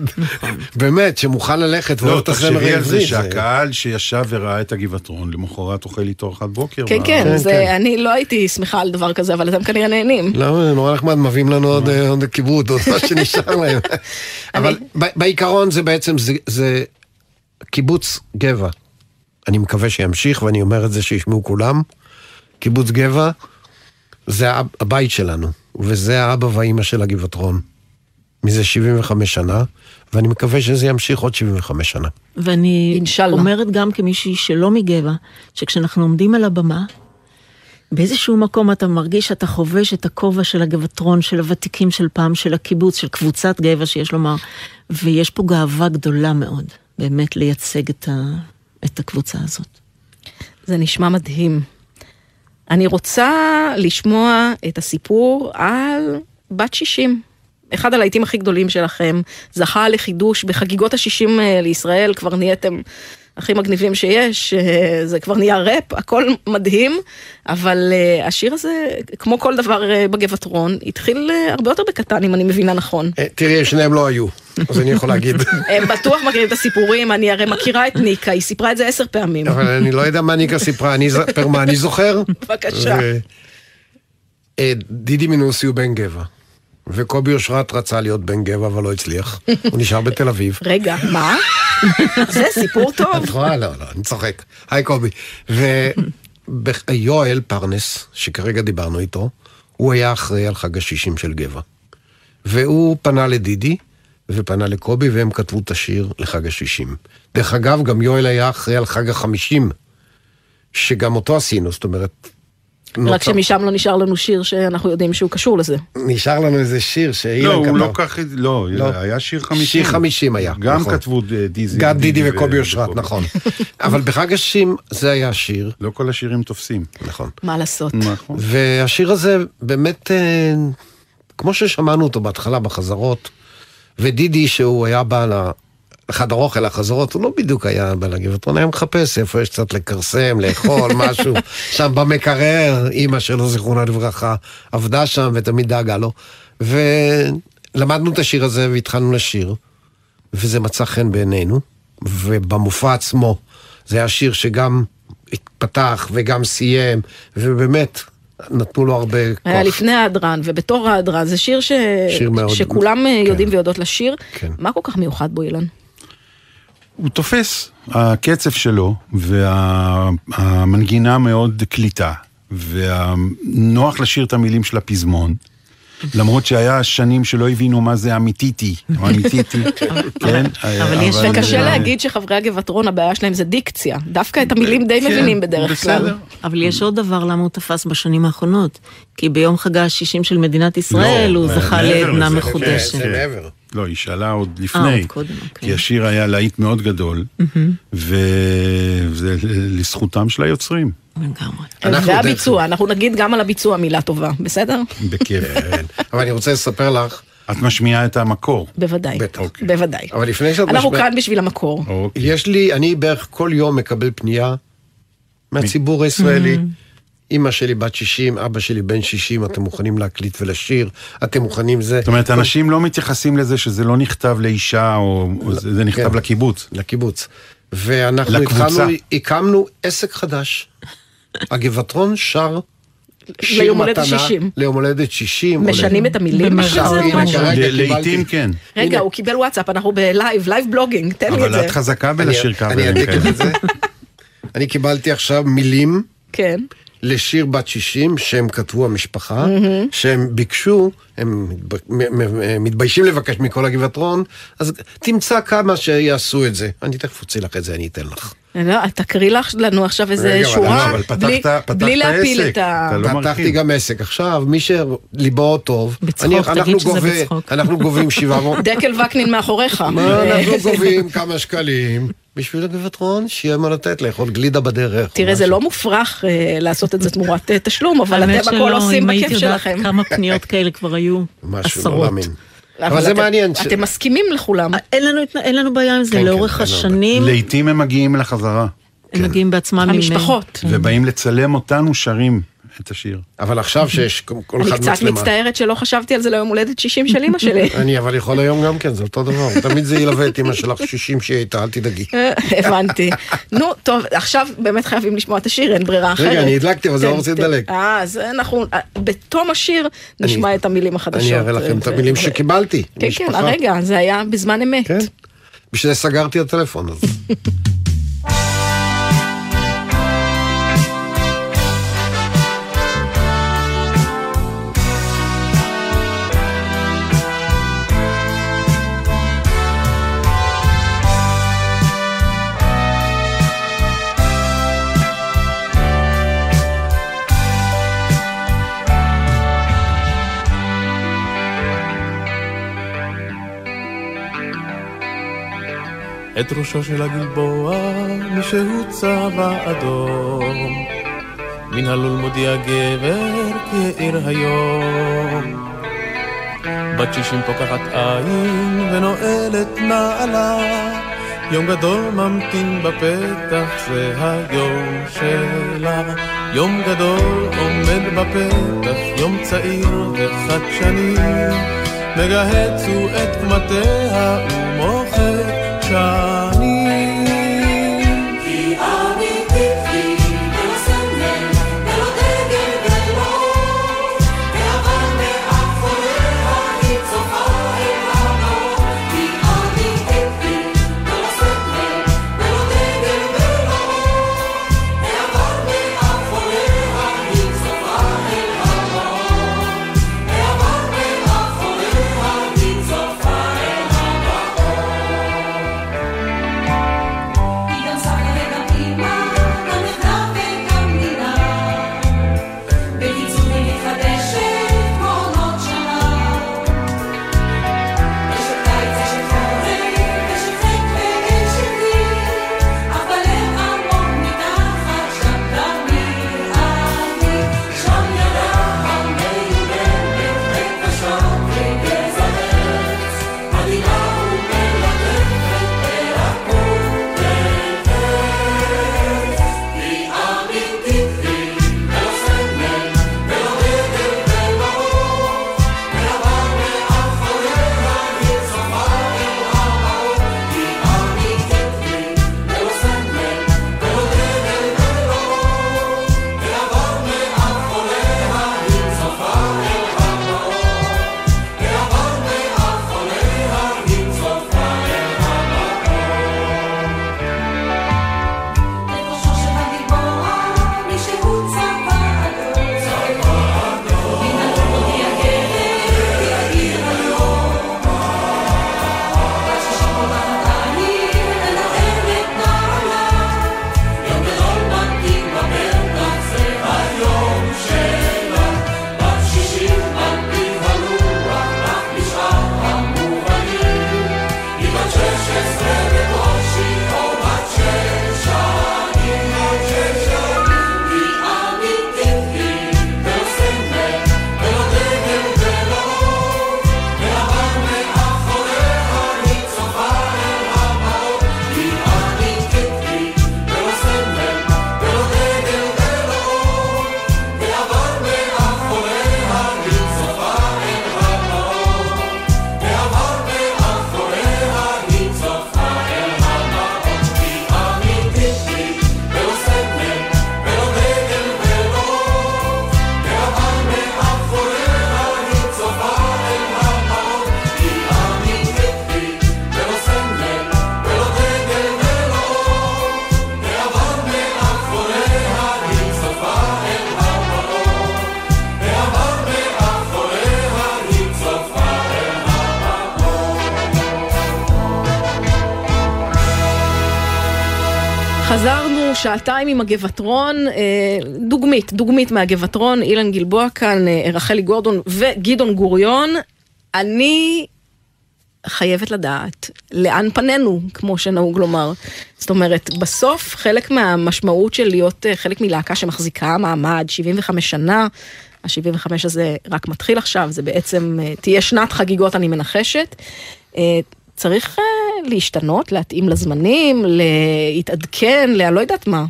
באמת, שמוכן ללכת לא, את הזמר תחשבי על זה. שהקהל שישב וראה את הגבעטרון, למחרת אוכל איתו ארוחת בוקר. כן, ב- כן, זה, אני לא הייתי שמחה על דבר כזה, אבל אתם כנראה נהנים. לא, זה נורא נחמד, מביאים לנו עוד, אה, עוד כיבוד, עוד מה שנשאר להם. אבל בעיקרון זה בעצם, זה, קיבוץ גבע. אני מקווה שימשיך, ואני אומר את זה שישמעו כולם. קיבוץ גבע זה הבית שלנו, וזה האבא והאימא של הגבעטרון. מזה 75 שנה, ואני מקווה שזה ימשיך עוד 75 שנה. ואני אינשאללה. אומרת גם כמישהי שלא מגבע, שכשאנחנו עומדים על הבמה, באיזשהו מקום אתה מרגיש שאתה חובש את הכובע של הגבעטרון, של הוותיקים של פעם, של הקיבוץ, של קבוצת גבע שיש לומר, ויש פה גאווה גדולה מאוד, באמת לייצג את, ה, את הקבוצה הזאת. זה נשמע מדהים. אני רוצה לשמוע את הסיפור על בת 60. אחד הלהיטים הכי גדולים שלכם, זכה לחידוש בחגיגות ה-60 לישראל, כבר נהייתם הכי מגניבים שיש, זה כבר נהיה ראפ, הכל מדהים, אבל אה, השיר הזה, כמו כל דבר אה, בגבעטרון, התחיל אה, הרבה יותר בקטן, אם אני מבינה נכון. תראי, שניהם לא היו, אז אני יכול להגיד. הם בטוח מכירים את הסיפורים, אני הרי מכירה את ניקה, היא סיפרה את זה עשר פעמים. אבל אני לא יודע מה ניקה סיפרה, אני אספר מה אני זוכר. בבקשה. דידי מנוסי הוא בן גבע, וקובי אושרת רצה להיות בן גבע אבל לא הצליח, הוא נשאר בתל אביב. רגע, מה? זה סיפור טוב. את רואה? לא, לא, אני צוחק. היי קובי. ויואל פרנס, שכרגע דיברנו איתו, הוא היה אחראי על חג השישים של גבע. והוא פנה לדידי, ופנה לקובי, והם כתבו את השיר לחג השישים. דרך אגב, גם יואל היה אחראי על חג החמישים, שגם אותו עשינו, זאת אומרת... רק נוצר- שמשם לא נשאר לנו שיר שאנחנו יודעים שהוא קשור לזה. נשאר לנו איזה שיר שאילן לא, כתב. הוא לא כך, לא, היה שיר חמישים. שיר חמישים היה. גם נכון. כתבו אה, דיזי. גם דידי וקובי אושרת. נכון. אבל בחג השישים זה היה השיר. לא כל השירים תופסים. נכון. מה לעשות? נכון. והשיר הזה באמת, אה, כמו ששמענו אותו בהתחלה בחזרות, ודידי שהוא היה בא ל- לחדר אוכל, לחזרות, הוא לא בדיוק היה בא לגבעתרון, היה מחפש איפה יש קצת לכרסם, לאכול, משהו. שם במקרר, אימא שלו, זיכרונה לברכה, עבדה שם ותמיד דאגה לו. ולמדנו את השיר הזה והתחלנו לשיר, וזה מצא חן בעינינו, ובמופע עצמו, זה היה שיר שגם התפתח וגם סיים, ובאמת, נתנו לו הרבה כוח. היה לפני ההדרן ובתור ההדרן, זה שיר, ש... שיר מאוד- שכולם אה, יודעים ויודעות לשיר. כן. מה כל כך מיוחד בו, אילן? הוא תופס, הקצב שלו והמנגינה מאוד קליטה, ונוח לשיר את המילים של הפזמון. למרות שהיה שנים שלא הבינו מה זה אמיתיתי, או אמיתיתי, כן? אבל יש... וקשה להגיד שחברי הגבעתרון, הבעיה שלהם זה דיקציה. דווקא את המילים די כן, מבינים בדרך כלל. אבל יש עוד דבר למה הוא תפס בשנים האחרונות. כי ביום חגה ה-60 של מדינת ישראל הוא זכה מעבר לעדנה מחודשת. כן, כן. לא, היא שאלה עוד לפני. עוד קודם, כי השיר היה להיט מאוד גדול, מהמם. וזה לזכותם של היוצרים. והביצוע, אנחנו נגיד גם על הביצוע מילה טובה, בסדר? בכיף. אבל אני רוצה לספר לך... את משמיעה את המקור. בוודאי, אוקיי. בוודאי. אבל לפני שאת אנחנו משמיעה- כאן בשביל המקור. יש לי, אני בערך כל יום מקבל פנייה מהציבור הישראלי. אימא שלי בת 60, אבא שלי בן 60, אתם מוכנים להקליט ולשיר, אתם מוכנים זה. זאת אומרת, אנשים לא מתייחסים לזה שזה לא נכתב לאישה, או או זה נכתב כן. לקיבוץ. לקיבוץ. ואנחנו. התחלנו, הקמנו עסק חדש. הגבעתרון שר שיר ליום הולדת מתנה 60. ליום הולדת 60. משנים את המילים קיבלתי- לעיתים כן. רגע, הוא קיבל וואטסאפ, אנחנו בלייב, live blogging, תן לי את אבל זה. את חזקה בלשיר קאברים. אני קיבלתי עכשיו מילים כן. לשיר בת 60 שהם כתבו המשפחה, מהמם. שהם ביקשו, הם מתביישים לבקש מכל הגבעתרון, אז תמצא כמה שיעשו את זה. אני תכף אוציא לך את זה, אני אתן לך. לא, תקריא לך לנו עכשיו איזה שורה, לא, אבל פתחת- בלי- פתחת בלי להפיל עסק. את ה... פתחתי גם עסק. עכשיו, מי שליבו טוב, בצחוק, אני- תגיד אנחנו שזה גובה- בצחוק. אנחנו גובים 700... דקל וקנין מאחוריך. מה אנחנו גובים כמה שקלים בשביל הגבעתרון, שיהיה מה לתת, לאכול גלידה בדרך. תראה, זה לא מופרך אה, לעשות את זה תמורת אה, תשלום, אבל אתם הכל עושים בכיף שלכם. כמה פניות כאלה כבר היו, לא עשרות. להאמין. אבל זה אתם- מעניין ש- אתם מסכימים לכולם. אין לנו, אין לנו בעיה עם זה, כן, לאורך כן, השנים לעיתים הם מגיעים לחזרה. הם מגיעים בעצמם עם... המשפחות. ובאים לצלם אותנו שרים את השיר. אבל עכשיו שיש כל אני אחד קצת מצלמה. מצטערת שלא חשבתי על זה ליום הולדת 60 של אמא שלי. אני אבל יכול היום גם כן, זה אותו דבר. תמיד זה ילווה את אמא שלך 60 שהיא הייתה, אל תדאגי. אה, הבנתי. נו, טוב, עכשיו באמת חייבים לשמוע את השיר, אין ברירה אחרת. רגע, אני הדלקתי, אבל זה לא רוצה תן. לדלק. אה, אז אנחנו, אה, בתום השיר נשמע את המילים החדשות. אני אראה לכם את המילים שקיבלתי. כן, כן, הרגע, זה היה בזמן אמת. בשביל זה סגרתי את הטלפון הזה. את ראשו של הגלבוע מישהו צבע אדום. מן הלול מודיע גבר כי העיר היום. בת שישים פוקחת עין ונועלת נעלה. יום גדול ממתין בפתח זה היום שלה. יום גדול עומד בפתח יום צעיר וחדשני מגהץ הוא את קמטיה ומוחק שנים שעתיים עם הגבעטרון, אה, דוגמית, דוגמית מהגבעטרון, אילן גלבוע כאן, אה, רחלי גורדון וגדעון גוריון. אני חייבת לדעת לאן פנינו, כמו שנהוג לומר. זאת אומרת, בסוף חלק מהמשמעות של להיות אה, חלק מלהקה שמחזיקה מעמד 75 שנה, ה-75 הזה רק מתחיל עכשיו, זה בעצם תהיה שנת חגיגות, אני מנחשת. צריך להשתנות, להתאים לזמנים, להתעדכן, ל... לא יודעת מה.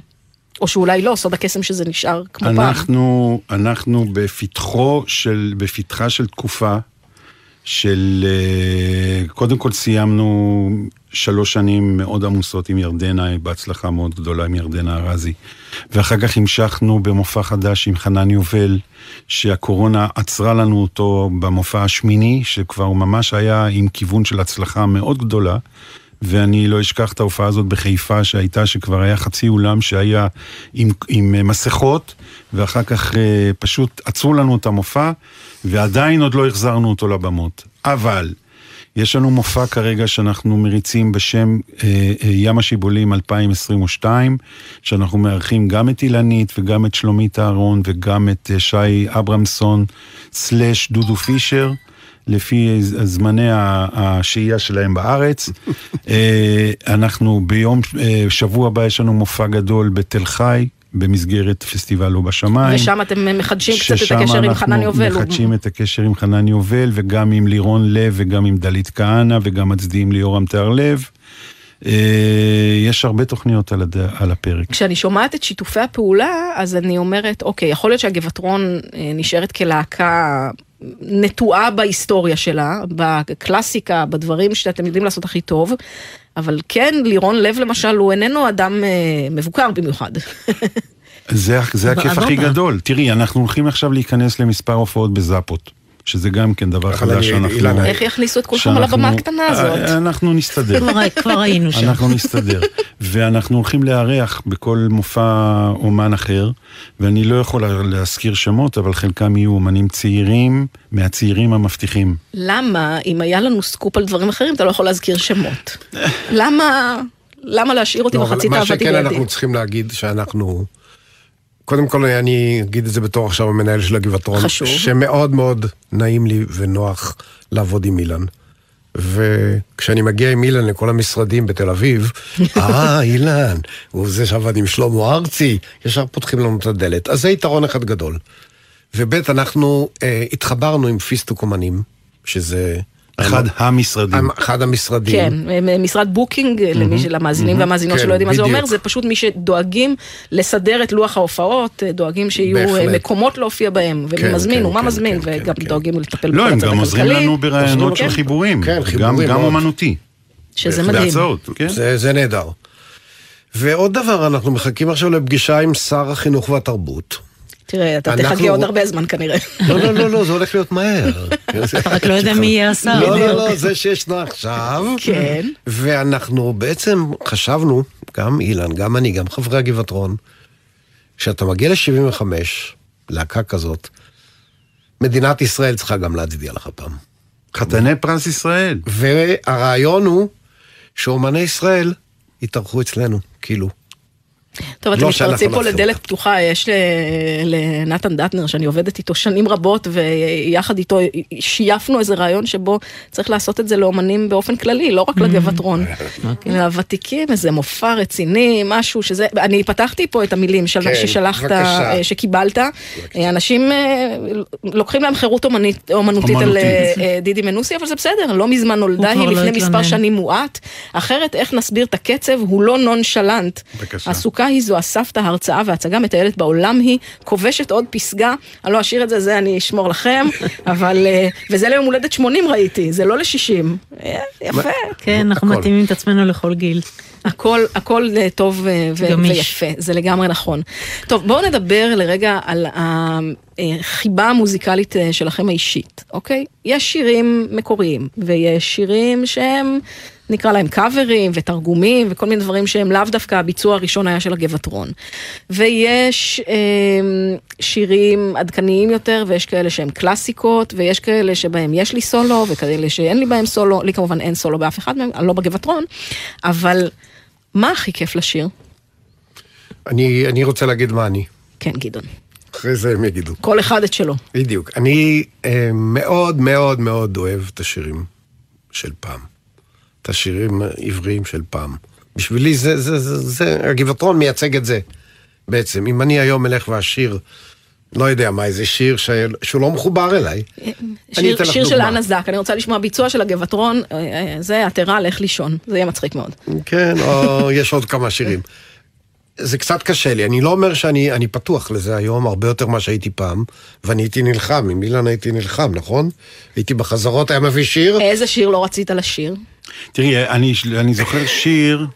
או שאולי לא, סוד הקסם שזה נשאר כמו פעם. אנחנו, אנחנו בפתחו של, בפתחה של תקופה של, אה, קודם כל סיימנו שלוש שנים מאוד עמוסות עם ירדנה, בהצלחה מאוד גדולה עם ירדנה ארזי. ואחר כך המשכנו במופע חדש עם חנן יובל, שהקורונה עצרה לנו אותו במופע השמיני, שכבר ממש היה עם כיוון של הצלחה מאוד גדולה. ואני לא אשכח את ההופעה הזאת בחיפה שהייתה, שכבר היה חצי אולם שהיה עם, עם אה, מסכות, ואחר כך אה, פשוט עצרו לנו את המופע, ועדיין עוד לא החזרנו אותו לבמות. אבל, יש לנו מופע כרגע שאנחנו מריצים בשם אה, ים השיבולים 2022, שאנחנו מארחים גם את אילנית וגם את שלומית אהרון וגם את שי אברמסון סלאש דודו פישר. לפי זמני השהייה שלהם בארץ. אה, אנחנו ביום, אה, שבוע הבא יש לנו מופע גדול בתל חי, במסגרת פסטיבל לא בשמיים. ושם אתם מחדשים קצת את ששם הקשר עם חנן יובל. אנחנו מחדשים את הקשר עם חנן יובל, וגם עם לירון לב, וגם עם דלית כהנא, וגם מצדיעים ליורם תיארלב. אה, יש הרבה תוכניות על, הד... על הפרק. כשאני שומעת את שיתופי הפעולה, אז אני אומרת, אוקיי, יכול להיות שהגבעטרון נשארת כלהקה נטועה בהיסטוריה שלה, בקלאסיקה, בדברים שאתם יודעים לעשות הכי טוב, אבל כן, לירון לב למשל, הוא איננו אדם אה, מבוקר במיוחד. זה, זה הכיף הכי. גדול. תראי, אנחנו הולכים עכשיו להיכנס למספר הופעות בזאפות, שזה גם כן דבר חדש שאנחנו... איך יכניסו את כולכם על הבמה הקטנה הזאת? אה, אנחנו נסתדר. כבר- היינו שם. אנחנו נסתדר. ואנחנו הולכים לארח בכל מופע אומן אחר, ואני לא יכול להזכיר שמות, אבל חלקם יהיו אומנים צעירים, מהצעירים המבטיחים. למה, אם היה לנו סקופ על דברים אחרים, אתה לא יכול להזכיר שמות? למה, למה להשאיר אותי לא, אבל מחצית מה אהבתי שכן בידי? אנחנו צריכים להגיד שאנחנו... קודם כל אני אגיד את זה בתור עכשיו המנהל של הגבעתרון. חשוב. שמאוד מאוד נעים לי ונוח לעבוד עם אילן. וכשאני מגיע עם אילן לכל המשרדים בתל אביב, אה, אילן, הוא זה שעבד עם שלמה ארצי, ישר פותחים לנו את הדלת. אז זה יתרון אחד גדול. וב' אנחנו אה, התחברנו עם פיסטוק אומנים, שזה... אחד המשרדים. אחד המשרדים. כן, משרד booking, למי של המאזינים והמאזינות כן, שלא יודעים מה זה אומר. זה פשוט מי שדואגים לסדר את לוח ההופעות, דואגים שיהיו בהחלט. אה, מקומות להופיע בהם, ומי כן, מזמין כן, ומה כן, מזמין, וגם דואגים לטפל לא, בכל הם הצד גם עוזרים הכלכלי. לנו ברעיונות של כן, חיבורים. כן, גם- חיבורים גם מאוד. אומנותי. שזה מדהים. בהצעות, כן? זה, זה נהדר. ועוד דבר, אנחנו מחכים עכשיו לפגישה עם שר החינוך והתרבות. תראה, אתה תחכה עוד הרבה זמן כנראה. לא, לא, לא, לא, זה הולך להיות מהר. אתה רק לא יודע מי יהיה השר. לא, לא. לא, זה שישנו עכשיו. כן. ואנחנו בעצם חשבנו, גם אילן, גם אני, גם חברי הגבעתרון, כשאתה מגיע ל-75, להקה כזאת, מדינת ישראל צריכה גם להצדיע לך פעם. חתני פרס ישראל. והרעיון הוא שאומני ישראל יתארחו אצלנו, כאילו. טוב, אתם לא מתפרצים פה. לדלת פתוחה, יש ל- לנתן דטנר, שאני עובדת איתו שנים רבות, ויחד איתו שייפנו איזה רעיון שבו צריך לעשות את זה לאומנים באופן כללי, לא רק לגבעטרון. לוותיקים, איזה מופע רציני, משהו שזה, אני פתחתי פה את המילים של- כן, ששלחת. אה, שקיבלת. אנשים אה, לוקחים להם חירות אומנותית על. אה, דידי מנוסי, אבל זה בסדר, לא מזמן נולדה היא, לא לפני מספר. שנים מועט. אחרת, איך נסביר את הקצב? הוא לא נונשלנט. בבקשה. הסוכה היא זו הסבתא, ההרצאה וההצגה מטיילת בעולם היא, כובשת עוד פסגה, אני לא אשאיר את זה, זה אני אשמור לכם, אבל, אה, וזה ליום הולדת 80 ראיתי, זה לא ל-60. יפה. כן, אנחנו. מתאימים את עצמנו לכל גיל. הכל, הכל אה, טוב אה, ו- גמיש. ויפה, זה לגמרי נכון. טוב, בואו נדבר לרגע על החיבה המוזיקלית אה, שלכם האישית, אוקיי? יש שירים מקוריים, ויש שירים שהם, נקרא להם קאברים ותרגומים וכל מיני דברים שהם לאו דווקא הביצוע הראשון היה של הגבעטרון. ויש אה, שירים עדכניים יותר, ויש כאלה שהם קלאסיקות, ויש כאלה שבהם יש לי סולו, וכאלה שאין לי בהם סולו, לי כמובן אין סולו באף אחד מהם, אני לא בגבעטרון, אבל מה הכי כיף לשיר? אני, אני רוצה להגיד מה אני. כן, גדעון. אחרי זה הם יגידו. כל אחד את שלו. בדיוק. אני אה, מאוד מאוד מאוד אוהב את השירים של פעם. את השירים העבריים של פעם. בשבילי זה, זה, זה, זה, הגבעתרון מייצג את זה בעצם. אם אני היום אלך ואשיר, לא יודע מה, איזה שיר ש... שהוא לא מחובר אליי. שיר, שיר של. אנה זק, אני רוצה לשמוע ביצוע של הגבעתרון, אה, אה, זה עתירה, לך לישון, זה יהיה מצחיק מאוד. כן, או יש עוד כמה שירים. זה קצת קשה לי, אני לא אומר שאני אני פתוח לזה היום הרבה יותר ממה שהייתי פעם, ואני הייתי נלחם, עם אילן הייתי נלחם, נכון? הייתי בחזרות, היה מביא שיר. איזה שיר לא רצית לשיר? תראי, אני, אני זוכר שיר,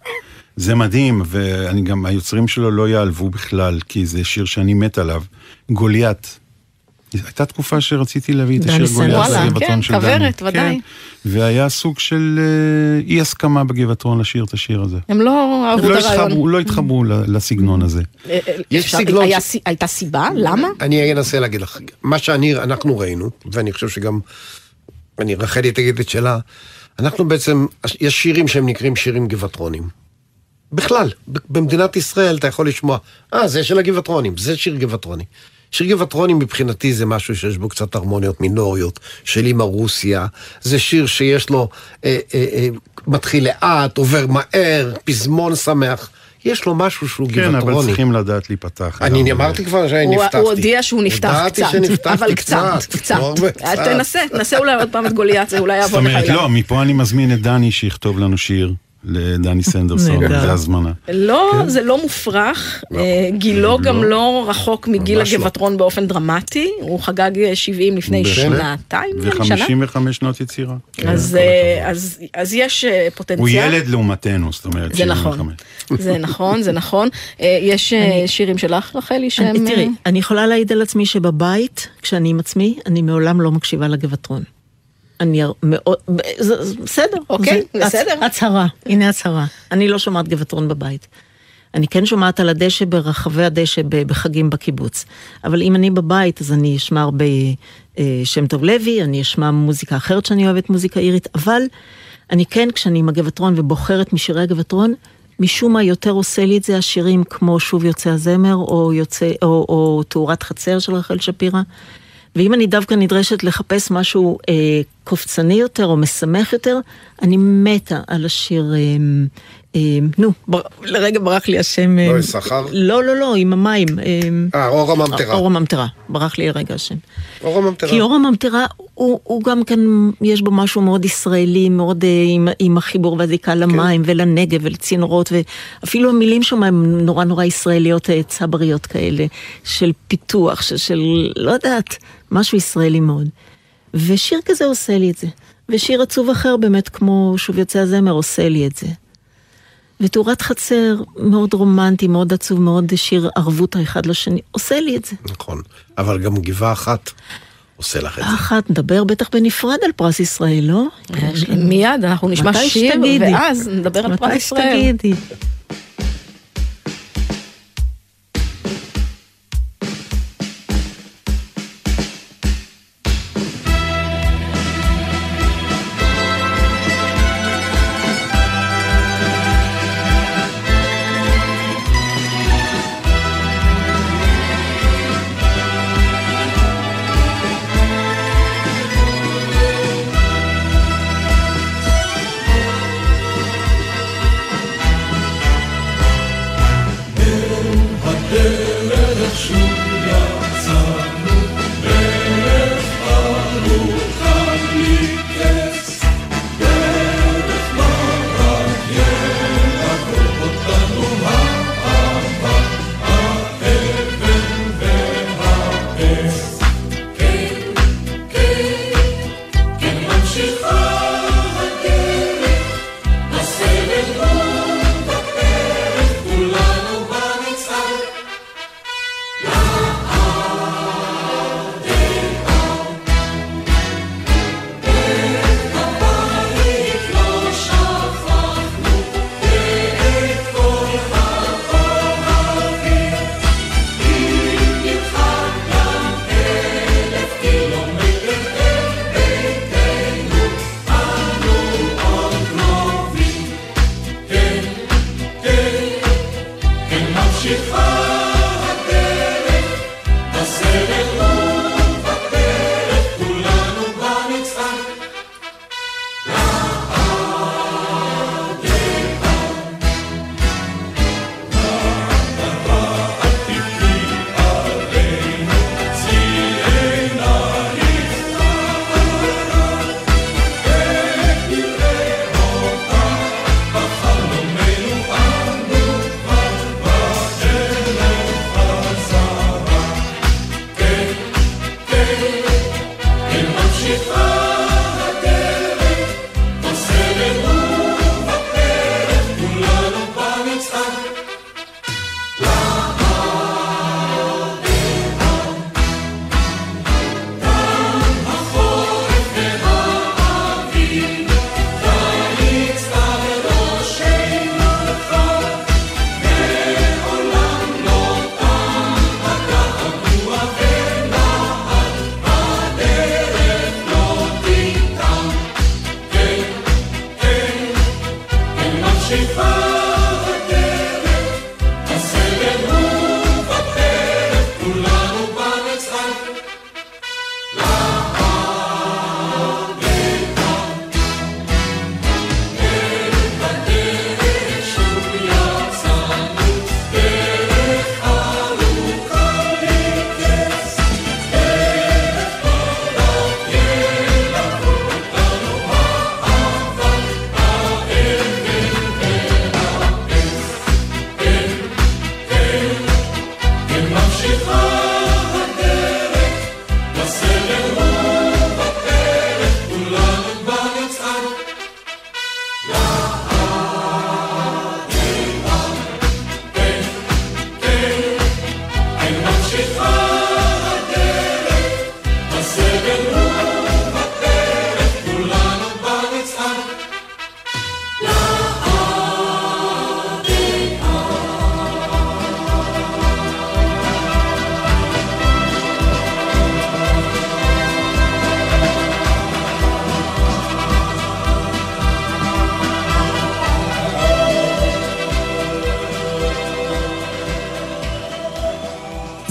זה מדהים, ואני גם, היוצרים שלו לא יעלבו בכלל, כי זה שיר שאני מת עליו, גוליית. הייתה תקופה שרציתי להביא את השיר. גוליית וואלה, לגבעתרון כן, של דני. כוורת, ודאי. כן, והיה סוג של אה, אי הסכמה בגבעתרון לשיר את השיר הזה. הם לא אהבו לא את הרעיון. התחברו, לא התחברו לסגנון הזה. אה, אה, יש סגנון הייתה סיבה? למה? אני אנסה להגיד לך, מה שאני, אנחנו ראינו, ואני חושב שגם, אני, רחלי תגיד את שלה, אנחנו בעצם, יש שירים שהם נקראים שירים גבעתרונים. בכלל, במדינת ישראל אתה יכול לשמוע, אה, זה של הגבעתרונים, זה שיר גבעתרוני. שיר גבעתרונים מבחינתי זה משהו שיש בו קצת הרמוניות מינוריות, של אימא רוסיה, זה שיר שיש לו, אה, אה, אה, מתחיל לאט, עובר מהר, פזמון שמח, יש לו משהו שהוא כן, גבעתרוני. אבל צריכים לדעת להיפתח. אני. אמרתי כבר שאני הוא- נפתחתי. הוא הודיע שהוא נפתח קצת, שנפתחתי אבל קצת, קצת, קצת. תנסה, תנסה אולי עוד פעם את גוליית, זה אולי זאת יעבוד לך. אומרת, גם. לא, מפה אני מזמין את דני שיכתוב לנו שיר לדני סנדרסון. זה הזמנה. לא, זה לא מופרך, אה, גילו גם לא רחוק מגיל ממש לא. באופן דרמטי, הוא חגג אה, 70 לפני בהחלט. שנתיים, שנה. ו-55 שנות יצירה. אז, אה, אז, אז יש אה, פוטנציאל. הוא ילד לעומתנו, זאת אומרת, זה נכון, 75. זה נכון, זה נכון. אה, יש אה, שירים שלך, רחלי, שהם... אני- תראי, אה, אני יכולה להעיד על עצמי שבבית, כשאני עם עצמי, אני מעולם לא מקשיבה לגבעתרון. אני מאוד, בסדר. אוקיי, בסדר. הצ- הצהרה, הנה הצהרה. אני לא שומעת גבעתרון בבית. אני כן שומעת על הדשא ברחבי הדשא בחגים בקיבוץ. אבל אם אני בבית, אז אני אשמע הרבה אה, שם טוב לוי, אני אשמע מוזיקה אחרת שאני אוהבת, מוזיקה אירית, אבל אני כן, כשאני עם הגבעתרון ובוחרת משירי הגבעתרון, משום מה יותר עושה לי את זה השירים כמו שוב יוצא הזמר, או, יוצא, או, או תאורת חצר של רחל שפירא. ואם אני דווקא נדרשת לחפש משהו אה, קופצני יותר או משמח יותר, אני מתה על השיר, אה, אה, נו, בר, לרגע ברח לי השם. אה, לא, יששכר? לא, לא, לא, עם המים. אה, אה, אור הממטרה. אור הממטרה, ברח לי לרגע השם. אור הממטרה. כי אור הממטרה, הוא, הוא גם כן, יש בו משהו מאוד ישראלי, מאוד אה, עם, עם החיבור והזיקה למים ולנגב ולצינורות, ואפילו המילים שם הן נורא נורא ישראליות, אה, צבריות כאלה, של פיתוח, של, של לא יודעת, משהו ישראלי מאוד. ושיר כזה עושה לי את זה. ושיר עצוב אחר באמת, כמו שוב יוצא הזמר, עושה לי את זה. ותאורת חצר, מאוד רומנטי, מאוד עצוב, מאוד שיר ערבות האחד לשני, עושה לי את זה. נכון, אבל גם גבעה אחת עושה לך את זה. אחת, נדבר בטח בנפרד על פרס ישראל, לא? לנו- מיד, אנחנו נשמע מתי שיר, שתגידי. ואז נדבר על פרס מתי ישראל. שתגידי.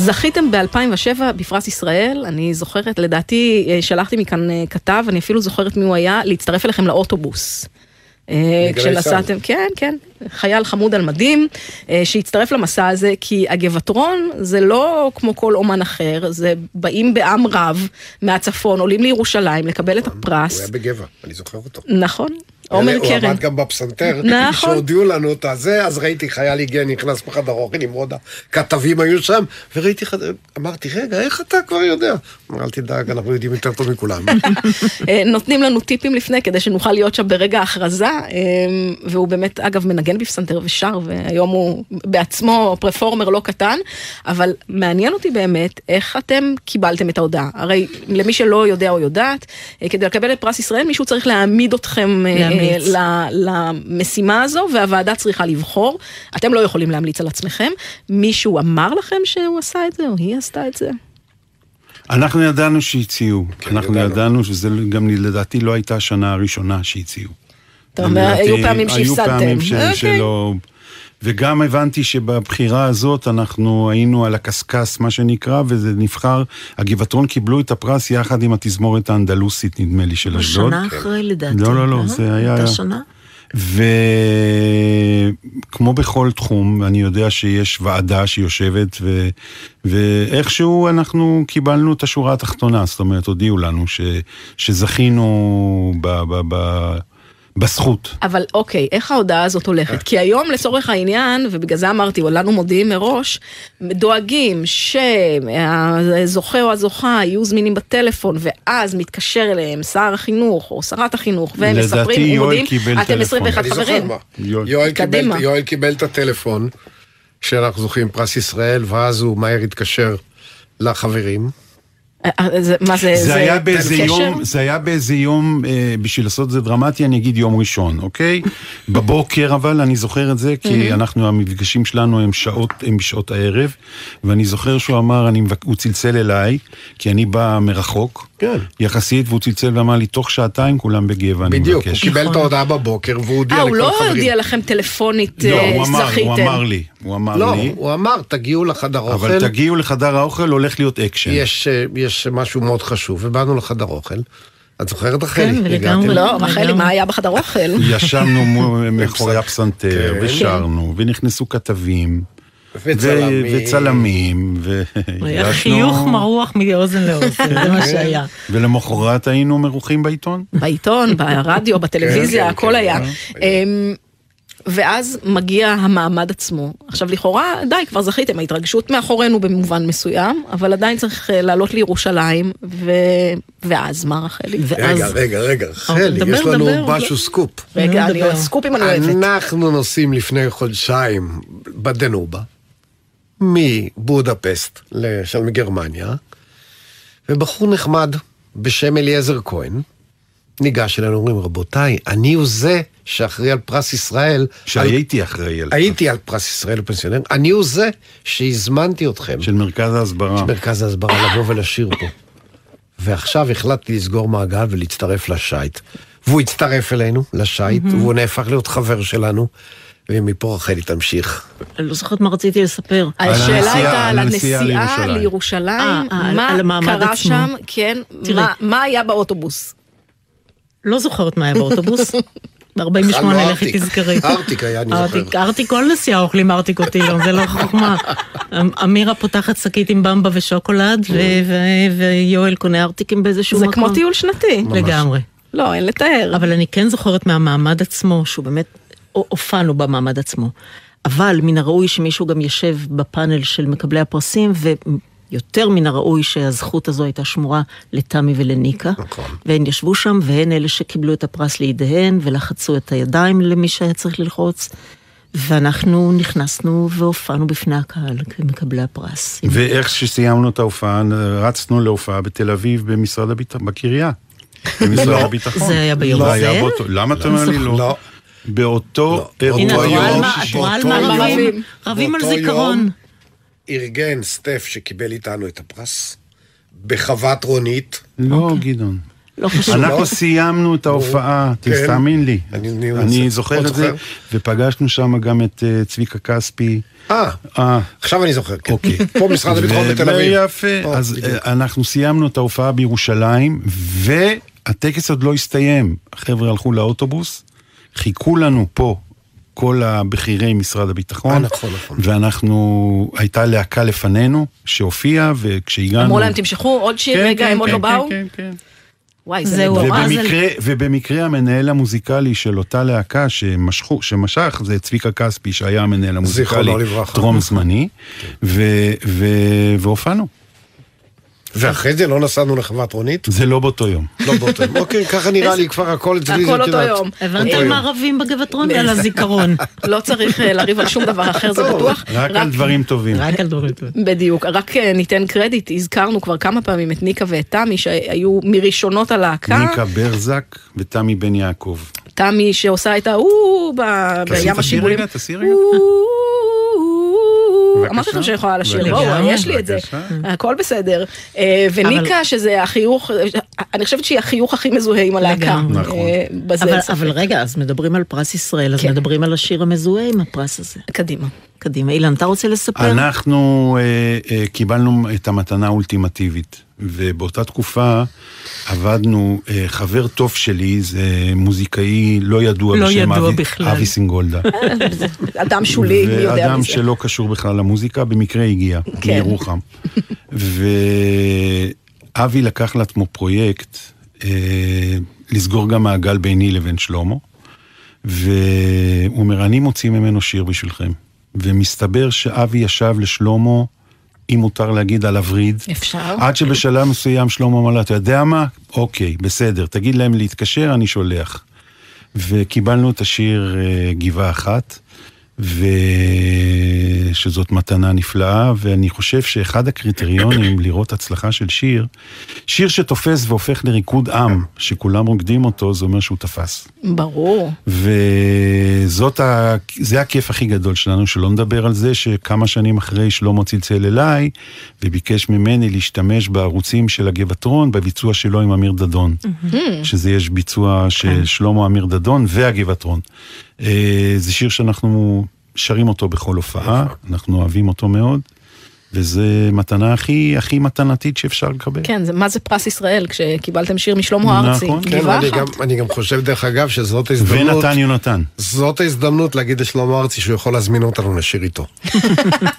זכיתם ב-2007 בפרס ישראל, אני זוכרת, לדעתי אה, שלחתי מכאן אה, כתב, אני אפילו זוכרת מי הוא היה, להצטרף אליכם לאוטובוס. אה, כשנסעתם, כן, כן, חייל חמוד על מדים, שהצטרף למסע הזה, כי הגבעטרון זה לא כמו כל אומן אחר, זה באים בעם רב מהצפון, עולים לירושלים לקבל את הוא הפרס. היה בגבע, אני זוכר אותו. נכון, עומר הוא קרן. עמד גם בפסנתר, נכון. שהודיעו לנו את הזה, אז ראיתי חייל הגיע, נכנס בחדר אוכל עם עוד הכתבים היו שם, וראיתי, אמרתי, רגע, איך אתה כבר יודע? אמר, אל תדאג, אנחנו יודעים יותר טוב מכולם. אה, נותנים לנו טיפים לפני כדי שנוכל להיות שם ברגע ההכרזה, אה, והוא באמת, אגב, מנגן בפסנתר ושר, והיום הוא בעצמו פרפורמר לא קטן, אבל מעניין אותי באמת איך אתם קיבלתם את ההודעה. הרי למי שלא יודע או יודעת, אה, כדי לקבל את פרס ישראל, מישהו צריך להעמיד אתכם אה, להמליץ. ל- למשימה הזו, והוועדה צריכה לבחור. אתם לא יכולים להמליץ על עצמכם. מישהו אמר לכם שהוא עשה את זה, או היא עשתה את זה? אנחנו ידענו שהציעו, כן, אנחנו ידענו שזה גם לדעתי לא הייתה השנה הראשונה שהציעו. אתה אומר, היו פעמים שהפסדתם. היו פעמים ש- אוקיי. וגם הבנתי שבבחירה הזאת אנחנו היינו על הקשקש, מה שנקרא, וזה נבחר, הגבעתרון קיבלו את הפרס יחד עם התזמורת האנדלוסית, נדמה לי, של אשדוד. שנה אחרי לדעתי. לא, לא, לא, זה היה... אותה שנה? וכמו בכל תחום, אני יודע שיש ועדה שיושבת, ו... ואיכשהו אנחנו קיבלנו את השורה התחתונה, זאת אומרת, הודיעו לנו ש... שזכינו ב... ב... ב... בזכות. אבל אוקיי, איך ההודעה הזאת הולכת? כי היום לצורך העניין, ובגלל זה אמרתי, לנו מודיעים מראש, דואגים שהזוכה או הזוכה יהיו זמינים בטלפון, ואז מתקשר אליהם שר החינוך או שרת החינוך, והם לדעתי מספרים, יואל ומודיעים, קיבל אתם טלפון. 21 אני זוכר חברים. מה. יואל קיבל. יואל קיבל את הטלפון שאנחנו זוכים פרס ישראל, ואז הוא מהר התקשר לחברים. אה, אה, זה- מה זה, זה היה באיזה קשר? יום, זה היה באיזה יום, אה, בשביל לעשות את זה דרמטי, אני אגיד יום ראשון, אוקיי? בבוקר אבל, אני זוכר את זה, כי אנחנו, המפגשים שלנו הם שעות, הם בשעות הערב, ואני זוכר שהוא אמר, אני, הוא צלצל אליי, כי אני בא מרחוק, כן. יחסית, והוא צלצל ואמר לי, תוך שעתיים כולם בגבע, אני מבקש. בדיוק, הוא קיבל את ההודעה בבוקר והוא הודיע אה, לכל הוא לא. הודיע לכם טלפונית, לא, אה, הוא אמר, זכיתם. הוא אמר לי, הוא אמר לא, לי, הוא אמר, תגיעו לחדר אוכל. אבל תגיעו לחדר האוכל, הולך להיות אקשן. יש, יש משהו מאוד חשוב, ובאנו לחדר אוכל. את זוכרת רחלי? כן, לגמרי. לא, רחלי, מה היה בחדר אוכל? ישבנו מאחורי הפסנתר, כן. ושרנו, ונכנסו כתבים. וצלמים. ו- וצלמים, ו... היה חיוך מרוח מאוזן לאוזן, זה מה שהיה. ולמחרת היינו מרוחים בעיתון. בעיתון, ברדיו, בטלוויזיה, כן, הכל כן, היה. ואז מגיע המעמד עצמו. עכשיו לכאורה, די, כבר זכיתם, ההתרגשות מאחורינו במובן מסוים, אבל עדיין צריך אה, לעלות לירושלים, ו... ואז מה רחלי? רגע, רגע, רגע, רחלי, דבר, יש לנו דבר. משהו סקופ. רגע, אני אוהב סקופים, אני אוהבת. אנחנו נוסעים לפני חודשיים בדנובה, מבודפסט לשם מגרמניה, ובחור נחמד בשם אליעזר כהן, ניגש אלינו, אומרים, רבותיי, אני הוא זה שאחראי על פרס ישראל. שהייתי אחראי על... הייתי על פרס ישראל לפנסיונר, אני הוא זה שהזמנתי אתכם. של מרכז ההסברה. של מרכז ההסברה לבוא ולשיר פה. ועכשיו החלטתי לסגור מעגל ולהצטרף לשייט. והוא הצטרף אלינו, לשייט, והוא נהפך להיות חבר שלנו, ומפה רחלי תמשיך. אני לא זוכרת מה רציתי לספר. השאלה הייתה על הנסיעה לירושלים. לירושלים, אה, על- מה על קרה עצמו. שם, כן, מה היה באוטובוס? לא זוכרת מה היה באוטובוס. ב-48 אכלנו לכי ארטיק. תזכרי. ארטיק היה, אני זוכר. ארטיק, ארטיק, כל נסיעה אוכלים ארטיק אותי, זה לא חוכמה. אמ- אמירה פותחת שקית עם במבה ושוקולד, ו- ויואל קונה ארטיקים באיזשהו זה מקום. כמו טיול שנתי. לגמרי. לא, אין לתאר. אבל אני כן זוכרת מהמעמד עצמו, שהוא באמת, הופענו במעמד עצמו. אבל מן הראוי שמישהו גם יושב בפאנל של מקבלי הפרסים, ויותר מן הראוי שהזכות הזו הייתה שמורה לתמי ולניקה. נכון. והן ישבו שם, והן אלה שקיבלו את הפרס לידיהן, ולחצו את הידיים למי שהיה צריך ללחוץ. ואנחנו נכנסנו והופענו בפני הקהל כמקבלי הפרס. ואיך שסיימנו את ההופעה, רצנו להופעה בתל אביב במשרד הביטחון, בקריה. במשרד לא, הביטחון. זה היה ביום לא הזה? היה באותו, למה אתה אומר לי לא? לא. באותו הנה, אירוע יום מה- את. רואה על באותו מה יום- רבים? על זיכרון. ארגן סטף שקיבל איתנו את הפרס, בחוות רונית. לא, גדעון. לא חשוב. אנחנו לא? סיימנו את ההופעה, כן. תאמין לי. אני- אני- אני זוכר את זה. ופגשנו שם גם את אה, צביקה כספי. אה, אה, עכשיו אני זוכר, כן. אוקיי. פה משרד הביטחון בתל אביב. יפה, פה, אז. אה, אנחנו סיימנו את ההופעה בירושלים, והטקס עוד לא הסתיים. החבר'ה הלכו לאוטובוס, חיכו לנו פה. כל הבכירי משרד הביטחון, אה, נכון, נכון. ואנחנו, הייתה להקה לפנינו שהופיעה, וכשהגענו... אמרו להם, תמשכו עוד שיר, כן, רגע, כן, הם עוד כן, לא באו? כן, כן. וואי, זה זהו, נורא. אז ובמקרה, ובמקרה המנהל המוזיקלי של אותה להקה שמשכו, שמשך זה צביקה כספי שהיה המנהל המוזיקלי זיכרונו לברכה. טרום זמני והופענו. ואחרי זה לא נסענו לחוות רונית? זה לא באותו יום. לא באותו יום. אוקיי, ככה נראה לי, כבר הכל אצלי, הכל אותו. יום. הבנתי על מה רבים בגבעתרון? על הזיכרון. לא צריך אה, לריב על שום דבר אחר, זה בטוח. רק על דברים טובים. רק על דברים טובים. בדיוק, רק אה, ניתן קרדיט, הזכרנו כבר כמה פעמים את ניקה ואת תמי שהיו מראשונות הלהקה. ניקה ברזק ותמי בן יעקב. תמי שעושה את תעשי, בים תעשי השיבולים. רגע, תעשי רגע. אמרתי לכם. שאני יכולה לשיר. בואו, יש לי את זה. הכל בסדר. אה, וניקה, שזה החיוך, אני חושבת שהיא החיוך הכי מזוהה עם הלהקה. נכון. אה. אבל רגע, אז מדברים על פרס ישראל, אז כן. מדברים על השיר המזוהה עם הפרס הזה. קדימה. קדימה. אילן, אתה רוצה לספר? אנחנו אה, אה, קיבלנו את המתנה האולטימטיבית, ובאותה תקופה עבדנו, אה, חבר טוב שלי, זה מוזיקאי לא ידוע לא בשם ידוע אבי, בכלל. אבי סינגולדה. אדם שולי, מי יודע ואדם מזה. שלא קשור בכלל למוזיקה, במקרה הגיע, כן. מירוחם. ואבי לקח לעצמו פרויקט אה, לסגור גם מעגל ביני לבין שלמה, והוא אומר, אני מוציא ממנו שיר בשבילכם. ומסתבר שאבי ישב לשלמה, אם מותר להגיד, על הווריד. אפשר. עד שבשלב מסוים שלמה אמר לה, אתה יודע מה? אוקיי, בסדר, תגיד להם להתקשר, אני שולח. וקיבלנו את השיר אה, גבעה אחת, ושזאת מתנה נפלאה, ואני חושב שאחד הקריטריונים לראות הצלחה של שיר, שיר שתופס והופך לריקוד עם, שכולם רוקדים אותו, זה אומר שהוא תפס. ברור. וזאת ה... זה הכיף הכי גדול שלנו, שלא נדבר על זה שכמה שנים אחרי שלמה צלצל אליי, וביקש ממני להשתמש בערוצים של הגבעתרון, בביצוע שלו עם אמיר דדון. שזה יש ביצוע של שלמה אמיר דדון והגבעתרון. אה, זה שיר שאנחנו שרים אותו בכל הופעה, אנחנו אוהבים אותו מאוד, וזה מתנה הכי, הכי מתנתית שאפשר לקבל. כן, זה- מה זה פרס ישראל כשקיבלתם שיר משלמה ארצי? נכון. כן, אני. גם, אני גם חושב, דרך אגב, שזאת ההזדמנות... ונתן יונתן. זאת ההזדמנות להגיד לשלמה ארצי שהוא יכול להזמין אותנו לשיר איתו.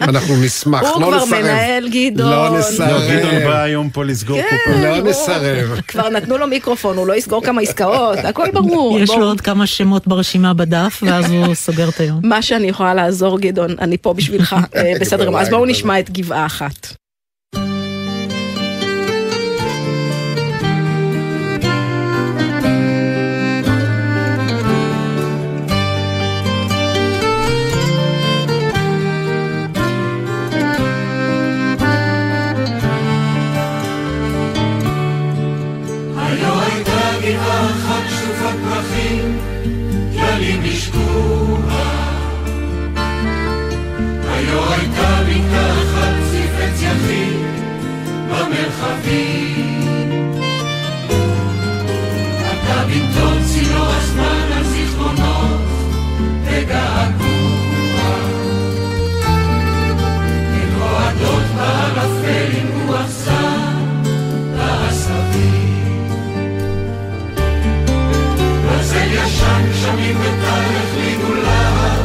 אנחנו נשמח, הוא לא כבר נסרב. מנהל גדעון. לא נסרב. לא, גדעון בא היום פה לסגור כן, קופה. לא. נסרב. כבר נתנו לו מיקרופון, הוא לא יסגור כמה עסקאות, הכל ברור. יש. לו עוד כמה שמות ברשימה בדף, ואז הוא סוגר את היום. מה שאני יכולה לעזור, גדעון, אני פה בשבילך. אה, בסדר אז בואו נשמע את גבעה אחת. במרחבים, במרחבים. אתה במקום צינור הזמן על זיכרונות וגעגוע. הן רועדות בערפל עם רוח זר בעשבים. ברזל ישן, גשמים וטל החלידו להב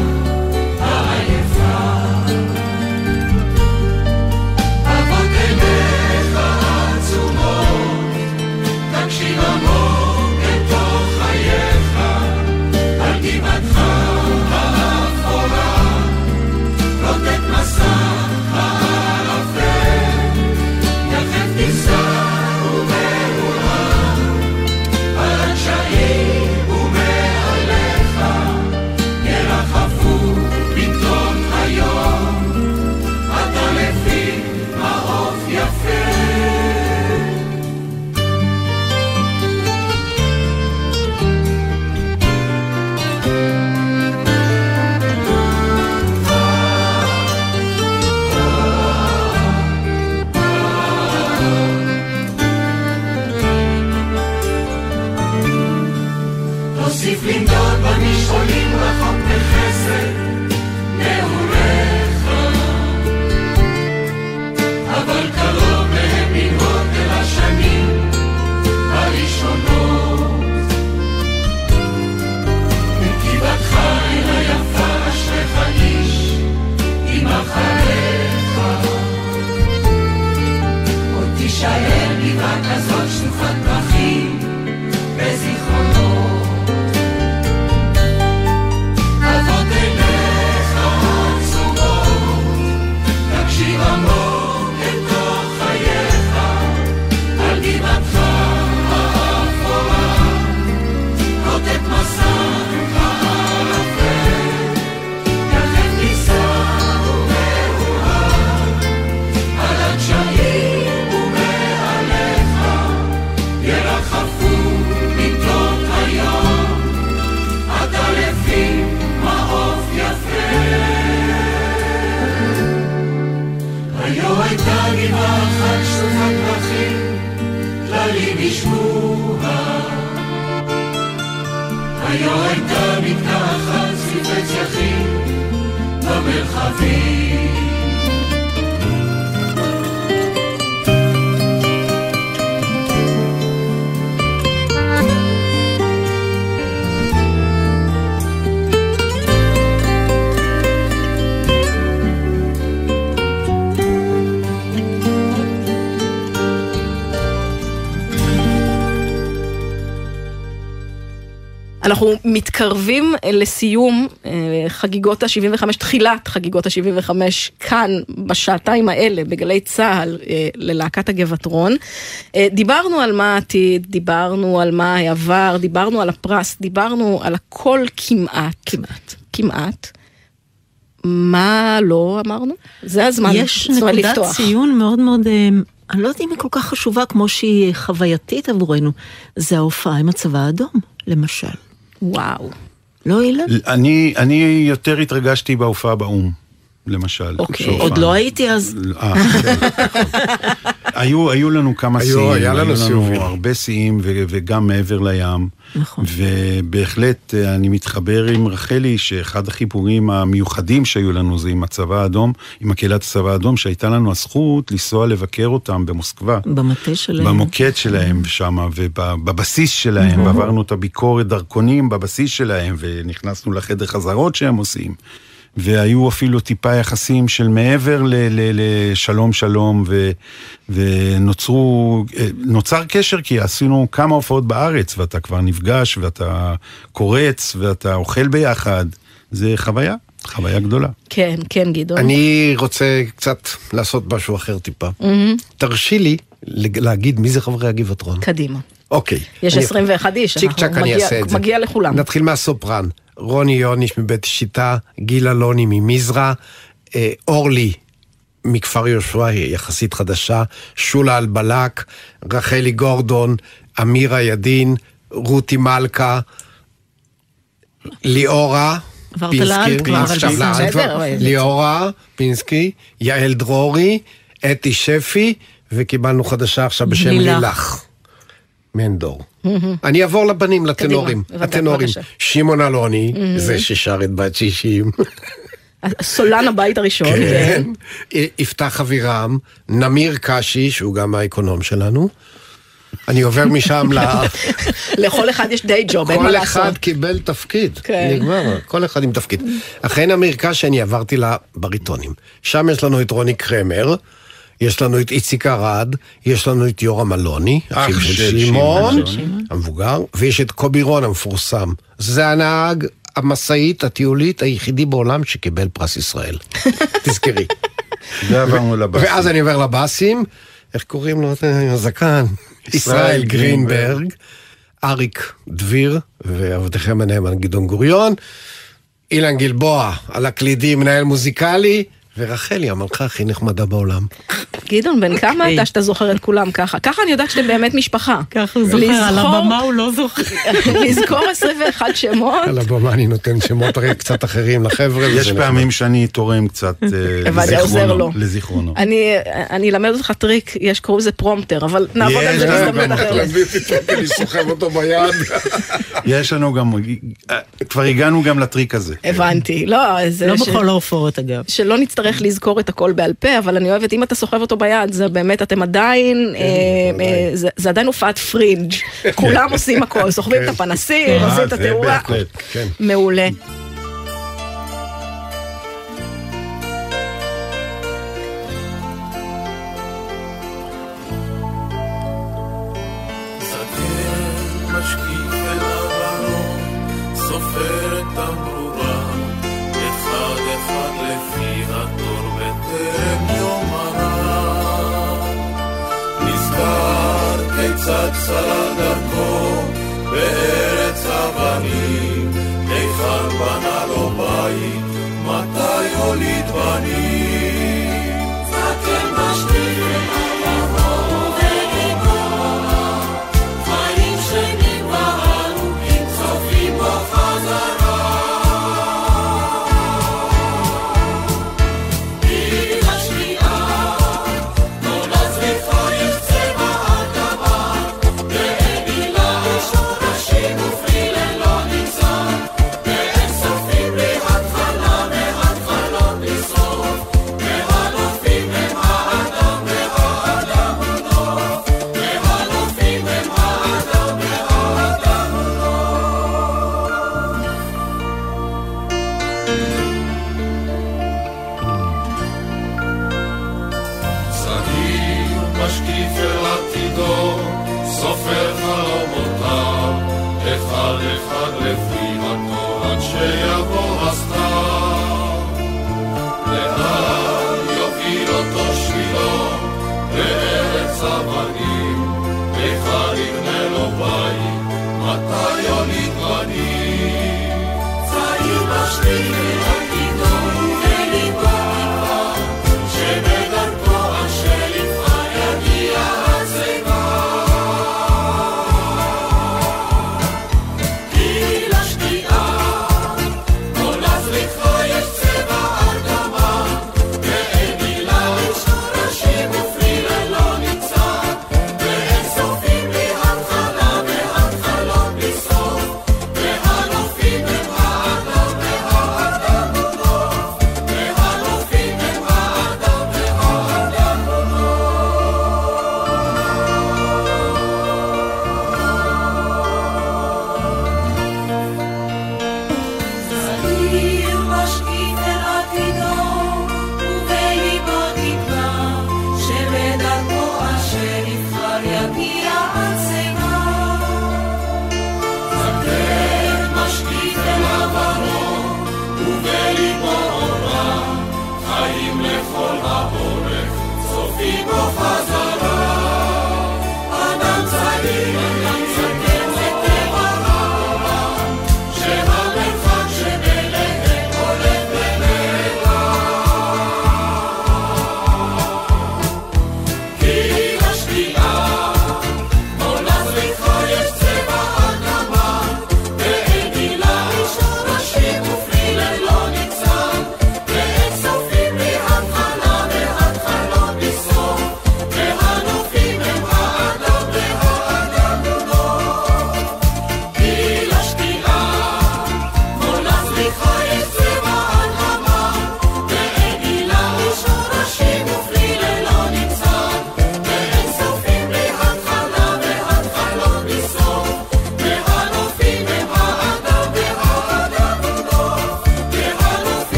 אנחנו מתקרבים אה, לסיום אה, חגיגות ה-75, תחילת חגיגות ה-75 כאן בשעתיים האלה בגלי צה"ל אה, ללהקת הגבעתרון. אה, דיברנו על מה העתיד, דיברנו על מה העבר, דיברנו על הפרס, דיברנו על הכל כמעט. כמעט. כמעט. מה לא אמרנו? זה הזמן. יש נקודת. ציון מאוד מאוד, אני לא יודעת אם היא כל כך חשובה כמו שהיא חווייתית עבורנו, זה ההופעה עם הצבא האדום, למשל. וואו. לא, אילן? אני, אני יותר התרגשתי בהופעה באו"ם, למשל. אוקיי. עוד לא הייתי אז. נכון. היו, היו לנו כמה היו- שיאים, היה לנו היו. לנו הרבה שיאים ו- וגם מעבר לים. נכון. ובהחלט אה, אני מתחבר עם רחלי שאחד החיבורים המיוחדים שהיו לנו זה עם הצבא האדום, עם הקהילת הצבא האדום, שהייתה לנו הזכות לנסוע לבקר אותם במוסקבה. במטה שלהם. במוקד שלהם שם ובבסיס שלהם. ועברנו את הביקורת דרכונים בבסיס שלהם, ונכנסנו לחדר חזרות שהם עושים. והיו אפילו טיפה יחסים של מעבר ל- ל- לשלום שלום, ו- ונוצרו, אה, נוצר קשר כי עשינו כמה הופעות בארץ, ואתה כבר נפגש, ואתה קורץ, ואתה אוכל ביחד. זה חוויה, חוויה גדולה. כן, כן, גדעון. אני רוצה קצת לעשות משהו אחר טיפה. מהמם. תרשי לי להגיד מי זה חברי הגבעתרון. קדימה. אוקיי. יש אני- 21 איש, צ'יק אנחנו צ'אק אני מגיע- אעשה את זה. מגיע לכולם. נתחיל מהסופרן. רוני יוניש מבית שיטה, גיל אלוני ממזרע, אה, אורלי מכפר יהושע, יחסית חדשה, שולה אלבלק, רחלי גורדון, אמירה ידין, רותי מלכה, ליאורה. עברת פינסקי, לאלט כבר, אבל בסדר. אבל- ליאורה פינסקי, יעל דרורי, אתי שפי, וקיבלנו חדשה עכשיו בשם. לילך. מנדור. אני אעבור לבנים, לטנורים. הטנורים. שמעון אלוני. זה ששר את בת 60. סולן הבית הראשון, כן. כן. יפתח אבירם, נמיר קשי, שהוא גם האקונום שלנו. אני עובר משם ל... לכל אחד יש די ג'וב, אין מה כל לעשות. אחד קיבל תפקיד, כן. נגמר, כל אחד עם תפקיד. אחרי נמיר קשי אני עברתי לבריטונים. שם יש לנו את רוני קרמר, יש לנו את איציק ארד, יש לנו את יורם אלוני, אחיו של שמעון. המבוגר, ויש את קובי רון המפורסם. זה הנהג המשאית הטיולית היחידי בעולם שקיבל פרס ישראל. תזכרי. ואז אני עובר לבאסים, איך קוראים לו? הזקן. ישראל גרינברג, אריק דביר, ועבדכם הנאמן גדעון גוריון, אילן גלבוע על הקלידים, מנהל מוזיקלי, ורחלי, המלכה הכי נחמדה בעולם. גדעון, בן כמה אתה שאתה זוכר את כולם ככה? ככה אני יודעת שאתם באמת משפחה. ככה הוא זוכר, על הבמה הוא לא זוכר. לזכור 21 שמות. על הבמה אני נותן שמות הרי קצת אחרים לחבר'ה. יש פעמים שאני תורם קצת אה, לזיכרונו. אני אלמד אותך טריק, יש, קוראים לזה prompter, אבל נעבוד על יש, זה בהזדמנות. אחרת. יש לנו גם, אה, כבר הגענו גם לטריק הזה. הבנתי, לא, זה... לא בכל ההופעות אגב. שלא נצטרך לזכור את הכל בעל פה, אבל אני אוהבת, אם אתה סוחב אותו ביד, זה באמת, אתם עדיין, אה, אה, זה- עדיין הופעת פרינג'. כולם עושים הכל, סוחבים את הפנסים, אה, עושים את התאורה. כן. מעולה.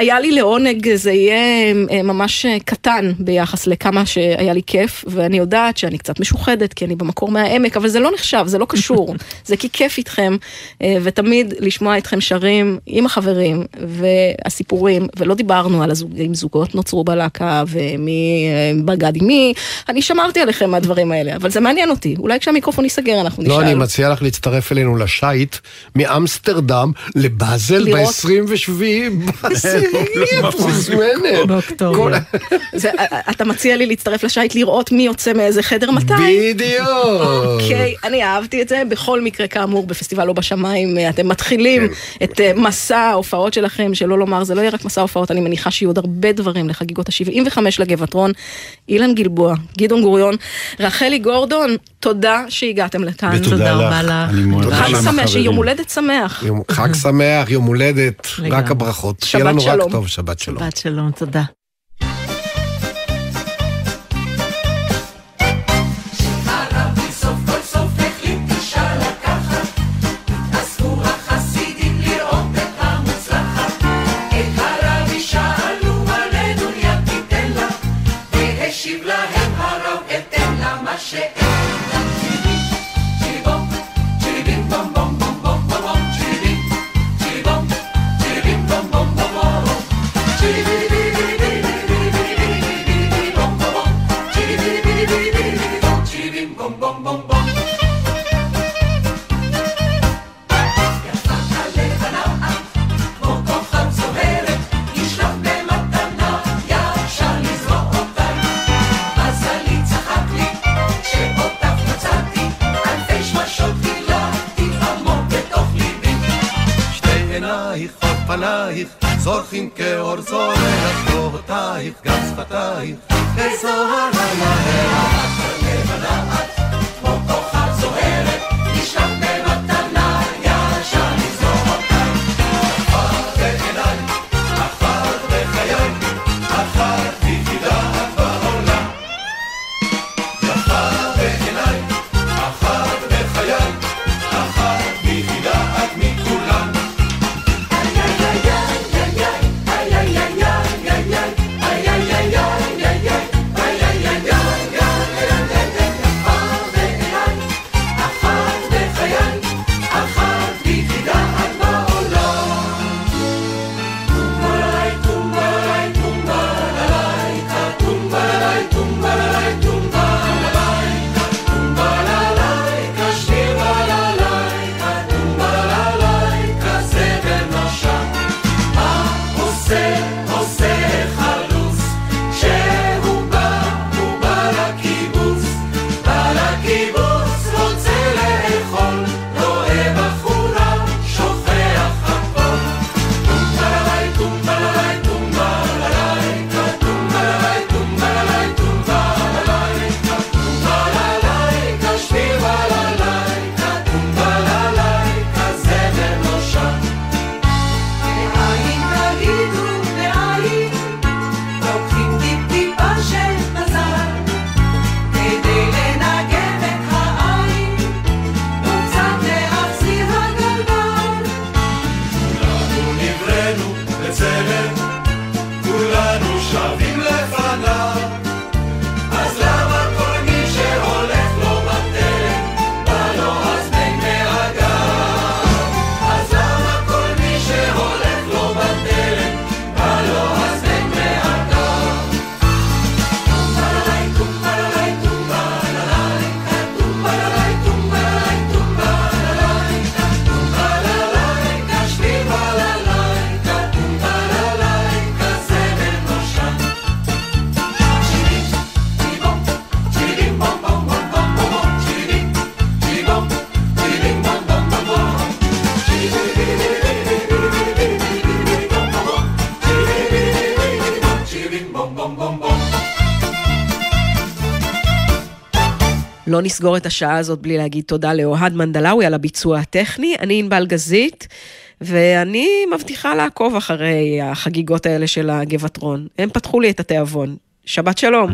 היה לי לעונג, זה יהיה אה, ממש אה, קטן ביחס לכמה שהיה לי כיף, ואני יודעת שאני קצת משוחדת, כי אני במקור מהעמק, אבל זה לא נחשב, זה לא קשור. זה כי כיף איתכם, אה, ותמיד לשמוע אתכם שרים עם החברים, והסיפורים, ולא דיברנו על הזוג, אם זוגות נוצרו בלהקה, ומי בגד עם מי, אני שמרתי עליכם מהדברים האלה, אבל זה מעניין אותי, אולי כשהמיקרופון ייסגר אנחנו נשאל. לא, אני מציע לך להצטרף אלינו לשייט מאמסטרדם לבאזל לראות. ב-27 בעשירי, את מוזמנת. באוקטובר. זה, אתה מציע לי להצטרף לשייט לראות מי יוצא מאיזה חדר מתי? בדיוק. אוקיי, אני אהבתי את זה. בכל מקרה, כאמור, בפסטיבל לא בשמיים, אה, אתם מתחילים כן. את אה, מסע ההופעות שלכם, שלא לומר, זה לא יהיה רק מסע הופעות, אני מניחה שיהיו עוד הרבה דברים לחגיגות ה-75 לגבעתרון. אילן גלבוע, גדעון גוריון, רחלי גורדון, תודה שהגעתם לכאן. ותודה לך. חג שמח. שיום הולדת שמח. יום- חג שמח, יום הולדת. רק הברכות. שבת לנו רק. טוב, שבת שלום. שבת שלום, תודה. פנייך, זורחים כאור זורח, גבוהותייך, גם שפתייך, איזו הלילה. לא נסגור את השעה הזאת בלי להגיד תודה לאוהד מנדלאוי על הביצוע הטכני. אני ענבל גזית, ואני מבטיחה לעקוב אחרי החגיגות האלה של הגבעת רון. הם פתחו לי את התיאבון. שבת שלום.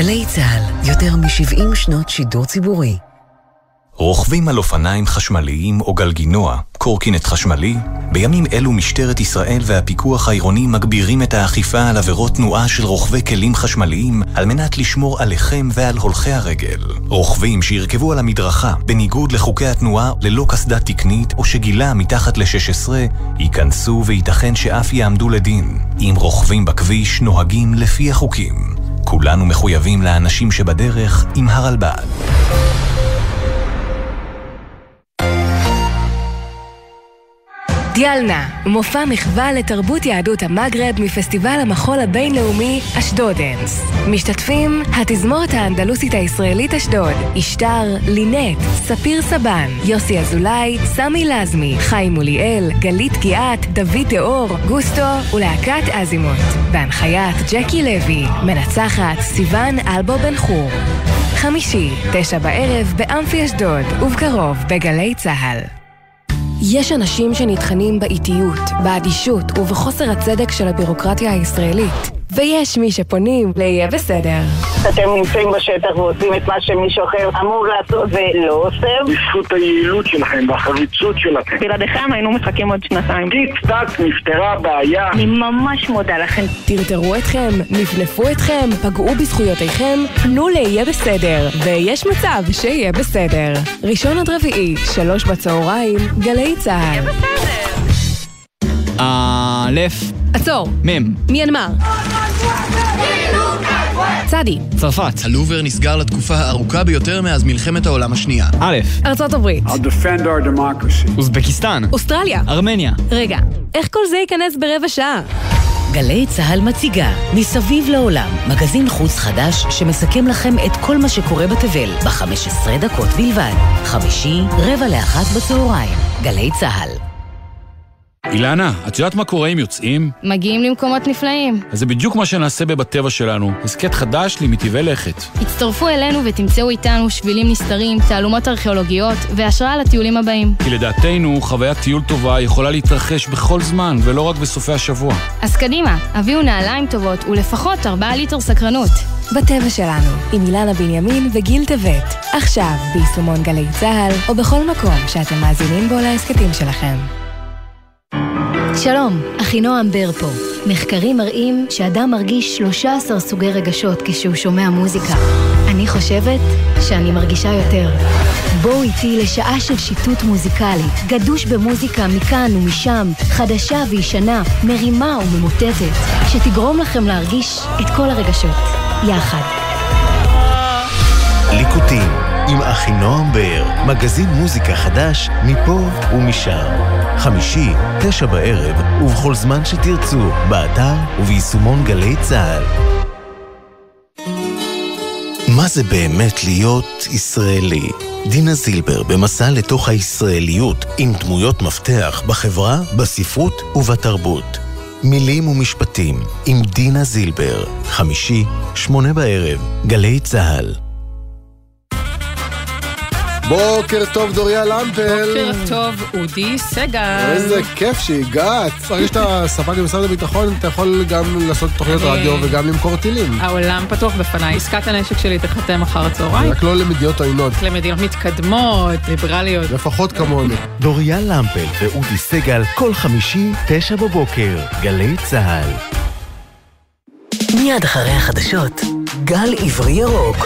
גלי צה"ל, יותר מ-70 שנות שידור ציבורי. רוכבים על אופניים חשמליים או גלגינוע, קורקינט חשמלי? בימים אלו משטרת ישראל והפיקוח העירוני מגבירים את האכיפה על עבירות תנועה של רוכבי כלים חשמליים על מנת לשמור עליכם ועל הולכי הרגל. רוכבים שירכבו על המדרכה בניגוד לחוקי התנועה ללא קסדה תקנית או שגילה מתחת ל-16 ייכנסו וייתכן שאף יעמדו לדין. אם רוכבים בכביש נוהגים לפי החוקים. כולנו מחויבים לאנשים שבדרך עם הרלב"ד. דיאלנה, מופע מחווה לתרבות יהדות המגרב מפסטיבל המחול הבינלאומי אשדודנס. משתתפים התזמורת האנדלוסית הישראלית אשדוד, אשתר, לינט, ספיר סבן, יוסי אזולאי, סמי לזמי, חיים מוליאל, גלית גיאת, דוד תיאור, גוסטו ולהקת אזימוט. בהנחיית ג'קי לוי, מנצחת סיון אלבו בן חור. חמישי, תשע בערב באמפי אשדוד, ובקרוב בגלי צה"ל. יש אנשים שנטחנים באיטיות, באדישות ובחוסר הצדק של הבירוקרטיה הישראלית. ויש מי שפונים ל"יהיה בסדר". אתם נמצאים בשטח ועושים את מה שמישהו אחר אמור לעשות ולא עושה. בזכות היעילות שלכם והחריצות שלכם. בלעדיכם היינו מחכים עוד שנתיים. טיק טק נפתרה הבעיה. אני ממש מודה לכם. טרטרו אתכם, נפנפו אתכם, פגעו בזכויותיכם, פנו ל"יהיה בסדר", ויש מצב שיהיה בסדר. ראשון עד רביעי, שלוש בצהריים, גלי צה"ל. א', עצור, מ', מיינמר. צדי, צרפת. הלובר נסגר לתקופה הארוכה ביותר מאז מלחמת העולם השנייה. א', ארצות הברית. I'll defend our democracy. אוזבקיסטן. אוסטרליה. ארמניה. רגע, איך כל זה ייכנס ברבע שעה? גלי צה"ל מציגה מסביב לעולם, מגזין חוץ חדש שמסכם לכם את כל מה שקורה בתבל ב-15 דקות בלבד. חמישי, רבע לאחת בצהריים. גלי צה"ל. אילנה, את יודעת מה קורה אם יוצאים? מגיעים למקומות נפלאים. אז זה בדיוק מה שנעשה בבטבע שלנו. הסכת חדש למטבעי לכת. הצטרפו אלינו ותמצאו איתנו שבילים נסתרים, תעלומות ארכיאולוגיות והשראה לטיולים הבאים. כי לדעתנו, חוויית טיול טובה יכולה להתרחש בכל זמן, ולא רק בסופי השבוע. אז קדימה, הביאו נעליים טובות ולפחות 4 ליטר סקרנות. בטבע שלנו, עם אילנה בנימין וגיל טבת. עכשיו, ביישומון גלי צה"ל, או בכל מקום שאתם מאזינים בו להסכתים שלכם. שלום, אחינועם בר פה. מחקרים מראים שאדם מרגיש 13 סוגי רגשות כשהוא שומע מוזיקה. אני חושבת שאני מרגישה יותר. בואו איתי לשעה של שיטוט מוזיקלי, גדוש במוזיקה מכאן ומשם, חדשה וישנה, מרימה וממוטטת, שתגרום לכם להרגיש את כל הרגשות, יחד. ליקוטים עם אחינועם באר, מגזין מוזיקה חדש מפה ומשם. חמישי, תשע בערב, ובכל זמן שתרצו, באתר וביישומון גלי צה"ל. מה זה באמת להיות ישראלי? דינה זילבר במסע לתוך הישראליות עם דמויות מפתח בחברה, בספרות ובתרבות. מילים ומשפטים עם דינה זילבר, חמישי, שמונה בערב, גלי צה"ל. בוקר טוב, דוריה למפל. בוקר טוב, אודי סגל. איזה כיף שהגעת. ברגע שאתה ספק במשרד הביטחון, אתה יכול גם לעשות תוכניות אני- רדיו וגם למכור טילים. העולם פתוח בפניי, עסקת הנשק שלי תחתם אחר הצהריים. רק לא למדינות עוינות. למדינות מתקדמות, ליברליות. לפחות כמוני. דוריה למפל ואודי סגל, כל חמישי, תשע בבוקר, גלי צה"ל. מיד אחרי החדשות, גל עברי ירוק.